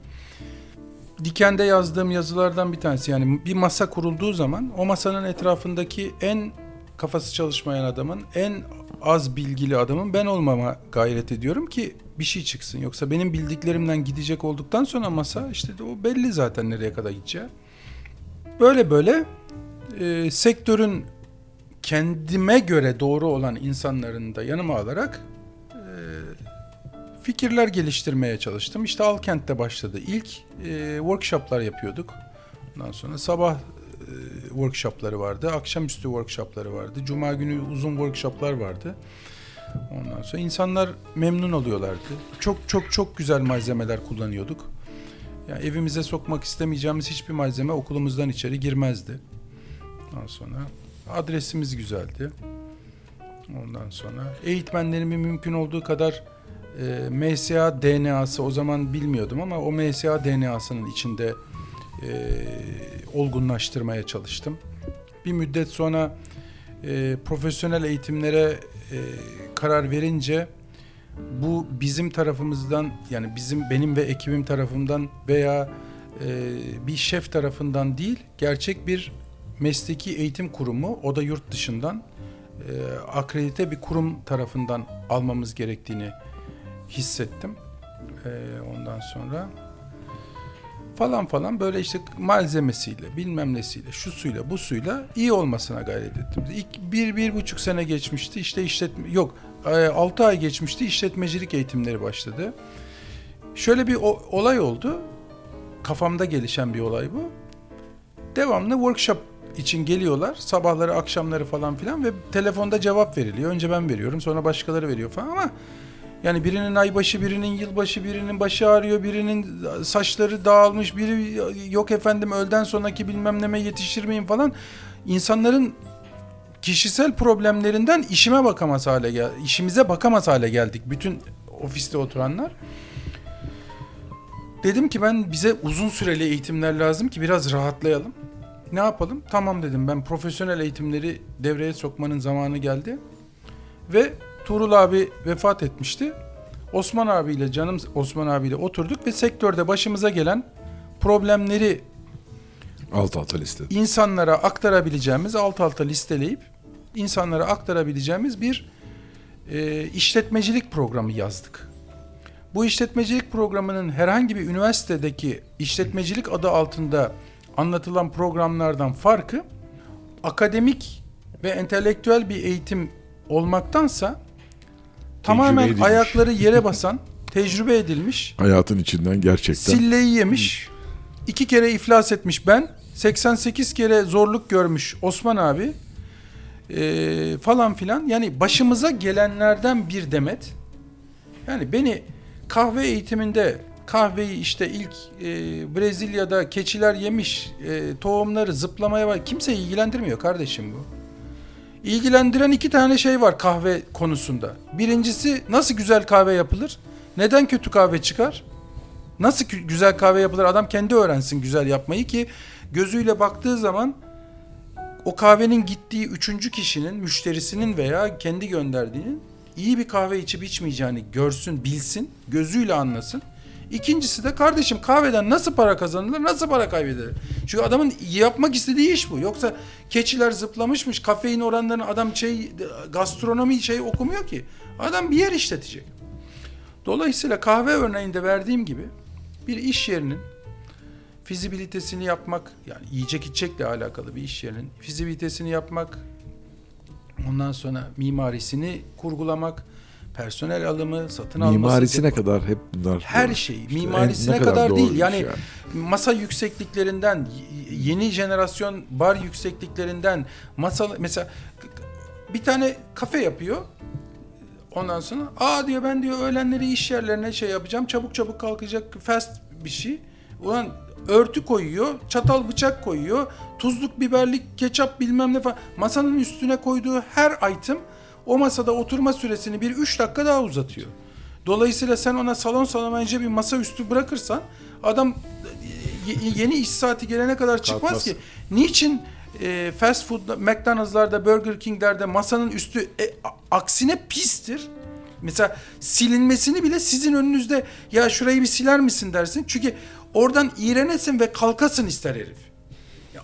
Dikende yazdığım yazılardan bir tanesi. Yani bir masa kurulduğu zaman o masanın etrafındaki en kafası çalışmayan adamın, en az bilgili adamın ben olmama gayret ediyorum ki bir şey çıksın. Yoksa benim bildiklerimden gidecek olduktan sonra masa işte o belli zaten nereye kadar gideceği. Böyle böyle e, sektörün kendime göre doğru olan insanların da yanıma alarak e, fikirler geliştirmeye çalıştım. İşte Alkent'te başladı. İlk e, workshoplar yapıyorduk. Ondan sonra sabah e, workshopları vardı. Akşamüstü workshopları vardı. Cuma günü uzun workshoplar vardı. Ondan sonra insanlar memnun oluyorlardı. Çok çok çok güzel malzemeler kullanıyorduk. Yani evimize sokmak istemeyeceğimiz hiçbir malzeme okulumuzdan içeri girmezdi. Ondan sonra adresimiz güzeldi. Ondan sonra eğitmenlerimin mümkün olduğu kadar e, MSA DNA'sı o zaman bilmiyordum ama o MSA DNA'sının içinde e, olgunlaştırmaya çalıştım. Bir müddet sonra e, profesyonel eğitimlere e, karar verince bu bizim tarafımızdan yani bizim benim ve ekibim tarafından veya e, bir şef tarafından değil gerçek bir mesleki eğitim kurumu o da yurt dışından e, akredite bir kurum tarafından almamız gerektiğini hissettim. E, ondan sonra falan falan böyle işte malzemesiyle bilmem nesiyle şu suyla bu suyla iyi olmasına gayret ettim. İlk bir, bir buçuk sene geçmişti işte işletme yok e, altı ay geçmişti işletmecilik eğitimleri başladı. Şöyle bir olay oldu. Kafamda gelişen bir olay bu. Devamlı workshop için geliyorlar. Sabahları, akşamları falan filan ve telefonda cevap veriliyor. Önce ben veriyorum, sonra başkaları veriyor falan ama yani birinin aybaşı, birinin yılbaşı, birinin başı ağrıyor, birinin saçları dağılmış, biri yok efendim öğleden sonraki bilmem neme yetişir miyim falan. İnsanların kişisel problemlerinden işime bakamaz hale gel, işimize bakamaz hale geldik bütün ofiste oturanlar. Dedim ki ben bize uzun süreli eğitimler lazım ki biraz rahatlayalım. Ne yapalım? Tamam dedim ben profesyonel eğitimleri devreye sokmanın zamanı geldi. Ve Tuğrul abi vefat etmişti. Osman abiyle canım Osman abiyle oturduk ve sektörde başımıza gelen problemleri Alt alta liste. insanlara aktarabileceğimiz alt alta listeleyip insanlara aktarabileceğimiz bir e, işletmecilik programı yazdık. Bu işletmecilik programının herhangi bir üniversitedeki işletmecilik adı altında anlatılan programlardan farkı akademik ve entelektüel bir eğitim olmaktansa tamamen edilmiş. ayakları yere basan, tecrübe edilmiş, Hayatın içinden gerçekten Silleyi yemiş. iki kere iflas etmiş ben. 88 kere zorluk görmüş Osman abi. Ee, falan filan. Yani başımıza gelenlerden bir demet. Yani beni kahve eğitiminde kahveyi işte ilk e, Brezilya'da keçiler yemiş e, tohumları zıplamaya var. Kimse ilgilendirmiyor kardeşim bu. İlgilendiren iki tane şey var kahve konusunda. Birincisi nasıl güzel kahve yapılır? Neden kötü kahve çıkar? Nasıl güzel kahve yapılır? Adam kendi öğrensin güzel yapmayı ki gözüyle baktığı zaman o kahvenin gittiği üçüncü kişinin, müşterisinin veya kendi gönderdiğinin iyi bir kahve içip içmeyeceğini görsün, bilsin, gözüyle anlasın. İkincisi de kardeşim kahveden nasıl para kazanılır, nasıl para kaybedilir? Çünkü adamın yapmak istediği iş bu. Yoksa keçiler zıplamışmış, kafein oranlarını adam şey gastronomi şey okumuyor ki. Adam bir yer işletecek. Dolayısıyla kahve örneğinde verdiğim gibi bir iş yerinin fizibilitesini yapmak yani yiyecek içecekle alakalı bir iş yerinin fizibilitesini yapmak ondan sonra mimarisini kurgulamak personel alımı satın alması Mimarisine depo- kadar hep bunlar. her şey İşte mimarisine kadar, doğru değil. yani, şey masa yüksekliklerinden yeni jenerasyon bar yüksekliklerinden masa mesela bir tane kafe yapıyor. Ondan sonra aa diyor ben diyor öğlenleri iş yerlerine şey yapacağım çabuk çabuk kalkacak fast bir şey. Ulan örtü koyuyor çatal bıçak koyuyor tuzluk biberlik ketçap bilmem ne falan. Masanın üstüne koyduğu her item o masada oturma süresini bir 3 dakika daha uzatıyor. Dolayısıyla sen ona salon salamayınca bir masa üstü bırakırsan adam y- yeni iş saati gelene kadar çıkmaz Kalkmaz. ki. Niçin e, fast food McDonald's'larda Burger King'lerde masanın üstü e, aksine pistir. Mesela silinmesini bile sizin önünüzde ya şurayı bir siler misin dersin. Çünkü oradan iğrenesin ve kalkasın ister herif.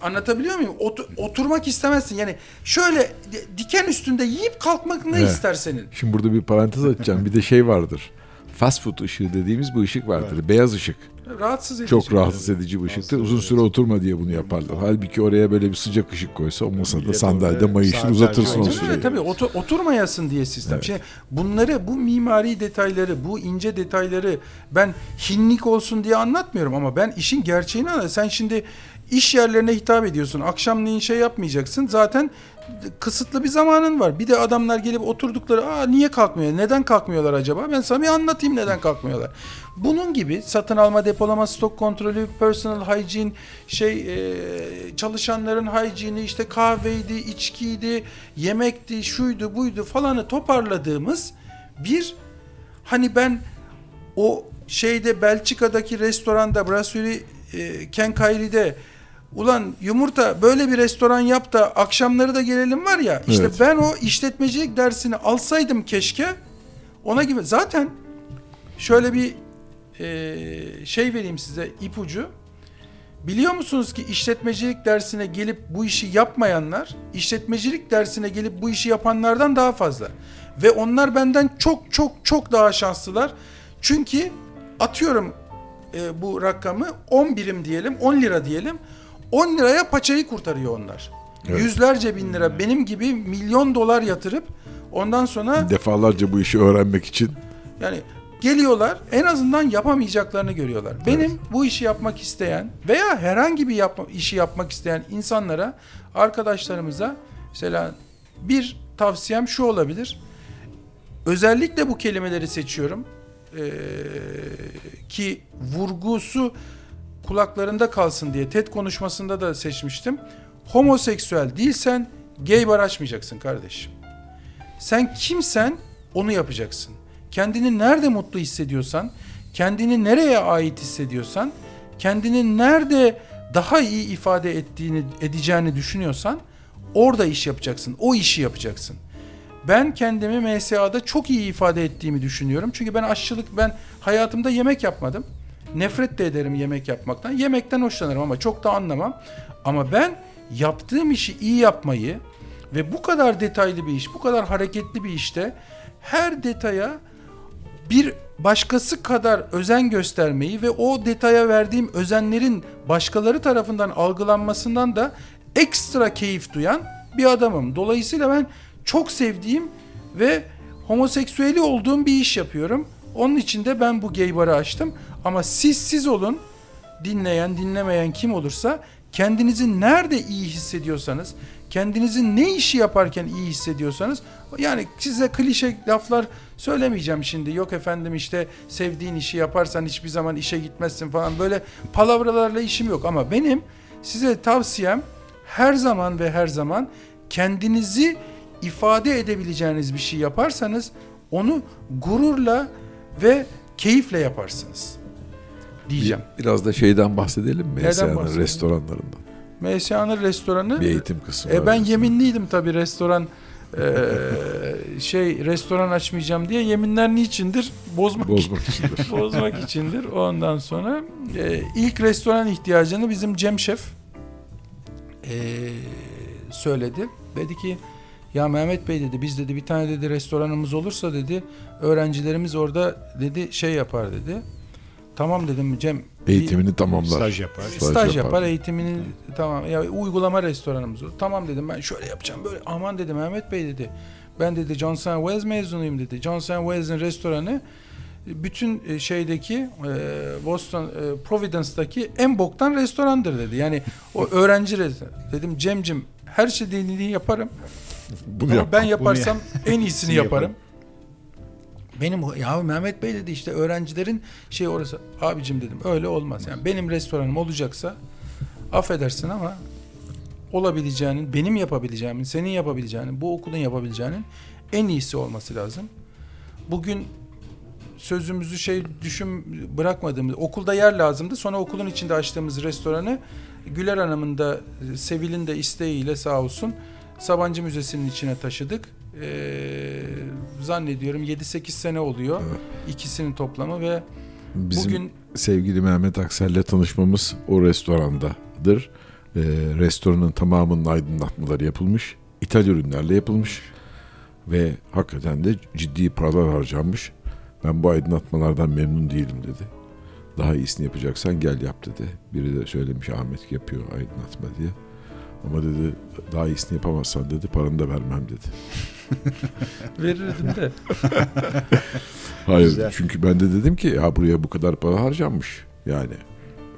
Anlatabiliyor muyum? Otu- oturmak istemezsin. Yani şöyle di- diken üstünde yiyip kalkmak ne Evet. ister senin? Şimdi burada bir parantez açacağım. Bir de şey vardır. Fast food ışığı dediğimiz bu ışık vardır. Beyaz ışık. Rahatsız edici. Çok rahatsız edici bir ışıktır. Uzun süre oturma diye bunu yaparlar. Halbuki oraya böyle bir sıcak ışık koysa o masada sandalyede mayışır uzatırsın o süreyi. tabii otu- oturmayasın diye sistem. Evet. Şimdi bunları bu mimari detayları, bu ince detayları ben hinlik olsun diye anlatmıyorum ama ben işin gerçeğini anlatıyorum. Sen şimdi iş yerlerine hitap ediyorsun. Akşamleyin şey yapmayacaksın. Zaten kısıtlı bir zamanın var. Bir de adamlar gelip oturdukları, "Aa niye kalkmıyor? Neden kalkmıyorlar acaba?" Ben sana bir anlatayım neden kalkmıyorlar. Bunun gibi satın alma, depolama, stok kontrolü, personal hygiene, şey e, çalışanların hijyeni, işte kahveydi, içkiydi, yemekti, şuydu, buydu falanı toparladığımız bir hani ben o şeyde Belçika'daki restoranda Brasserie e, Kenkayri'de ulan yumurta böyle bir restoran yap da akşamları da gelelim var ya işte Evet. ben o işletmecilik dersini alsaydım keşke ona gibi zaten şöyle bir e, şey vereyim size ipucu Biliyor musunuz ki işletmecilik dersine gelip bu işi yapmayanlar, işletmecilik dersine gelip bu işi yapanlardan daha fazla. Ve onlar benden çok çok çok daha şanslılar. Çünkü atıyorum e, bu rakamı 10 birim diyelim, 10 lira diyelim. 10 liraya paçayı kurtarıyor onlar. Evet. Yüzlerce bin lira benim gibi milyon dolar yatırıp ondan sonra Defalarca bu işi öğrenmek için yani geliyorlar en azından yapamayacaklarını görüyorlar. Benim bu işi yapmak isteyen veya herhangi bir yapma, işi yapmak isteyen insanlara, arkadaşlarımıza mesela bir tavsiyem şu olabilir. Özellikle bu kelimeleri seçiyorum. Ee, ki vurgusu kulaklarında kalsın diye TED konuşmasında da seçmiştim. Homoseksüel değilsen gay bar açmayacaksın kardeşim. Sen kimsen onu yapacaksın. Kendini nerede mutlu hissediyorsan, kendini nereye ait hissediyorsan, kendini nerede daha iyi ifade ettiğini edeceğini düşünüyorsan orada iş yapacaksın. O işi yapacaksın. Ben kendimi MSA'da çok iyi ifade ettiğimi düşünüyorum. Çünkü ben aşçılık ben hayatımda yemek yapmadım. Nefret de ederim yemek yapmaktan. Yemekten hoşlanırım ama çok da anlamam. Ama ben yaptığım işi iyi yapmayı ve bu kadar detaylı bir iş, bu kadar hareketli bir işte her detaya bir başkası kadar özen göstermeyi ve o detaya verdiğim özenlerin başkaları tarafından algılanmasından da ekstra keyif duyan bir adamım. Dolayısıyla ben çok sevdiğim ve homoseksüeli olduğum bir iş yapıyorum. Onun için de ben bu gay barı açtım. Ama siz siz olun, dinleyen, dinlemeyen kim olursa kendinizi nerede iyi hissediyorsanız, kendinizi ne işi yaparken iyi hissediyorsanız yani size klişe laflar söylemeyeceğim şimdi. Yok efendim işte sevdiğin işi yaparsan hiçbir zaman işe gitmezsin falan böyle palavralarla işim yok ama benim size tavsiyem her zaman ve her zaman kendinizi ifade edebileceğiniz bir şey yaparsanız onu gururla ve keyifle yaparsınız diyeceğim. biraz da şeyden bahsedelim mi? Neden restoranlarından. MSA'nın restoranı Bir eğitim kısmı. E ben yeminliydim tabii restoran e, şey restoran açmayacağım diye yeminler niçindir? Bozmak Bozmak içindir. bozmak içindir. Ondan sonra e, ilk restoran ihtiyacını bizim Cem Şef eee, söyledi. Dedi ki ya Mehmet Bey dedi biz dedi bir tane dedi restoranımız olursa dedi öğrencilerimiz orada dedi şey yapar dedi. Tamam dedim Cem. bir- Eğitimini tamamlar. Staj yapar. Staj, yapar. eğitimini tamam ya uygulama restoranımız olur. Tamam dedim ben şöyle yapacağım böyle aman dedi Mehmet Bey dedi. Ben dedi Johnson Wells mezunuyum dedi. Johnson Wells'in restoranı bütün e, şeydeki e, Boston e, Providence'daki en boktan restorandır dedi. Yani o öğrenci restoranı. Dedim Cemcim her şey dediğini yaparım. Bunu Ama yap. ben yaparsam en iyisini yaparım. Benim ya Mehmet Bey dedi işte öğrencilerin şey orası. Abicim dedim öyle olmaz. Yani benim restoranım olacaksa affedersin ama olabileceğinin, benim yapabileceğimin, senin yapabileceğinin, bu okulun yapabileceğinin en iyisi olması lazım. Bugün sözümüzü şey düşün bırakmadığımız okulda yer lazımdı. Sonra okulun içinde açtığımız restoranı Güler Hanım'ın da Sevil'in de isteğiyle sağ olsun Sabancı Müzesi'nin içine taşıdık. Ee, zannediyorum 7-8 sene oluyor. ikisinin toplamı ve Bizim bugün sevgili Mehmet Aksel'le tanışmamız o restorandadır. Ee, restoranın tamamının aydınlatmaları yapılmış. İthal ürünlerle yapılmış. Ve hakikaten de ciddi paralar harcanmış. Ben bu aydınlatmalardan memnun değilim dedi. Daha iyisini yapacaksan gel yap dedi. Biri de söylemiş Ahmet yapıyor aydınlatma diye. Ama dedi daha iyisini yapamazsan dedi paranı da vermem dedi. verirdim de. Hayır Güzel. çünkü ben de dedim ki ya buraya bu kadar para harcanmış yani.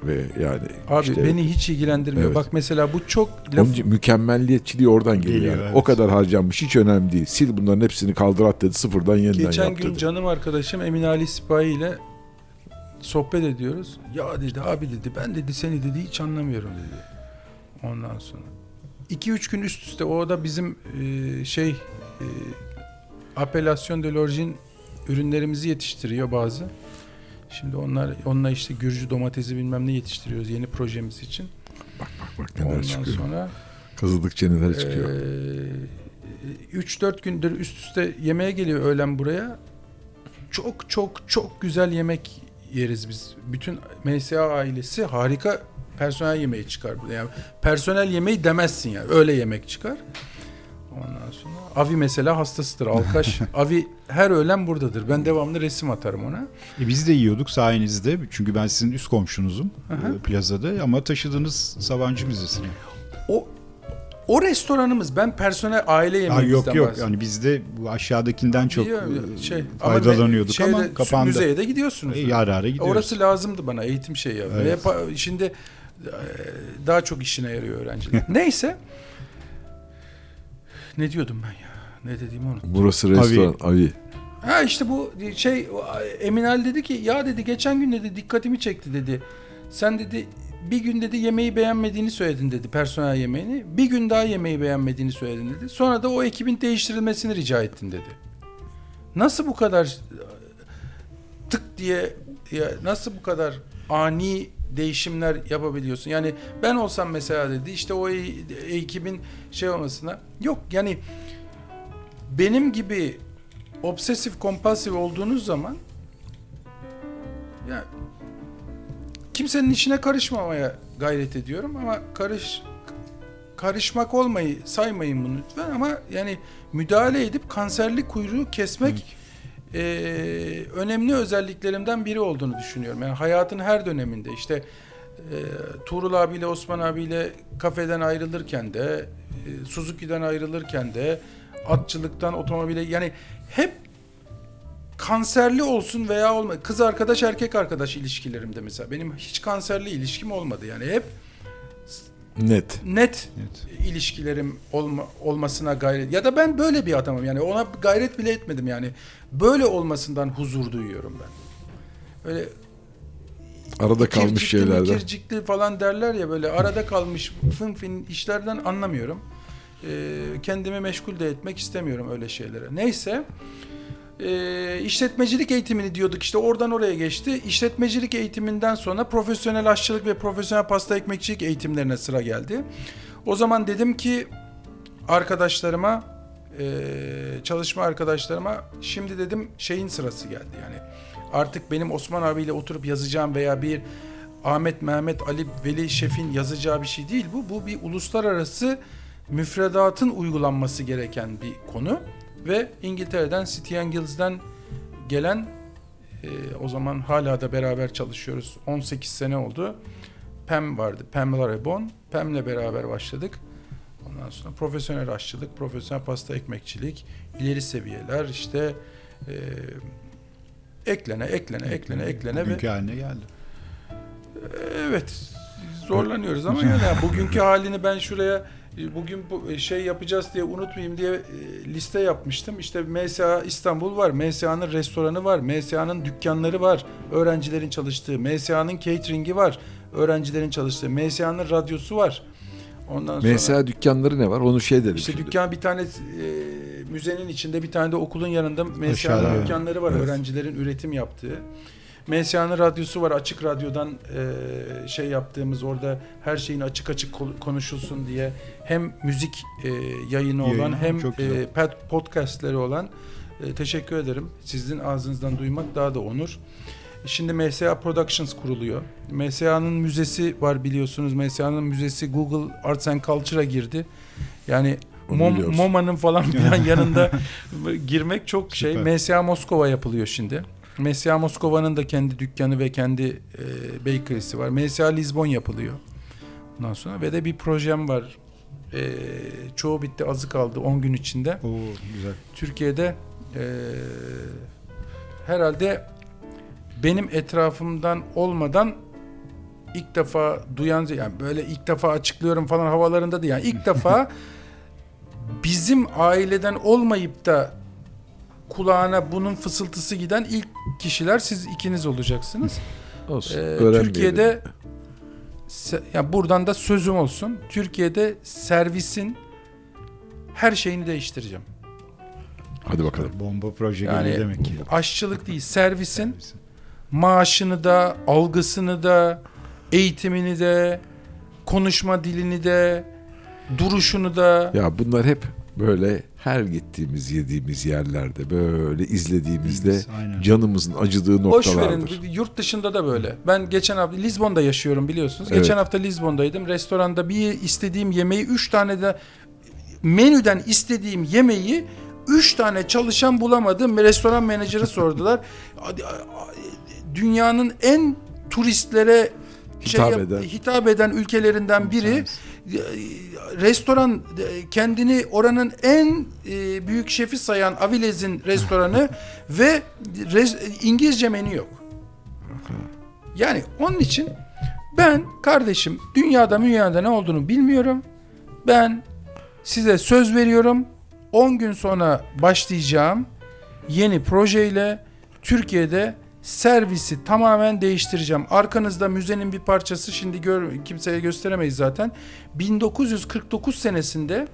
Ve yani Abi işte beni hiç ilgilendirmiyor. Evet. Bak mesela bu çok laf, Onun mükemmelliyetçiliği oradan geliyor. Geliyor, yani. evet. O kadar harcanmış hiç önemli değil. Sil bunların hepsini kaldır at dedi sıfırdan yeniden geçen yap gün dedi. canım arkadaşım Emin Ali Sipahi ile sohbet ediyoruz. Ya dedi abi dedi ben dedi seni dedi hiç anlamıyorum dedi. Ondan sonra 2-3 gün üst üste o da bizim e, şey e, apelasyon de l'origine ürünlerimizi yetiştiriyor bazı. Şimdi onlar onunla işte Gürcü domatesi bilmem ne yetiştiriyoruz yeni projemiz için. Bak bak neler Ondan çıkıyor. sonra Kazıdıkça neler çıkıyor. Ee, 3-4 gündür üst üste yemeğe geliyor öğlen buraya. Çok çok çok güzel yemek yeriz biz. Bütün MSA ailesi harika personel yemeği çıkar burada. Yani personel yemeği demezsin yani. Öyle yemek çıkar. Ondan sonra Avi mesela hastasıdır. Alkaş. Avi her öğlen buradadır. Ben devamlı resim atarım ona. E biz de yiyorduk sayenizde. Çünkü ben sizin üst komşunuzum Aha. e, plazada ama taşıdığınız Sabancı Müzesi'ne. O o restoranımız ben personel aile Ha, yemeğimizden yok yok yani bizde bu aşağıdakinden çok e, şey, faydalanıyorduk şeyde, ama kapandı. Müzeye de gidiyorsunuz. E, ara ara gidiyoruz. Orası lazımdı bana eğitim şeyi. Evet. Hep, şimdi daha çok işine yarıyor öğrenciler. Neyse. Ne diyordum ben ya? Ne dediğimi unuttum. Burası restoran. Avi. Ha işte bu şey Emin Ali dedi ki ya dedi geçen gün dedi dikkatimi çekti dedi. Sen dedi bir gün dedi yemeği beğenmediğini söyledin dedi personel yemeğini. Bir gün daha yemeği beğenmediğini söyledin dedi. Sonra da o ekibin değiştirilmesini rica ettin dedi. Nasıl bu kadar tık diye ya nasıl bu kadar ani değişimler yapabiliyorsun? Yani ben olsam mesela dedi işte o e- ekibin şey olmasına yok yani benim gibi obsesif kompulsif olduğunuz zaman ya kimsenin işine karışmamaya gayret ediyorum ama karış karışmak olmayı saymayın bunu lütfen ama yani müdahale edip kanserli kuyruğu kesmek eee, önemli özelliklerimden biri olduğunu düşünüyorum. Yani hayatın her döneminde işte eee Tuğrul abiyle Osman abiyle kafeden ayrılırken de e, Suzuki'den ayrılırken de atçılıktan otomobile yani hep kanserli olsun veya olma kız arkadaş erkek arkadaş ilişkilerimde mesela benim hiç kanserli ilişkim olmadı yani hep Net. net Evet. ilişkilerim olma, olmasına gayret ya da ben böyle bir adamım yani ona gayret bile etmedim yani böyle olmasından huzur duyuyorum ben. Öyle Arada kalmış kircikli, şeylerden. mikircikli falan derler ya böyle arada kalmış fın fin işlerden anlamıyorum. Ee, kendimi meşgul de etmek istemiyorum öyle şeylere. Neyse e, işletmecilik eğitimini diyorduk işte oradan oraya geçti. İşletmecilik eğitiminden sonra profesyonel aşçılık ve profesyonel pasta ekmekçilik eğitimlerine sıra geldi. O zaman dedim ki arkadaşlarıma e, çalışma arkadaşlarıma şimdi dedim şeyin sırası geldi yani artık benim Osman abiyle oturup yazacağım veya bir Ahmet, Mehmet, Ali, Veli Şef'in yazacağı bir şey değil bu. Bu bir uluslararası müfredatın uygulanması gereken bir konu. Ve İngiltere'den City Angels'den gelen e, o zaman hala da beraber çalışıyoruz. 18 sene oldu. Pam vardı. Pamela Rebon. Pam'le beraber başladık. Ondan sonra profesyonel aşçılık, profesyonel pasta ekmekçilik, ileri seviyeler işte e, eklene, eklene, eklene, eklene ve Bugünkü haline geldi. evet zorlanıyoruz ama yani bugünkü halini ben şuraya bugün bu e, şey yapacağız diye unutmayayım diye e, liste yapmıştım. İşte MSA İstanbul var, MSA'nın restoranı var, MSA'nın dükkanları var, öğrencilerin çalıştığı, MSA'nın catering'i var, öğrencilerin çalıştığı, MSA'nın radyosu var. Ondan sonra MSA dükkanları ne var? Onu şey dedim işte şimdi. dükkan bir tane e, müzenin içinde bir tane de okulun yanında MSA'nın dükkanları var Evet. öğrencilerin üretim yaptığı. MSA'nın radyosu var açık radyodan e, şey yaptığımız orada her şeyin açık açık konuşulsun diye hem müzik e, yayını olan Yayını, hem e, pod- podcastleri olan e, teşekkür ederim. Sizin ağzınızdan duymak daha da onur. Şimdi MSA Productions kuruluyor. MSA'nın müzesi var biliyorsunuz. MSA'nın müzesi Google Arts and Culture'a girdi. Yani Mom-. MoMA'nın falan filan yanında girmek çok şey. Süper. MSA Moskova yapılıyor şimdi. MSA Moskova'nın da kendi dükkanı ve kendi e, bakery'si var. MSA Lisbon yapılıyor. Ondan sonra ve de bir projem var. E, çoğu bitti, azı kaldı 10 gün içinde. Oo güzel. Türkiye'de e, herhalde benim etrafımdan olmadan ilk defa duyan yani böyle ilk defa açıklıyorum falan havalarında değil yani ilk defa bizim aileden olmayıp da kulağına bunun fısıltısı giden ilk kişiler siz ikiniz olacaksınız. Olsun. Ee. Türkiye'de se- ya buradan da sözüm olsun. Türkiye'de servisin her şeyini değiştireceğim. Hadi bakalım. Bomba proje Yani demek ki. aşçılık değil, servisin maaşını da, algısını da, eğitimini de, konuşma dilini de, duruşunu da Ya bunlar hep böyle her gittiğimiz yediğimiz yerlerde böyle izlediğimizde Aynen. canımızın acıdığı Boş verin. noktalardır. Yurt dışında da böyle. Ben geçen hafta Lizbon'da yaşıyorum biliyorsunuz. Evet. Geçen hafta Lizbon'daydım. Restoranda bir istediğim yemeği üç tane de menüden istediğim yemeği üç tane çalışan bulamadım. Restoran menajeri sordular. Dünyanın en turistlere şey Hitap yap- eden. hitap eden ülkelerinden biri restoran e, kendini oranın en e, büyük şefi sayan Aviles'in restoranı ve res- İngilizce menü yok. Yani onun için ben kardeşim dünyada dünyada ne olduğunu bilmiyorum. Ben size söz veriyorum. 10 gün sonra başlayacağım yeni projeyle Türkiye'de servisi tamamen değiştireceğim. Arkanızda müzenin bir parçası şimdi gör, kimseye gösteremeyiz zaten. 1949 senesinde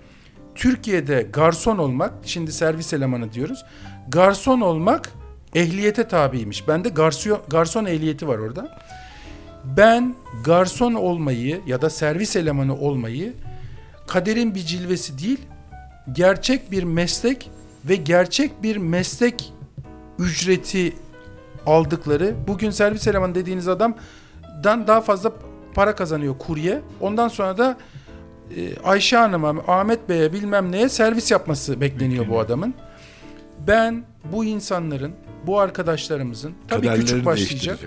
Türkiye'de garson olmak, şimdi servis elemanı diyoruz. Garson olmak ehliyete tabiymiş. Bende garson, garson ehliyeti var orada. Ben garson olmayı ya da servis elemanı olmayı kaderin bir cilvesi değil, gerçek bir meslek ve gerçek bir meslek ücreti aldıkları bugün servis elemanı dediğiniz adamdan daha fazla para kazanıyor kurye. Ondan sonra da e, Ayşe Hanım'a, Ahmet Bey'e bilmem neye servis yapması bekleniyor bu adamın. Ben bu insanların, bu arkadaşlarımızın tabii küçük başlayacak.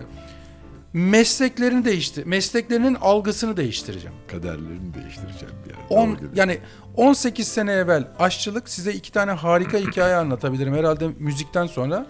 Mesleklerini değişti. Mesleklerinin algısını değiştireceğim. Kaderlerini değiştireceğim yani. On, yani 18 sene evvel aşçılık size iki tane harika hikaye anlatabilirim. Herhalde müzikten sonra.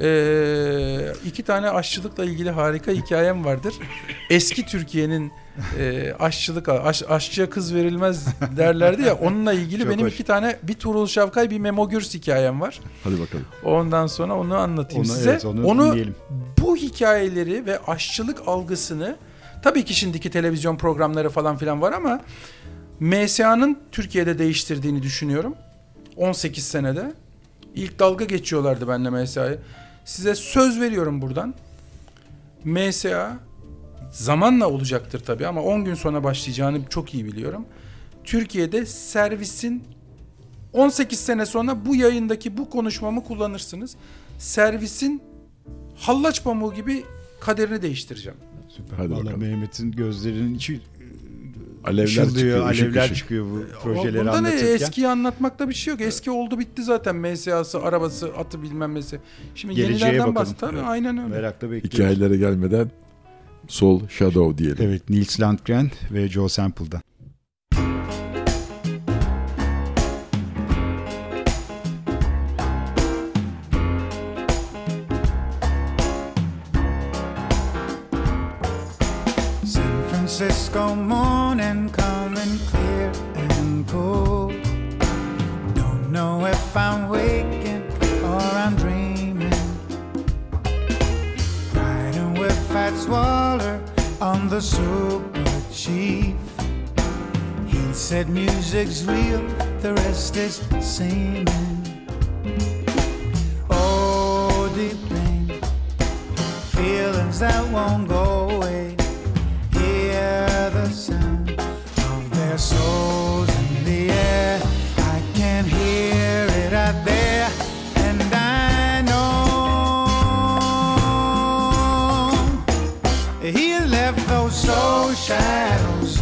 Ee, iki tane aşçılıkla ilgili harika hikayem vardır. Eski Türkiye'nin e, aşçılık aş, aşçıya kız verilmez derlerdi ya onunla ilgili benim hoş. iki tane bir Tuğrul Şavkay bir Memo Gürs hikayem var. Hadi bakalım. Ondan sonra onu anlatayım Onu, size. evet, onu, onu dinleyelim. bu hikayeleri ve aşçılık algısını tabii ki şimdiki televizyon programları falan filan var ama MSA'nın Türkiye'de değiştirdiğini düşünüyorum. 18 senede. İlk dalga geçiyorlardı benimle MSA'yı. Size söz veriyorum buradan. MSA zamanla olacaktır tabii ama 10 gün sonra başlayacağını çok iyi biliyorum. Türkiye'de servisin 18 sene sonra bu yayındaki bu konuşmamı kullanırsınız. Servisin hallaç pamuğu gibi kaderini değiştireceğim. Süper. Hadi Vallahi bakalım. Mehmet'in gözlerinin içi Alevler ışıldıyor, çıkıyor, ışık alevler ışık. çıkıyor bu O- projeleri Bunda ne anlatırken. eskiyi anlatmakta bir şey yok. Eski oldu bitti zaten. MSA'sı, arabası, atı bilmem nesi. Şimdi Geleceğe yenilerden bakalım. bahset. Tabii Evet. aynen öyle. Merakla bekliyoruz. Hikayelere gelmeden Sol Shadow diyelim. Evet, Nils Landgren ve Joe Sample'dan. San Francisco morning coming clear and cool. Don't know if I'm waking with Fats Waller on the Super Chief. He said music's real, the rest is seeming. Oh, deep pain, feelings that won't go away hear the sound of their souls in the air. I can hear it out there, so shadows.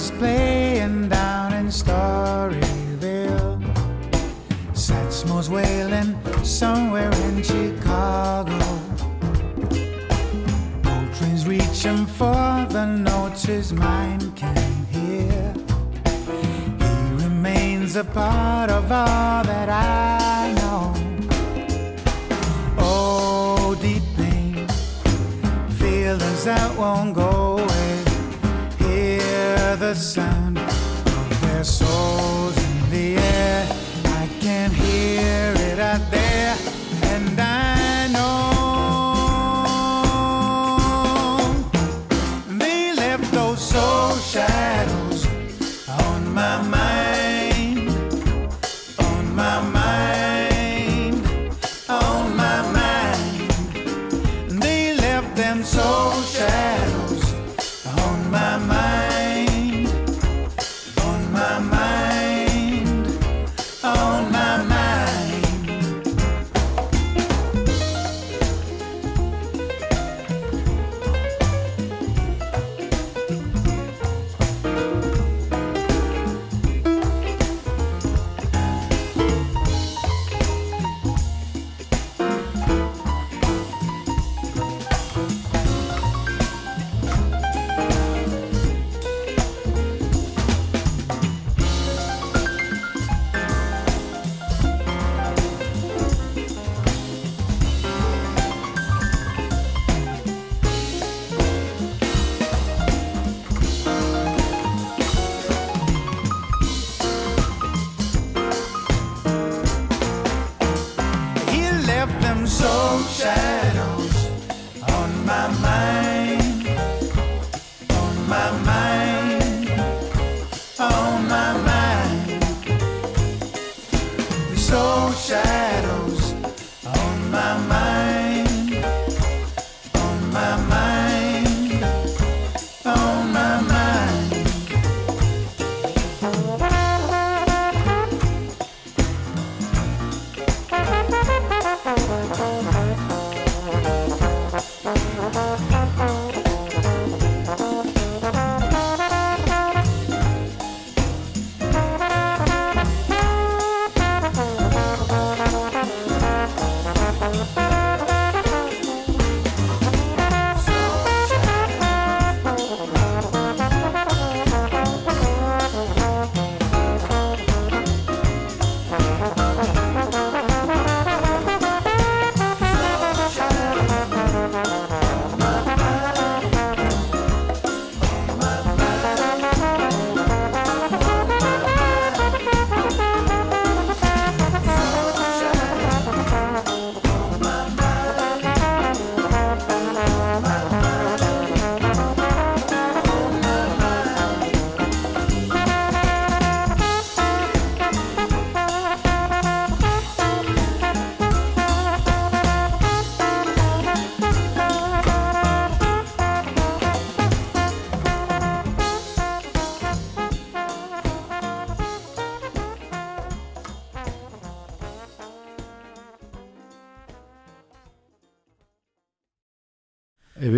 Is playing down in Storyville. Satchmo's wailing somewhere in Chicago. Coltrane's reaching for the notes his mind can hear. He remains a part of all that I know. Oh, deep pain, feelings that won't go the sound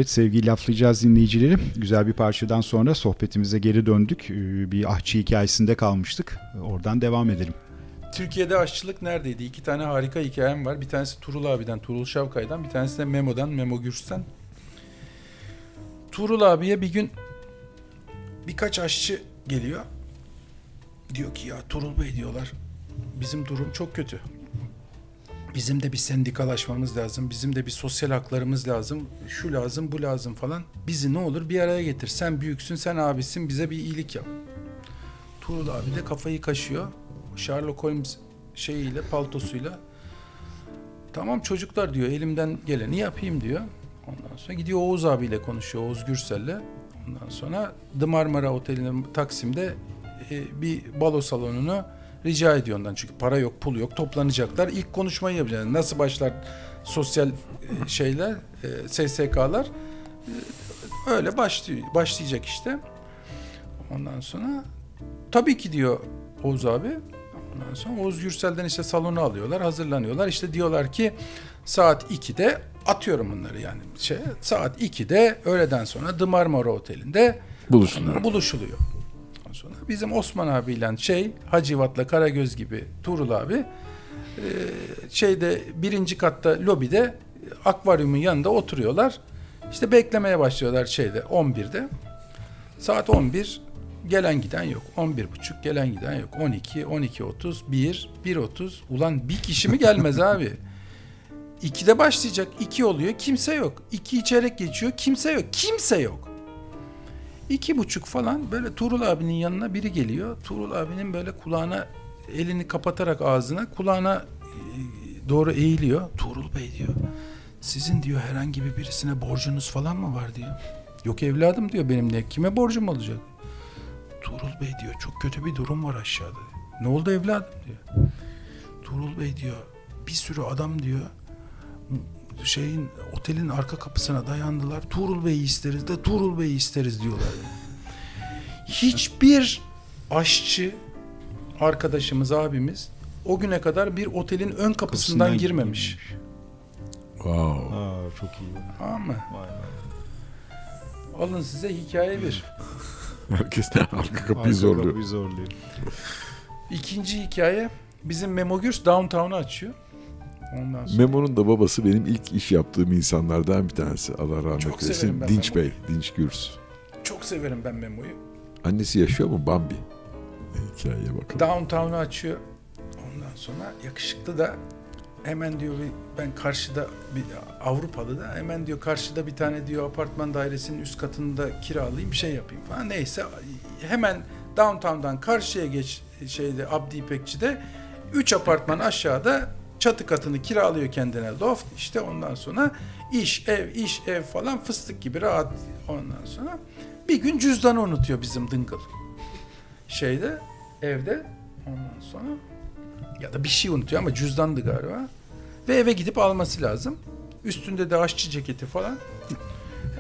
Evet sevgili laflayacağız dinleyicileri. Güzel bir parçadan sonra sohbetimize geri döndük. Ee, Bir ahçı hikayesinde kalmıştık. Oradan devam edelim. Türkiye'de aşçılık neredeydi? İki tane harika hikayem var. Bir tanesi Turul abiden, Turul Şavkay'dan. Bir tanesi de Memo'dan, Memo Gürs'ten. Turul abiye bir gün birkaç aşçı geliyor. Diyor ki ya Turul Bey diyorlar. Bizim durum çok kötü. Bizim de bir sendikalaşmamız lazım. Bizim de bir sosyal haklarımız lazım. Şu lazım, bu lazım falan. Bizi ne olur bir araya getir. Sen büyüksün, sen abisin. Bize bir iyilik yap. Tuğrul abi de kafayı kaşıyor. Sherlock Holmes şeyiyle, paltosuyla. Tamam çocuklar diyor elimden geleni yapayım diyor. Ondan sonra gidiyor Oğuz abiyle konuşuyor, Oğuz Gürsel'le. Ondan sonra The Marmara Oteli'nin Taksim'de e, bir balo salonunu rica ediyor ondan. Çünkü para yok, pul yok, toplanacaklar. İlk konuşmayı yapacaklar. Nasıl başlar sosyal e, şeyler, e, SSK'lar? E, öyle başlıyor, başlayacak işte. Ondan sonra tabii ki diyor Oğuz abi. Ondan sonra Oğuz Gürsel'den işte salonu alıyorlar, hazırlanıyorlar. İşte diyorlar ki saat 2'de atıyorum bunları yani şey saat 2'de öğleden sonra The Marmara Oteli'nde Buluştular. buluşuluyor. Bizim Osman abiyle şey Hacivat'la Karagöz gibi Tuğrul abi e, şeyde birinci katta lobide akvaryumun yanında oturuyorlar. İşte beklemeye başlıyorlar şeyde 11'de. Saat 11 gelen giden yok. 11 buçuk gelen giden yok. 12, 12.30, 1, 1.30. Ulan bir kişi mi gelmez abi? 2'de başlayacak. 2 oluyor. Kimse yok. 2 içerek geçiyor. Kimse yok. Kimse yok. İki buçuk falan böyle Tuğrul abinin yanına biri geliyor. Tuğrul abinin böyle kulağına elini kapatarak ağzına kulağına e, doğru eğiliyor. Tuğrul Bey diyor. Sizin diyor herhangi bir birisine borcunuz falan mı var diyor. Yok evladım diyor benim ne kime borcum olacak? Tuğrul Bey diyor çok kötü bir durum var aşağıda. Ne oldu evladım diyor. Tuğrul Bey diyor bir sürü adam diyor şeyin otelin arka kapısına dayandılar. Tuğrul Bey'i isteriz de Tuğrul Bey'i isteriz diyorlar. Hiçbir aşçı arkadaşımız, abimiz o güne kadar bir otelin ön kapısından, girmemiş. Wow. Aa, çok iyi. Tamam mı? Vay vay. Alın size hikaye bir. Herkes de arka kapıyı Arka zorluyor. kapıyı zorluyor. İkinci hikaye bizim Memo Gürs Downtown'u açıyor. Ondan sonra Memo'nun da babası benim ilk iş yaptığım insanlardan bir tanesi. Allah rahmet Çok eylesin. Dinç Memo'yu. Bey, Dinç Gürs. çok severim ben Memo'yu. Annesi yaşıyor mu? Bambi. Hikayeye bakalım. Downtown'u açıyor. Ondan sonra yakışıklı da hemen diyor ben karşıda bir Avrupalı da hemen diyor karşıda bir tane diyor apartman dairesinin üst katında kiralayayım bir şey yapayım falan. Neyse hemen downtown'dan karşıya geç şeyde Abdi İpekçi'de 3 apartman aşağıda çatı katını kiralıyor kendine loft. İşte ondan sonra iş, ev, iş, ev falan fıstık gibi rahat ondan sonra. Bir gün cüzdanı unutuyor bizim dıngıl. Şeyde evde ondan sonra ya da bir şey unutuyor ama cüzdandı galiba. Ve eve gidip alması lazım. Üstünde de aşçı ceketi falan.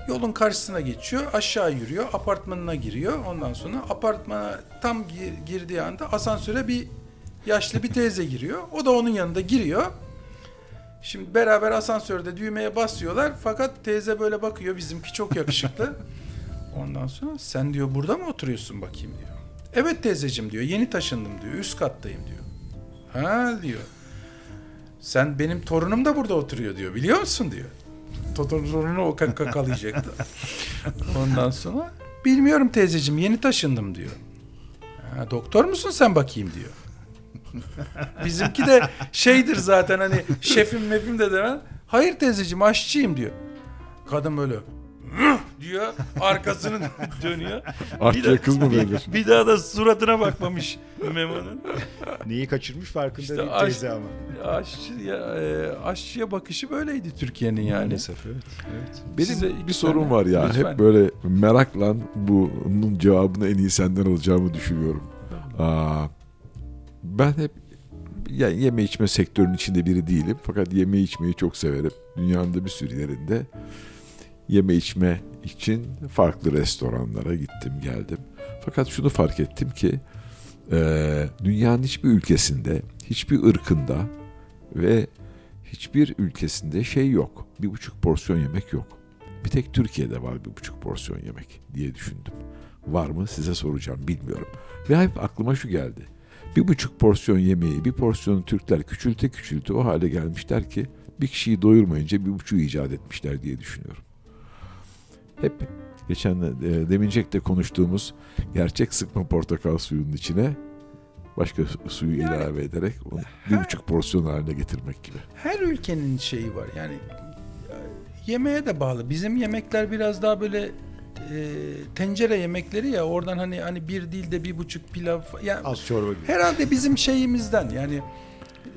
Yolun karşısına geçiyor, aşağı yürüyor, apartmanına giriyor. Ondan sonra apartmana tam gir- girdiği anda asansöre bir yaşlı bir teyze giriyor. O da onun yanında giriyor. Şimdi beraber asansörde düğmeye basıyorlar. Fakat teyze böyle bakıyor. Bizimki çok yakışıklı. Ondan sonra sen diyor burada mı oturuyorsun bakayım diyor. Evet teyzeciğim diyor. Yeni taşındım diyor. Üst kattayım diyor. Ha diyor. Sen benim torunum da burada oturuyor diyor. Biliyor musun diyor. Torunu o kaka kalayacaktı. Ondan sonra bilmiyorum teyzeciğim yeni taşındım diyor. Ha, doktor musun sen bakayım diyor. Bizimki de şeydir zaten hani şefim mefim de demem. Hayır teyzeciğim aşçıyım diyor. Kadın böyle diyor arkasını dönüyor. Aşçıya kız mı verilir? Bir daha da suratına bakmamış Memo'nun. Neyi kaçırmış farkında İşte değil aş- teyze ama. Aşçı ya, e, aşçıya bakışı böyleydi Türkiye'nin yani. Maalesef evet. evet. Benim Size bir sorun var ya. Lütfen. Hep böyle merakla bunun cevabını en iyi senden alacağımı düşünüyorum. Aa, ben hep yani yeme içme sektörünün içinde biri değilim. Fakat yeme içmeyi çok severim. Dünyanın da bir sürü yerinde yeme içme için farklı restoranlara gittim geldim. Fakat şunu fark ettim ki e, dünyanın hiçbir ülkesinde, hiçbir ırkında ve hiçbir ülkesinde şey yok. Bir buçuk porsiyon yemek yok. Bir tek Türkiye'de var bir buçuk porsiyon yemek diye düşündüm. Var mı size soracağım bilmiyorum. Ve hep aklıma şu geldi. Bir buçuk porsiyon yemeği bir porsiyonu Türkler küçülte küçülte o hale gelmişler ki bir kişiyi doyurmayınca bir buçuğu icat etmişler diye düşünüyorum. Hep geçen e, demincek de konuştuğumuz gerçek sıkma portakal suyunun içine başka su- suyu Yani- ilave ederek onu bir buçuk porsiyon haline getirmek gibi. Her ülkenin şeyi var. Yani yemeğe de bağlı. Bizim yemekler biraz daha böyle tencere yemekleri ya oradan hani hani bir değil de bir buçuk pilav yani Az çorba gibi. herhalde bizim şeyimizden yani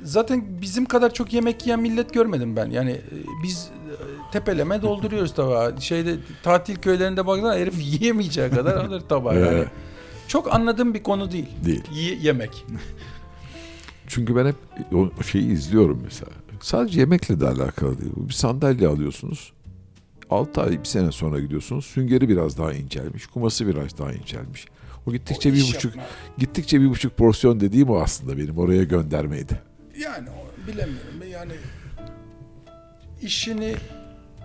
zaten bizim kadar çok yemek yiyen millet görmedim ben. Yani e, biz e, tepeleme dolduruyoruz tabağı. Şeyde tatil köylerinde baksana herif yiyemeyeceği kadar alır tabağı. Yani. Çok anladığım bir konu değil. değil. Ye- yemek. Çünkü ben hep o şeyi izliyorum mesela. Sadece yemekle de alakalı değil. Bir sandalye alıyorsunuz. 6 ay bir sene sonra gidiyorsunuz. Süngeri biraz daha incelmiş. Kuması biraz daha incelmiş. O gittikçe O bir buçuk yapma. gittikçe bir buçuk porsiyon dediğim o aslında benim oraya göndermeydi. Yani o- bilemiyorum. Yani işini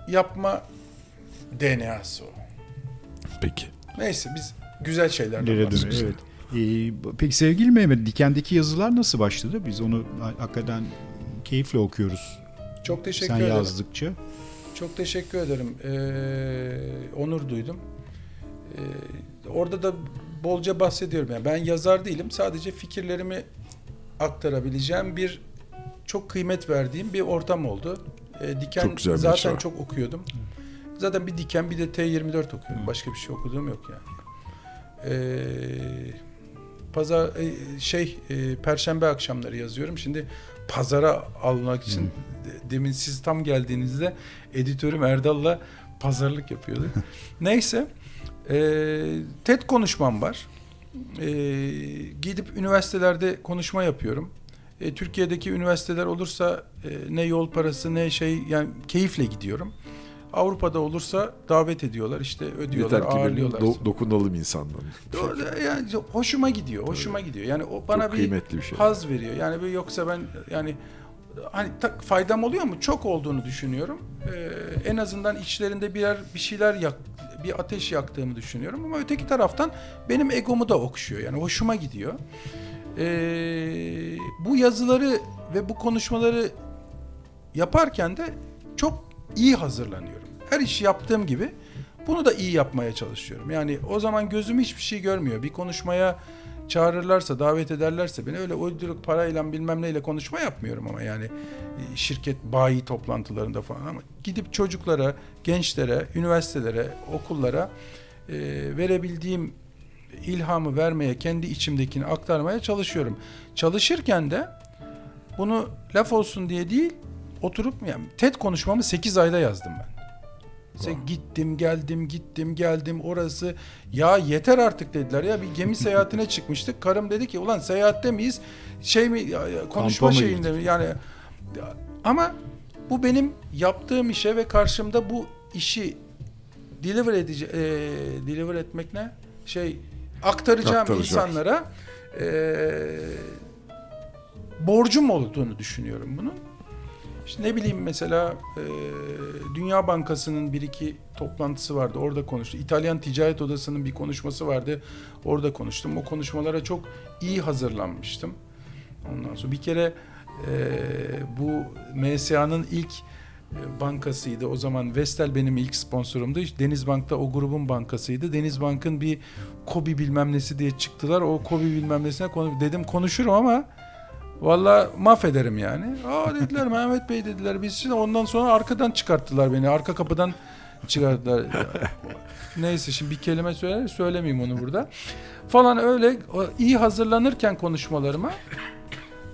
yapma DNA'sı o. Peki. Neyse biz güzel bahsediyoruz. dönüyor? Evet. Ee, peki sevgili Mehmet, Diken'deki yazılar nasıl başladı? Biz onu ha- hakikaten keyifle okuyoruz. Çok teşekkür Sen ederim. yazdıkça. Çok teşekkür ederim. Ee, onur duydum. Ee, orada da bolca bahsediyorum. Yani ben yazar değilim. Sadece fikirlerimi aktarabileceğim bir çok kıymet verdiğim bir ortam oldu. Ee, Diken Çok güzel zaten işler. çok okuyordum. Zaten bir Diken bir de T24 okuyorum. Başka bir şey okuduğum yok yani. Ee, pazar e, şey e, perşembe akşamları yazıyorum. Şimdi pazara almak için de- demin siz tam geldiğinizde editörüm Erdal'la pazarlık yapıyordu. Neyse e, TED konuşmam var. E, gidip üniversitelerde konuşma yapıyorum. E, Türkiye'deki üniversiteler olursa e, ne yol parası ne şey yani keyifle gidiyorum. Avrupa'da olursa davet ediyorlar işte ödüyorlar Yeter ki ağırlıyorlar. do- dokunalım insanların. Doğru, yani hoşuma gidiyor, hoşuma gidiyor. Yani o bana Çok bir kıymetli bir şey. haz veriyor. Yani böyle yoksa ben yani hani ta- faydam oluyor mu? Çok olduğunu düşünüyorum. Ee, en azından içlerinde birer bir şeyler yak, bir ateş yaktığımı düşünüyorum. Ama öteki taraftan benim egomu da okşuyor. Yani hoşuma gidiyor. Ee, bu yazıları ve bu konuşmaları yaparken de çok iyi hazırlanıyorum. Her işi yaptığım gibi bunu da iyi yapmaya çalışıyorum. Yani o zaman gözüm hiçbir şey görmüyor. Bir konuşmaya çağırırlarsa, davet ederlerse beni öyle uyduruk parayla bilmem neyle konuşma yapmıyorum ama yani e, şirket bayi toplantılarında falan ama gidip çocuklara, gençlere, üniversitelere, okullara e, verebildiğim ilhamı vermeye, kendi içimdekini aktarmaya çalışıyorum. Çalışırken de bunu laf olsun diye değil, oturup yani TED konuşmamı 8 ayda yazdım ben. İşte gittim geldim gittim geldim orası. Ya yeter artık dediler. Ya bir gemi seyahatine çıkmıştık. Karım dedi ki ulan seyahatte miyiz? Şey mi konuşma Kampa şeyinde mi? yani ya- ama bu benim yaptığım işe ve karşımda bu işi deliver edici e, deliver etmek ne? Şey aktaracağım Aktaracak. insanlara e, borcum olduğunu düşünüyorum bunun. İşte ne bileyim mesela e, Dünya Bankası'nın bir iki toplantısı vardı. Orada konuştu. İtalyan Ticaret Odası'nın bir konuşması vardı. Orada konuştum. O konuşmalara çok iyi hazırlanmıştım. Ondan sonra bir kere e, bu MSA'nın ilk bankasıydı. O zaman Vestel benim ilk sponsorumdu. Denizbank'ta o grubun bankasıydı. Denizbank'ın bir Kobi bilmem nesi diye çıktılar. O Kobi bilmem nesine konu dedim konuşurum ama Valla mahvederim yani. Aa dediler Mehmet Bey dediler biz şimdi ondan sonra arkadan çıkarttılar beni. Arka kapıdan çıkarttılar. Neyse şimdi bir kelime söyler söylemeyeyim onu burada. Falan öyle iyi hazırlanırken konuşmalarıma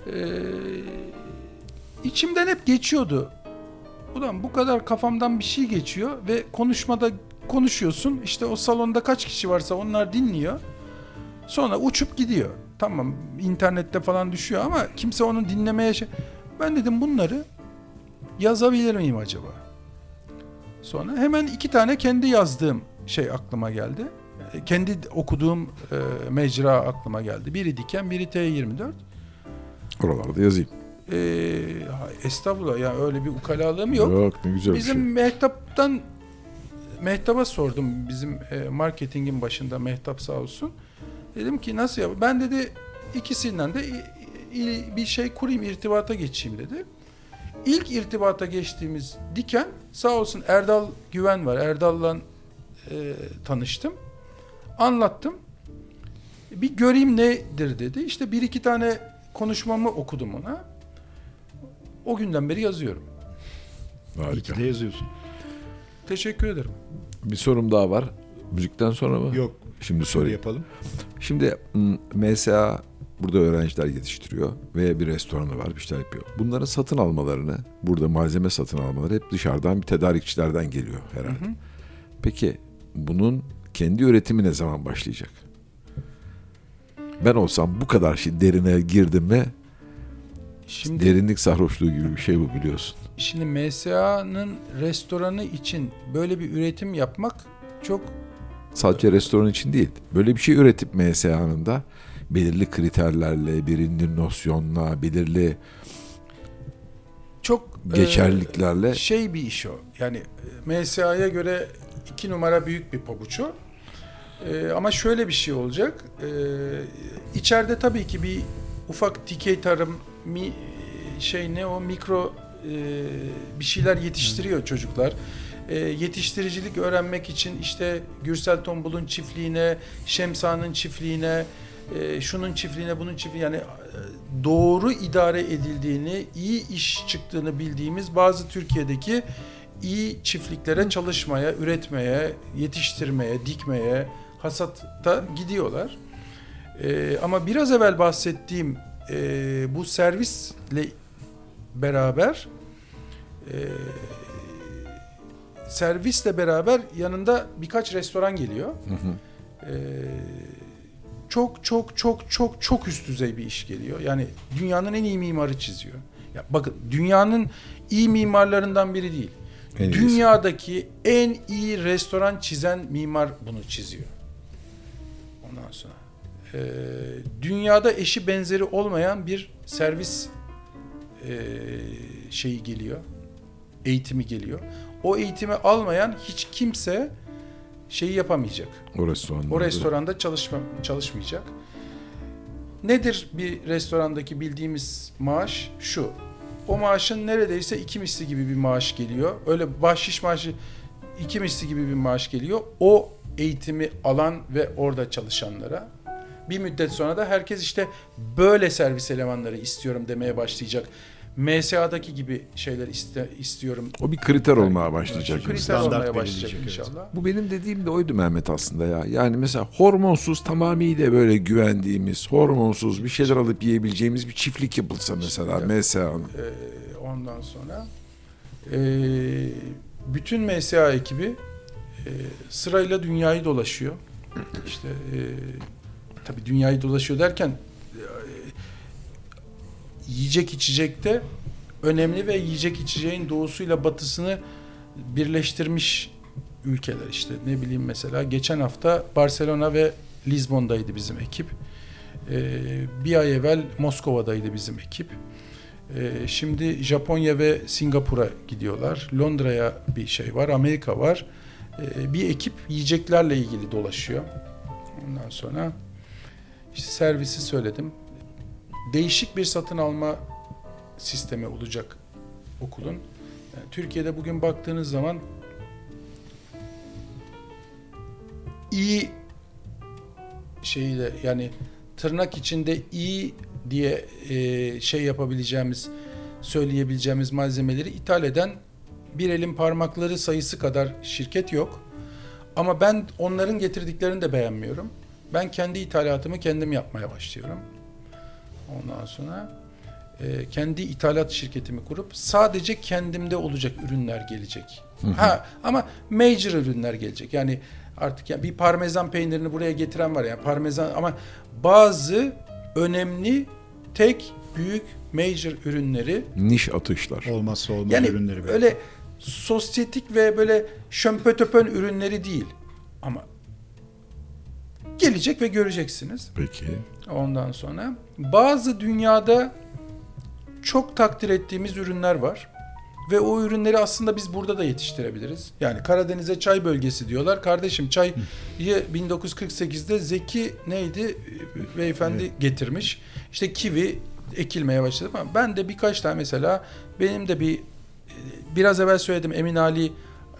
eee, içimden hep geçiyordu. Ulan bu kadar kafamdan bir şey geçiyor ve konuşmada konuşuyorsun. İşte o salonda kaç kişi varsa onlar dinliyor. Sonra uçup gidiyor. Tamam internette falan düşüyor ama kimse onu dinlemeye şey... Ben dedim bunları yazabilir miyim acaba? Sonra hemen iki tane kendi yazdığım şey aklıma geldi. E, Kendi okuduğum e, mecra aklıma geldi. Biri Diken, biri T24. Oralarda yazayım. E, ha, estağfurullah ya öyle bir ukalalığım yok. Yok ne güzel Bizim şey. mehtaptan Mehtap'a sordum bizim e, marketingin başında Mehtap sağ olsun. Dedim ki nasıl yap? Ben dedi ikisinden de bir şey kurayım irtibata geçeyim dedi. İlk irtibata geçtiğimiz diken sağ olsun Erdal Güven var. Erdal'la e, tanıştım. Anlattım. Bir göreyim nedir dedi. İşte bir iki tane konuşmamı okudum ona. O günden beri yazıyorum. Harika. de yazıyorsun. Teşekkür ederim. Bir sorum daha var. Müzikten sonra mı? Yok. Şimdi sorayım. yapalım. Şimdi MSA burada öğrenciler yetiştiriyor ve bir restoranı var bir şeyler yapıyor. Bunların satın almalarını, burada malzeme satın almaları hep dışarıdan bir tedarikçilerden geliyor herhalde. Peki bunun kendi üretimi ne zaman başlayacak? Ben olsam bu kadar şey derine girdim mi Şimdi derinlik sarhoşluğu gibi bir şey bu biliyorsun. Şimdi MSA'nın restoranı için böyle bir üretim yapmak çok Sadece restoran için değil. Böyle bir şey üretip MSA'nın da belirli kriterlerle, belirli nosyonla, belirli çok e, geçerliliklerle şey bir iş o. Yani e, MSA'ya göre iki numara büyük bir pabuç o. E, ama şöyle bir şey olacak. E, içeride tabii ki bir ufak dikey tarım mi, şey ne o mikro e, bir şeyler yetiştiriyor çocuklar. E, yetiştiricilik öğrenmek için işte Gürsel Tombul'un çiftliğine, Şemsa'nın çiftliğine, e, şunun çiftliğine, bunun çiftliğine yani e, doğru idare edildiğini, iyi iş çıktığını bildiğimiz bazı Türkiye'deki iyi çiftliklere çalışmaya, üretmeye, yetiştirmeye, dikmeye, hasatta gidiyorlar. Ama biraz evvel bahsettiğim bu servisle beraber servisle beraber yanında birkaç restoran geliyor. E, çok çok çok çok çok üst düzey bir iş geliyor. Yani dünyanın en iyi mimarı çiziyor. Ya bakın dünyanın iyi mimarlarından biri değil. En iyisi. Dünyadaki en iyi restoran çizen mimar bunu çiziyor. Ondan sonra e, dünyada eşi benzeri olmayan bir servis e, şeyi geliyor. Eğitimi geliyor. O eğitimi almayan hiç kimse şeyi yapamayacak. o restoranda. O restoranda çalışma, çalışmayacak. Nedir bir restorandaki bildiğimiz maaş? Şu. O maaşın neredeyse iki misli gibi bir maaş geliyor. Öyle bahşiş maaşı iki misli gibi bir maaş geliyor. O eğitimi alan ve orada çalışanlara. Bir müddet sonra da herkes işte böyle servis elemanları istiyorum demeye başlayacak. MSA'daki gibi şeyler iste, istiyorum. O bir kriter olmaya başlayacak. Kriter Standart olmaya başlayacak evet. inşallah. Bu benim dediğim de oydu Mehmet aslında ya. Yani mesela hormonsuz tamamıyla böyle güvendiğimiz, hormonsuz bir şeyler alıp yiyebileceğimiz bir çiftlik yapılsa mesela MSA'nın. Ee, ondan sonra ee, bütün MSA ekibi ee, sırayla dünyayı dolaşıyor. İşte ee, tabii dünyayı dolaşıyor derken yiyecek içecekte önemli ve yiyecek içeceğin doğusuyla batısını birleştirmiş ülkeler işte ne bileyim mesela geçen hafta Barcelona ve Lizbon'daydı bizim ekip. Ee, bir ay evvel Moskova'daydı bizim ekip. Ee, şimdi Japonya ve Singapur'a gidiyorlar. Londra'ya bir şey var, Amerika var. Ee, bir ekip yiyeceklerle ilgili dolaşıyor. Ondan sonra işte servisi söyledim. Değişik bir satın alma sistemi olacak okulun. Yani Türkiye'de bugün baktığınız zaman iyi şeyle yani tırnak içinde iyi diye e, şey yapabileceğimiz söyleyebileceğimiz malzemeleri ithal eden bir elin parmakları sayısı kadar şirket yok. Ama ben onların getirdiklerini de beğenmiyorum. Ben kendi ithalatımı kendim yapmaya başlıyorum. Ondan sonra e, kendi ithalat şirketimi kurup sadece kendimde olacak ürünler gelecek. Ha ama major ürünler gelecek. Yani artık yani bir parmesan peynirini buraya getiren var yani parmesan ama bazı önemli tek büyük major ürünleri Niş atışlar. Olmazsa olmaz yani ürünleri. belki. öyle sosyetik ve böyle şömpötöpön ürünleri değil ama gelecek ve göreceksiniz. Peki. Ondan sonra bazı dünyada çok takdir ettiğimiz ürünler var. Ve o ürünleri aslında biz burada da yetiştirebiliriz. Yani Karadeniz'e çay bölgesi diyorlar. Kardeşim çayı 1948'de Zeki neydi beyefendi getirmiş. İşte kivi ekilmeye başladı falan. Ben de birkaç tane mesela benim de bir biraz evvel söyledim Emin Ali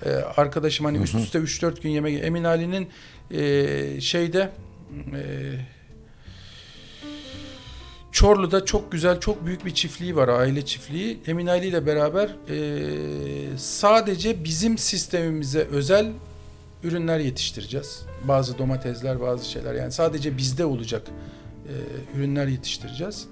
e, arkadaşım hani üst üste 3-4 gün yemek Emin Ali'nin e, şeyde e, Çorlu'da çok güzel, çok büyük bir çiftliği var, aile çiftliği. Emin Ali ile beraber e, sadece bizim sistemimize özel ürünler yetiştireceğiz. Bazı domatesler, bazı şeyler yani sadece bizde olacak e, ürünler yetiştireceğiz.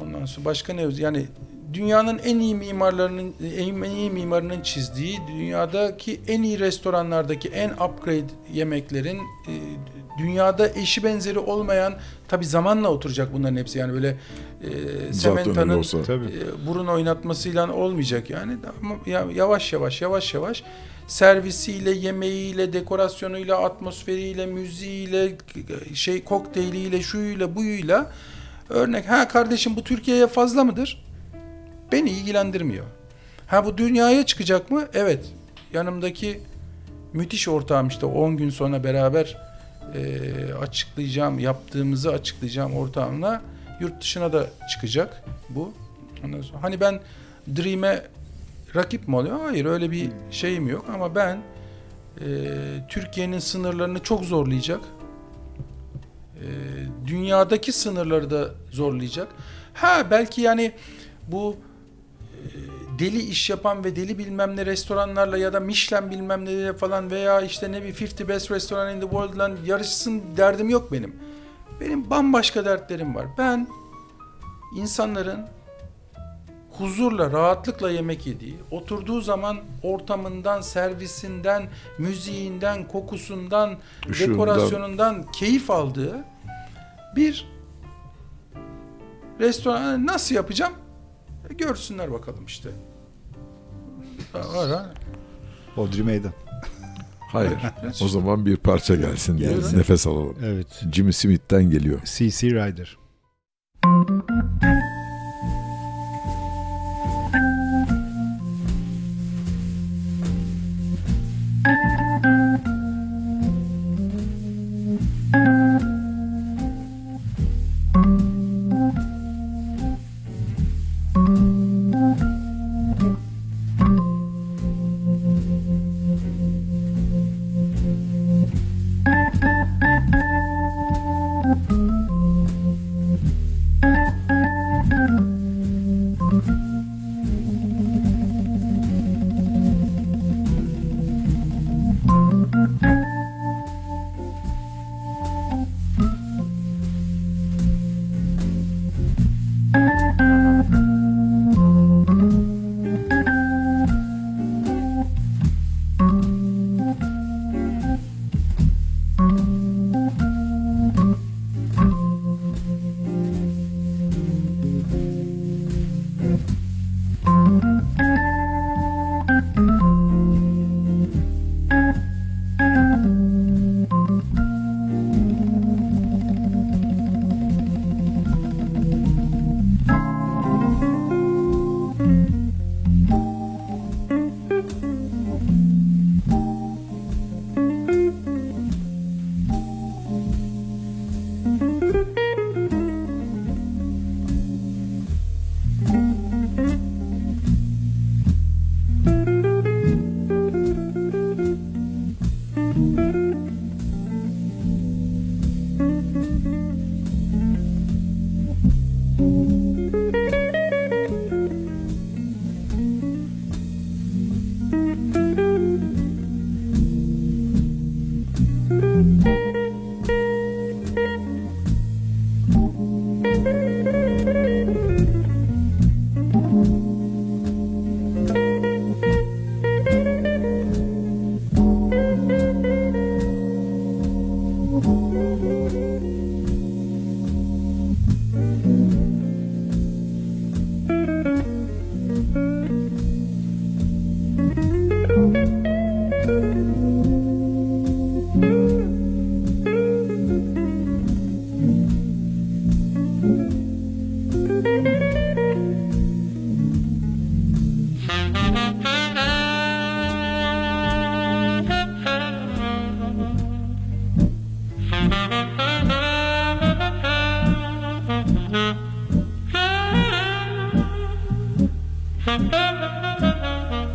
Ondan sonra başka ne yani dünyanın en iyi mimarlarının en iyi mimarının çizdiği dünyadaki en iyi restoranlardaki en upgrade yemeklerin e, dünyada eşi benzeri olmayan tabi zamanla oturacak bunların hepsi. Yani böyle e, Sementa'nın e, burun oynatmasıyla olmayacak yani. Yavaş yavaş yavaş yavaş servisiyle, yemeğiyle, dekorasyonuyla, atmosferiyle, müziğiyle, şey kokteyliyle, şuyuyla, buyuyla örnek. Ha kardeşim bu Türkiye'ye fazla mıdır? Beni ilgilendirmiyor. Ha bu dünyaya çıkacak mı? Evet. Yanımdaki müthiş ortağım işte 10 gün sonra beraber e, açıklayacağım, yaptığımızı açıklayacağım ortağımla yurt dışına da çıkacak bu. Ondan sonra, hani ben Dream'e rakip mi oluyor? Hayır öyle bir şeyim yok ama ben e, Türkiye'nin sınırlarını çok zorlayacak. E, dünyadaki sınırları da zorlayacak. Ha belki yani bu deli iş yapan ve deli bilmem ne restoranlarla ya da Michelin bilmem ne falan veya işte ne bir 50 best restaurant in the world'la yarışsın derdim yok benim. Benim bambaşka dertlerim var. Ben insanların huzurla, rahatlıkla yemek yediği, oturduğu zaman ortamından, servisinden, müziğinden, kokusundan, Işığından. dekorasyonundan keyif aldığı bir restoran nasıl yapacağım? E, görsünler bakalım işte. Var ha. Odri Meydan. Hayır. o zaman bir parça gelsin. Gelsin. Nefes alalım. Evet. Jimmy Smith'ten geliyor. CC Rider. Thank Thank you.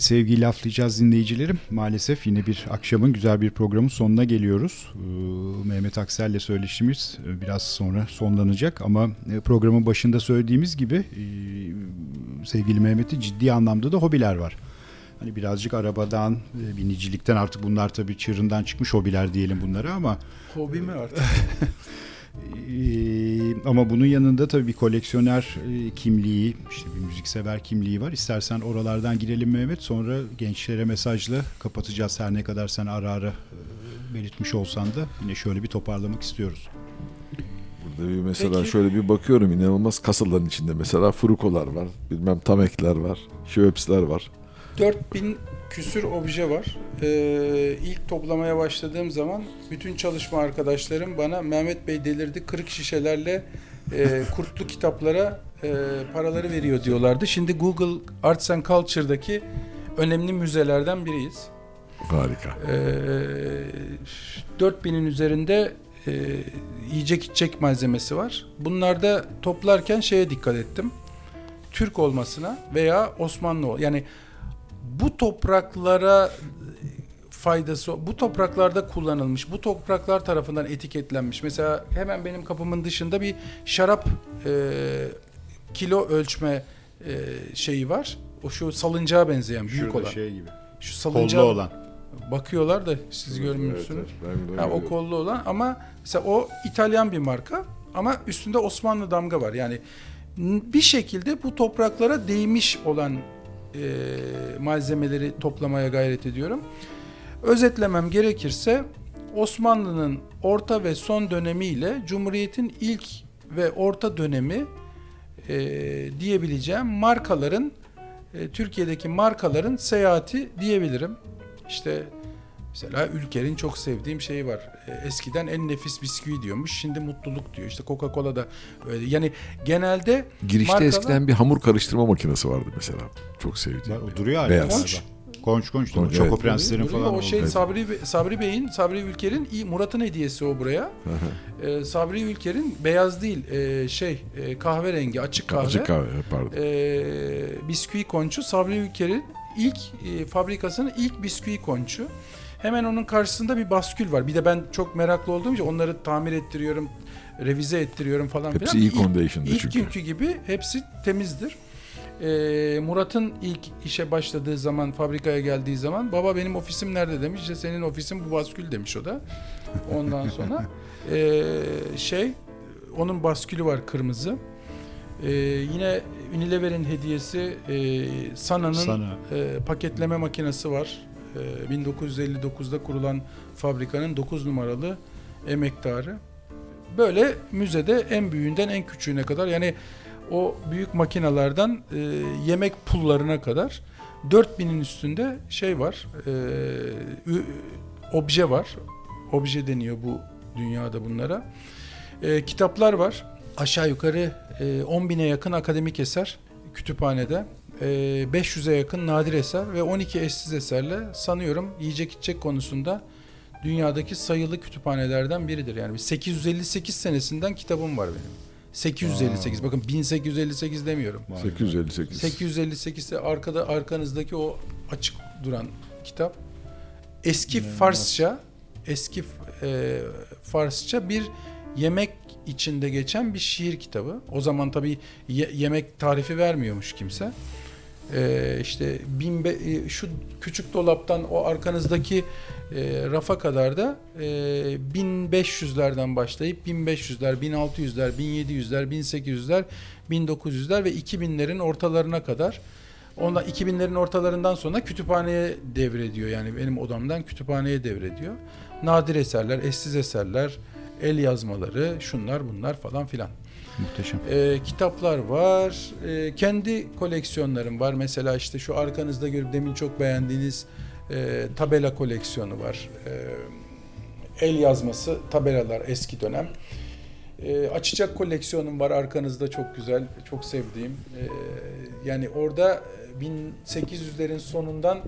Evet sevgili laflayacağız dinleyicilerim. Maalesef yine bir akşamın güzel bir programın sonuna geliyoruz. Ee, Mehmet Aksel'le söyleşimiz e, biraz sonra sonlanacak ama e, programın başında söylediğimiz gibi e, sevgili Mehmet'in ciddi anlamda da hobiler var. Hani birazcık arabadan, binicilikten artık bunlar tabii çığırından çıkmış hobiler diyelim bunlara ama Hobi mi artık? Ama bunun yanında tabii bir koleksiyoner e, kimliği, işte bir müziksever kimliği var. İstersen oralardan girelim Mehmet. Sonra gençlere mesajla kapatacağız. Her ne kadar sen ara ara e, belirtmiş olsan da yine şöyle bir toparlamak istiyoruz. Burada bir mesela Peki. şöyle bir bakıyorum inanılmaz kasaların içinde mesela Furukolar var, bilmem Tamekler var, Şöpsler var. 4000 küsür obje var. Ee, ilk toplamaya başladığım zaman bütün çalışma arkadaşlarım bana Mehmet Bey delirdi kırık şişelerle e, kurtlu kitaplara e, paraları veriyor diyorlardı. Şimdi Google Arts and Culture'daki önemli müzelerden biriyiz. Harika. Ee, 4000'in üzerinde e, yiyecek içecek malzemesi var. Bunlarda toplarken şeye dikkat ettim. Türk olmasına veya Osmanlı yani bu topraklara faydası bu topraklarda kullanılmış bu topraklar tarafından etiketlenmiş mesela hemen benim kapımın dışında bir şarap e, kilo ölçme e, şeyi var o şu salıncağa benzeyen büyük Şurada olan şey gibi. şu Kollu salıncağı olan. Bakıyorlar da siz Evet, görmüyorsunuz. evet, de Ha, o kollu olan ama mesela o İtalyan bir marka ama üstünde Osmanlı damga var. Yani bir şekilde bu topraklara değmiş olan e, malzemeleri toplamaya gayret ediyorum. Özetlemem gerekirse Osmanlı'nın orta ve son dönemiyle Cumhuriyet'in ilk ve orta dönemi e, diyebileceğim markaların e, Türkiye'deki markaların seyahati diyebilirim. İşte Mesela Ülker'in çok sevdiğim şeyi var. E, Eskiden en nefis bisküvi diyormuş. Şimdi mutluluk diyor. İşte Coca-Cola da öyle. Yani genelde Girişte markalar- eskiden bir hamur karıştırma makinesi vardı mesela. Çok Var, sevdiğim. o duruyor hala. Beyaz. Konç. Konç konç. Çoko evet. Prenslerin Duruyor. falan. o şey oldu. Sabri Sabri Bey'in, Sabri Ülker'in iyi- Murat'ın hediyesi o buraya. E, Sabri Ülker'in beyaz değil, e, şey e, kahverengi, açık kahve. Açık kahve pardon. e, bisküvi konçu Sabri Ülker'in ilk e, fabrikasının ilk bisküvi konçu. Hemen onun karşısında bir baskül var. Bir de ben çok meraklı olduğum için onları tamir ettiriyorum, revize ettiriyorum falan Hepsi filan. iyi İlk- condition'da İlk çünkü. günkü gibi hepsi temizdir. Ee, Murat'ın ilk işe başladığı zaman, fabrikaya geldiği zaman baba benim ofisim nerede demiş. İşte senin ofisin bu baskül demiş o da. Ondan sonra ee, şey onun baskülü var kırmızı. Ee, yine Unilever'in hediyesi ee, Sana'nın Sana. e, paketleme makinesi var. E, 1959'da kurulan fabrikanın 9 numaralı emektarı. Böyle müzede en büyüğünden en küçüğüne kadar yani o büyük makinalardan e, yemek pullarına kadar 4000'in üstünde şey var. E, ü- obje var. Obje deniyor bu dünyada bunlara. E, kitaplar var. Aşağı yukarı e, 10 bine yakın akademik eser kütüphanede. E, 500'e yakın nadir eser ve 12 eşsiz eserle sanıyorum yiyecek içecek konusunda dünyadaki sayılı kütüphanelerden biridir. Yani bir 858 senesinden kitabım var benim. 858 bakın 1858 demiyorum. Vay be. 858. 858 de arkada arkanızdaki o açık duran kitap. Eski İnanılmaz. Farsça, eski e, Farsça bir yemek içinde geçen bir şiir kitabı. O zaman tabii ye- yemek tarifi vermiyormuş kimse. E, işte bin be- e, şu küçük dolaptan o arkanızdaki e, rafa kadar da e, 1500'lerden başlayıp 1500'ler, 1600'ler, 1700'ler, 1800'ler, 1900'ler ve 2000'lerin ortalarına kadar Ondan 2000'lerin ortalarından sonra kütüphaneye devrediyor. Yani benim odamdan kütüphaneye devrediyor. Nadir eserler, eşsiz eserler, el yazmaları, şunlar bunlar falan filan. Muhteşem. Ee, kitaplar var. Ee, kendi koleksiyonlarım var. Mesela işte şu arkanızda görüp demin çok beğendiğiniz e, tabela koleksiyonu var. Ee, el yazması tabelalar eski dönem. Ee, açacak koleksiyonum var arkanızda çok güzel, çok sevdiğim. Ee, yani orada 1800'lerin sonundan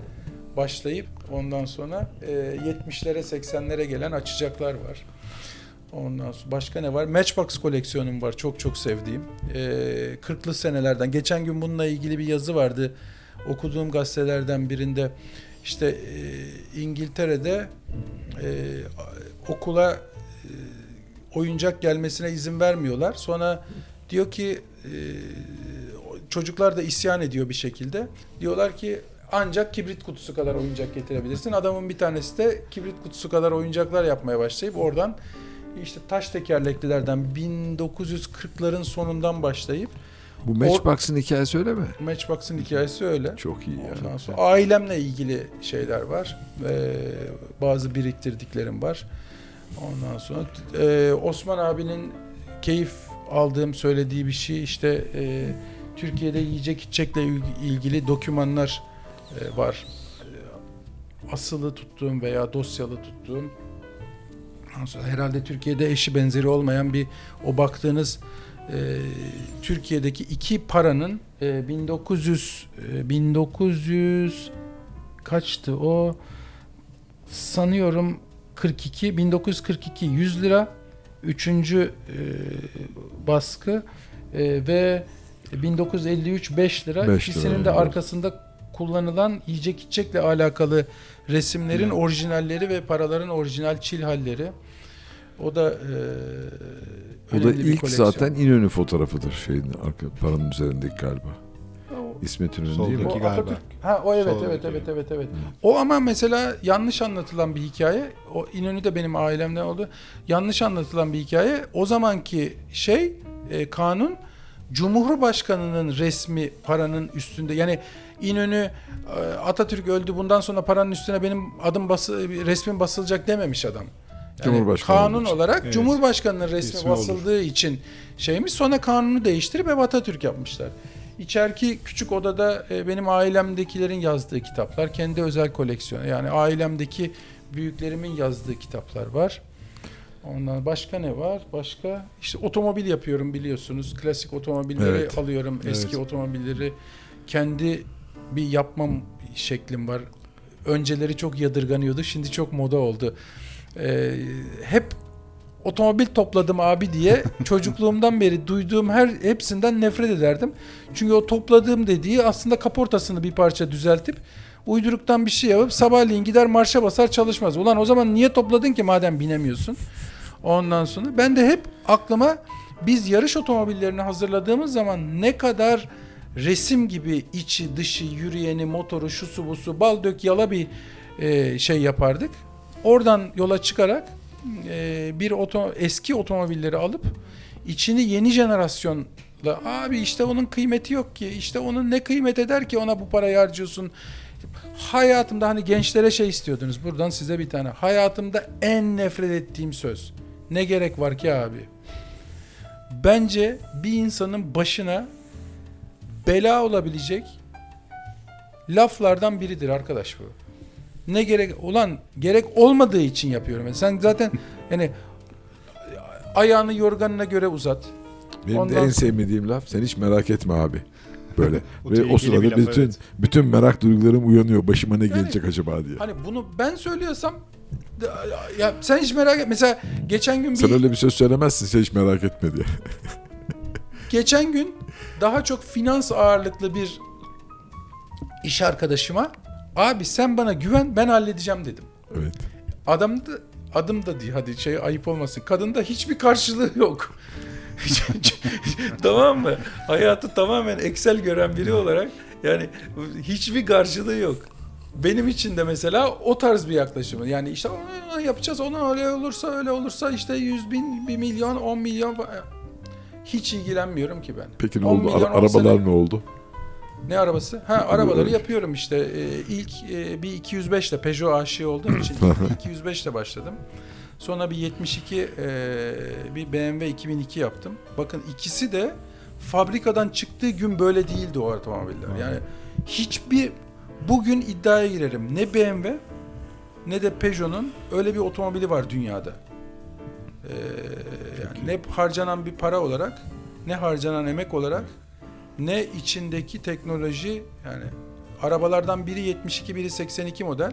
başlayıp ondan sonra e, 70'lere 80'lere gelen açacaklar var. Ondan sonra başka ne var? Matchbox koleksiyonum var. Çok çok sevdiğim. Ee, 40'lı senelerden. Geçen gün bununla ilgili bir yazı vardı. Okuduğum gazetelerden birinde işte e, İngiltere'de e, okula e, oyuncak gelmesine izin vermiyorlar. Sonra diyor ki e, çocuklar da isyan ediyor bir şekilde. Diyorlar ki ancak kibrit kutusu kadar oyuncak getirebilirsin. Adamın bir tanesi de kibrit kutusu kadar oyuncaklar yapmaya başlayıp oradan işte taş tekerleklilerden 1940'ların sonundan başlayıp Bu Matchbox'ın hikayesi öyle mi? Matchbox'ın hikayesi öyle. Çok iyi ya. Ondan sonra ailemle ilgili şeyler var. Ee, bazı biriktirdiklerim var. Ondan sonra e, Osman abinin keyif aldığım söylediği bir şey işte e, Türkiye'de yiyecek içecekle il- ilgili dokümanlar e, var. E, asılı tuttuğum veya dosyalı tuttuğum Ondan sonra herhalde Türkiye'de eşi benzeri olmayan bir o baktığınız e, Türkiye'deki iki paranın e, 1900 e, 1900 kaçtı o? Sanıyorum 42 1942 100 lira. Üçüncü e, baskı e, ve 1953 5 lira. Beş lira, ikisinin de evet. arkasında kullanılan yiyecek içecekle alakalı resimlerin Evet. orijinalleri ve paraların orijinal çil halleri. O da e, O da ilk koleksiyon. zaten İnönü fotoğrafıdır şeyin arka paranın üzerindeki galiba. İsmet İnönü değil mi? O galiba. Atatürk. Ha o evet Soldaki. evet evet evet evet. O ama mesela yanlış anlatılan bir hikaye. O İnönü de benim ailemden oldu. Yanlış anlatılan bir hikaye. O zamanki şey e, kanun Cumhurbaşkanının resmi paranın üstünde. Yani İnönü e, Atatürk öldü bundan sonra paranın üstüne benim adım bası resmim basılacak dememiş adam. Yani Cumhurbaşkanı kanun için. olarak Evet. Cumhurbaşkanının resmi Resmi olur. basıldığı için şeymiş. Sonra kanunu değiştirip ev Atatürk yapmışlar. İçeriki küçük odada e, benim ailemdekilerin yazdığı kitaplar, kendi özel koleksiyonu. Yani ailemdeki büyüklerimin yazdığı kitaplar var. Ondan başka ne var? Başka işte otomobil yapıyorum biliyorsunuz. Klasik otomobilleri Evet. alıyorum. Eski otomobilleri kendi bir yapmam şeklim var. Önceleri çok yadırganıyordu. Şimdi çok moda oldu. Ee, hep otomobil topladım abi diye çocukluğumdan beri duyduğum her hepsinden nefret ederdim. Çünkü o topladığım dediği aslında kaportasını bir parça düzeltip uyduruktan bir şey yapıp sabahleyin gider marşa basar çalışmaz. Ulan o zaman niye topladın ki madem binemiyorsun? Ondan sonra ben de hep aklıma biz yarış otomobillerini hazırladığımız zaman ne kadar resim gibi içi dışı yürüyeni motoru şusu busu bal dök yala bir e, şey yapardık. Oradan yola çıkarak e, bir oto, eski otomobilleri alıp içini yeni jenerasyonla abi işte onun kıymeti yok ki işte onun ne kıymet eder ki ona bu parayı harcıyorsun. Hayatımda hani gençlere şey istiyordunuz buradan size bir tane hayatımda en nefret ettiğim söz ne gerek var ki abi bence bir insanın başına bela olabilecek laflardan biridir arkadaş bu. Ne gerek ulan gerek olmadığı için yapıyorum. Yani sen zaten yani ayağını yorganına göre uzat. Benim de Ondan en sonra- sevmediğim laf sen hiç merak etme abi. Böyle. O Ve o sırada bir laf, bütün evet. bütün merak duygularım uyanıyor. Başıma ne Yani- gelecek acaba diye. Hani bunu ben söylüyorsam ya sen hiç merak et. Mesela geçen gün bir Sen öyle bir söz söylemezsin sen hiç merak etme diye. geçen gün daha çok finans ağırlıklı bir iş arkadaşıma abi sen bana güven ben halledeceğim dedim. Evet. Adam da adım da değil hadi şey ayıp olmasın. Kadında hiçbir karşılığı yok. tamam mı? Hayatı tamamen Excel gören biri olarak yani hiçbir karşılığı yok. Benim için de mesela o tarz bir yaklaşımı. Yani işte "Aa, yapacağız onu öyle olursa öyle olursa işte 100 bin, 1 milyon, 10 milyon falan. Hiç ilgilenmiyorum ki ben. Peki ne 10 oldu? Ara- arabalar ne? ne oldu? Ne arabası? Ha arabaları yapıyorum işte. Ee, ilk e, bir 205 ile Peugeot aşığı olduğum için ilk 205 ile başladım. Sonra bir 72 e, bir BMW 2002 yaptım. Bakın ikisi de fabrikadan çıktığı gün böyle değildi o otomobiller. Yani hiçbir bugün iddiaya girerim. Ne BMW ne de Peugeot'un öyle bir otomobili var dünyada. Ee, yani ne harcanan bir para olarak ne harcanan emek olarak ne içindeki teknoloji yani arabalardan biri 72 biri 82 model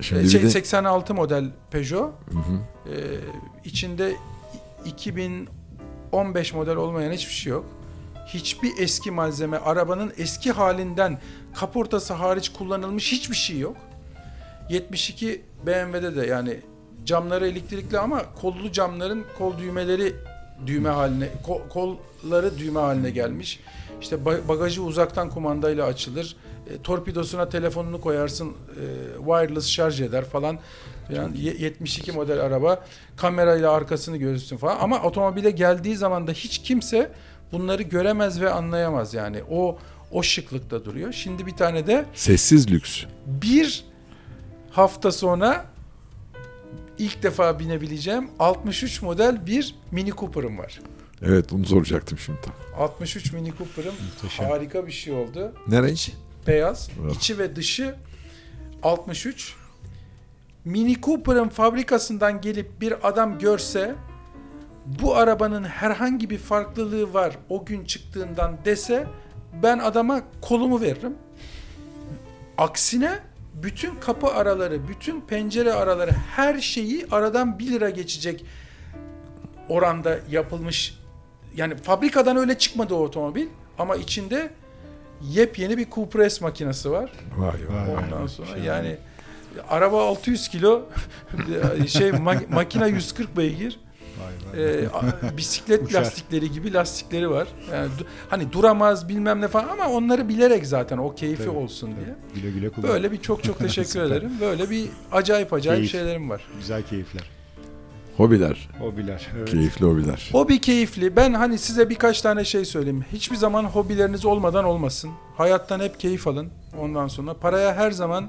Şimdi Ee, şey, de 86 model Peugeot Hı hı. Ee, içinde 2015 model olmayan hiçbir şey yok. Hiçbir eski malzeme arabanın eski halinden kaportası hariç kullanılmış hiçbir şey yok. 72 BMW'de de yani camları elektrikli ama kollu camların kol düğmeleri düğme haline ko- kolları düğme haline gelmiş. İşte ba- bagajı uzaktan kumandayla açılır. E, torpidosuna telefonunu koyarsın, e, wireless şarj eder falan. Yani 72 model araba kamerayla arkasını görürsün falan ama otomobile geldiği zaman da hiç kimse bunları göremez ve anlayamaz yani. O o şıklıkta duruyor. Şimdi bir tane de sessiz lüks. bir hafta sonra ilk defa binebileceğim 63 model bir Mini Cooper'ım var. Evet bunu soracaktım şimdi. tam. 63 Mini Cooper'ım Muhteşem. harika bir şey oldu. Ne renk? Beyaz, Oh. içi ve dışı 63. Mini Cooper'ın fabrikasından gelip bir adam görse bu arabanın herhangi bir farklılığı var o gün çıktığından dese ben adama kolumu veririm. Aksine bütün kapı araları, bütün pencere araları her şeyi aradan 1 lira geçecek oranda yapılmış. Yani fabrikadan öyle çıkmadı o otomobil ama içinde yepyeni bir Cooper S makinesi var. Vay Vay. vay. Ondan sonra yani araba 600 kilo şey ma- makine 140 beygir. Vay vay. A- bisiklet Uçar. lastikleri gibi lastikleri var. Yani du- hani duramaz bilmem ne falan ama onları bilerek zaten o keyfi Tabii, olsun tabii. diye. Güle güle kullan. Böyle bir çok çok teşekkür ederim. Böyle bir acayip acayip Keyif. şeylerim var. Güzel keyifler. Hobiler. Hobiler. Evet. Keyifli hobiler. Hobi keyifli. Ben hani size birkaç tane şey söyleyeyim. Hiçbir zaman hobileriniz olmadan olmasın. Hayattan hep keyif alın. Ondan sonra paraya her zaman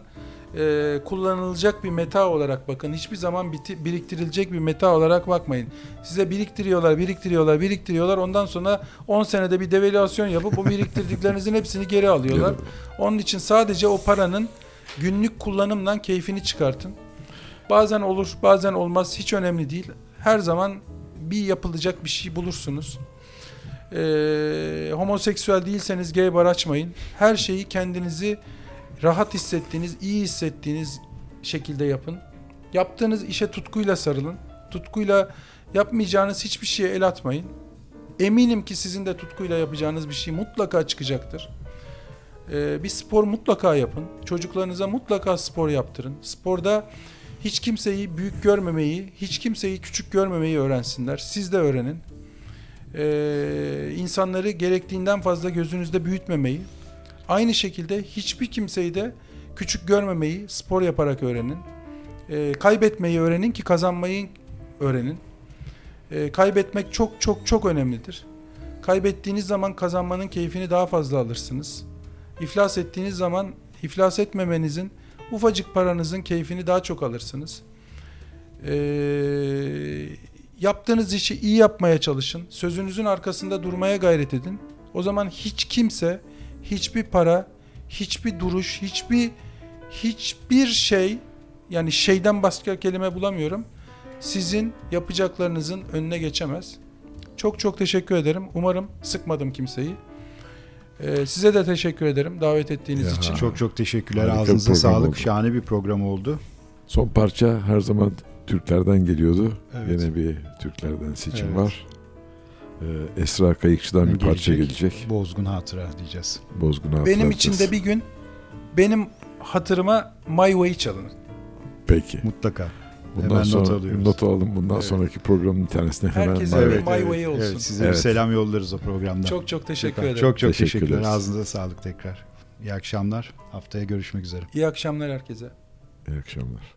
e, kullanılacak bir meta olarak bakın. Hiçbir zaman biti, biriktirilecek bir meta olarak bakmayın. Size biriktiriyorlar, biriktiriyorlar, biriktiriyorlar. Ondan sonra 10 senede bir devalüasyon yapıp bu biriktirdiklerinizin hepsini geri alıyorlar. Onun için sadece o paranın günlük kullanımdan keyfini çıkartın. Bazen olur, bazen olmaz. Hiç önemli değil. Her zaman bir yapılacak bir şey bulursunuz. Ee, homoseksüel değilseniz gay bar açmayın. Her şeyi kendinizi rahat hissettiğiniz, iyi hissettiğiniz şekilde yapın. Yaptığınız işe tutkuyla sarılın. Tutkuyla yapmayacağınız hiçbir şeye el atmayın. Eminim ki sizin de tutkuyla yapacağınız bir şey mutlaka çıkacaktır. Ee, bir spor mutlaka yapın. Çocuklarınıza mutlaka spor yaptırın. Sporda hiç kimseyi büyük görmemeyi, hiç kimseyi küçük görmemeyi öğrensinler. Siz de öğrenin. Ee, insanları gerektiğinden fazla gözünüzde büyütmemeyi, aynı şekilde hiçbir kimseyi de küçük görmemeyi spor yaparak öğrenin. Ee, kaybetmeyi öğrenin ki kazanmayı öğrenin. Ee, kaybetmek çok çok çok önemlidir. Kaybettiğiniz zaman kazanmanın keyfini daha fazla alırsınız. İflas ettiğiniz zaman iflas etmemenizin, ufacık paranızın keyfini daha çok alırsınız. Ee, yaptığınız işi iyi yapmaya çalışın. Sözünüzün arkasında durmaya gayret edin. O zaman hiç kimse, hiçbir para, hiçbir duruş, hiçbir hiçbir şey yani şeyden başka kelime bulamıyorum. Sizin yapacaklarınızın önüne geçemez. Çok çok teşekkür ederim. Umarım sıkmadım kimseyi. Ee, size de teşekkür ederim davet ettiğiniz Ya. için. Çok çok teşekkürler. Harika Ağzınıza sağlık. oldu. Şahane bir program oldu. Son parça her zaman Türklerden geliyordu. Evet. Yine bir Türklerden seçim Evet. var. Ee, Esra Kayıkçı'dan bir parça gelecek. Bozgun Hatıra diyeceğiz. Bozgun Benim hatırlatacağız. için de bir gün benim hatırıma My Way çalın. Peki. Mutlaka. Bundan Hemen not sonra alıyoruz. not alalım. Bundan Evet. sonraki programın bir tanesine hemen Herkese evet. My way olsun. Evet, size Evet. bir selam yollarız o programda. Çok çok teşekkür ederim. Çok çok Teşekkürler. teşekkürler. Ağzınıza sağlık tekrar. İyi akşamlar. Haftaya görüşmek üzere. İyi akşamlar herkese. İyi akşamlar.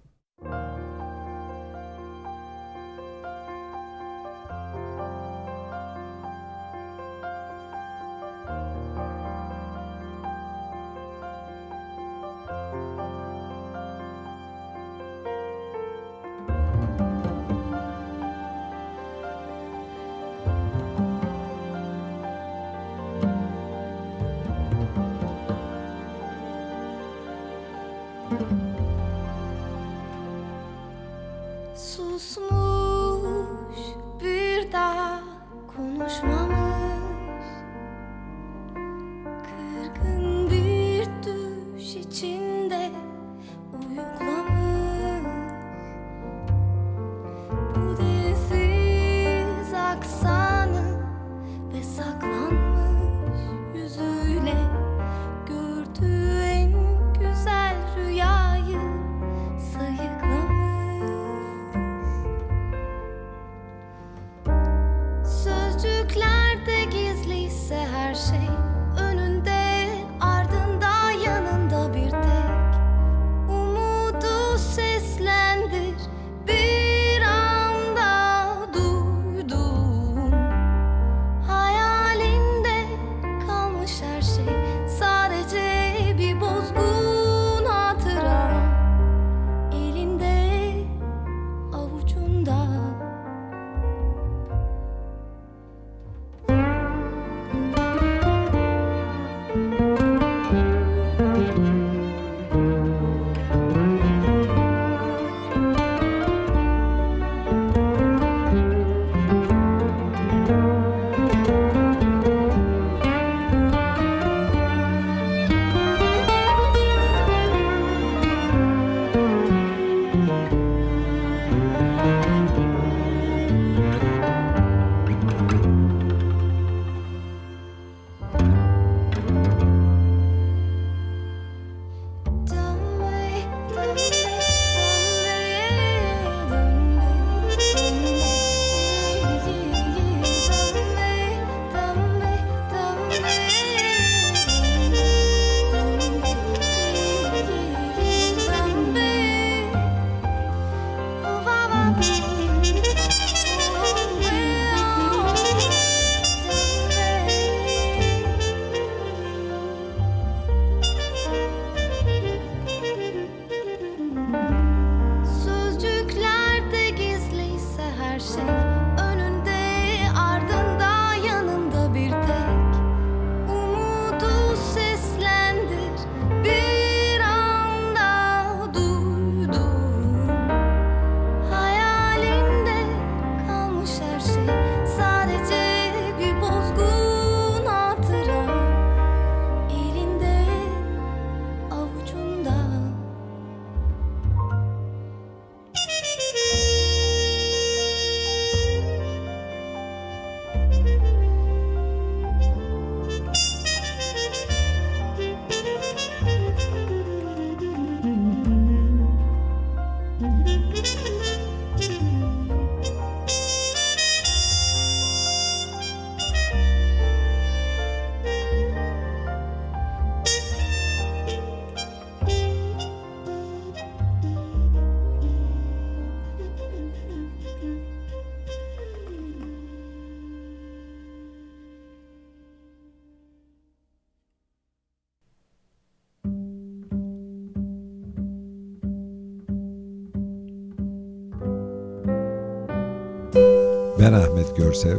Görsev.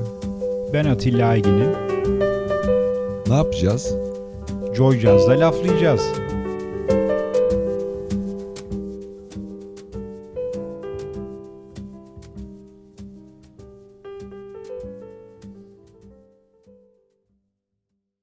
Ben Atilla Aygin'im. Ne yapacağız? Joy Jazz'da laflayacağız.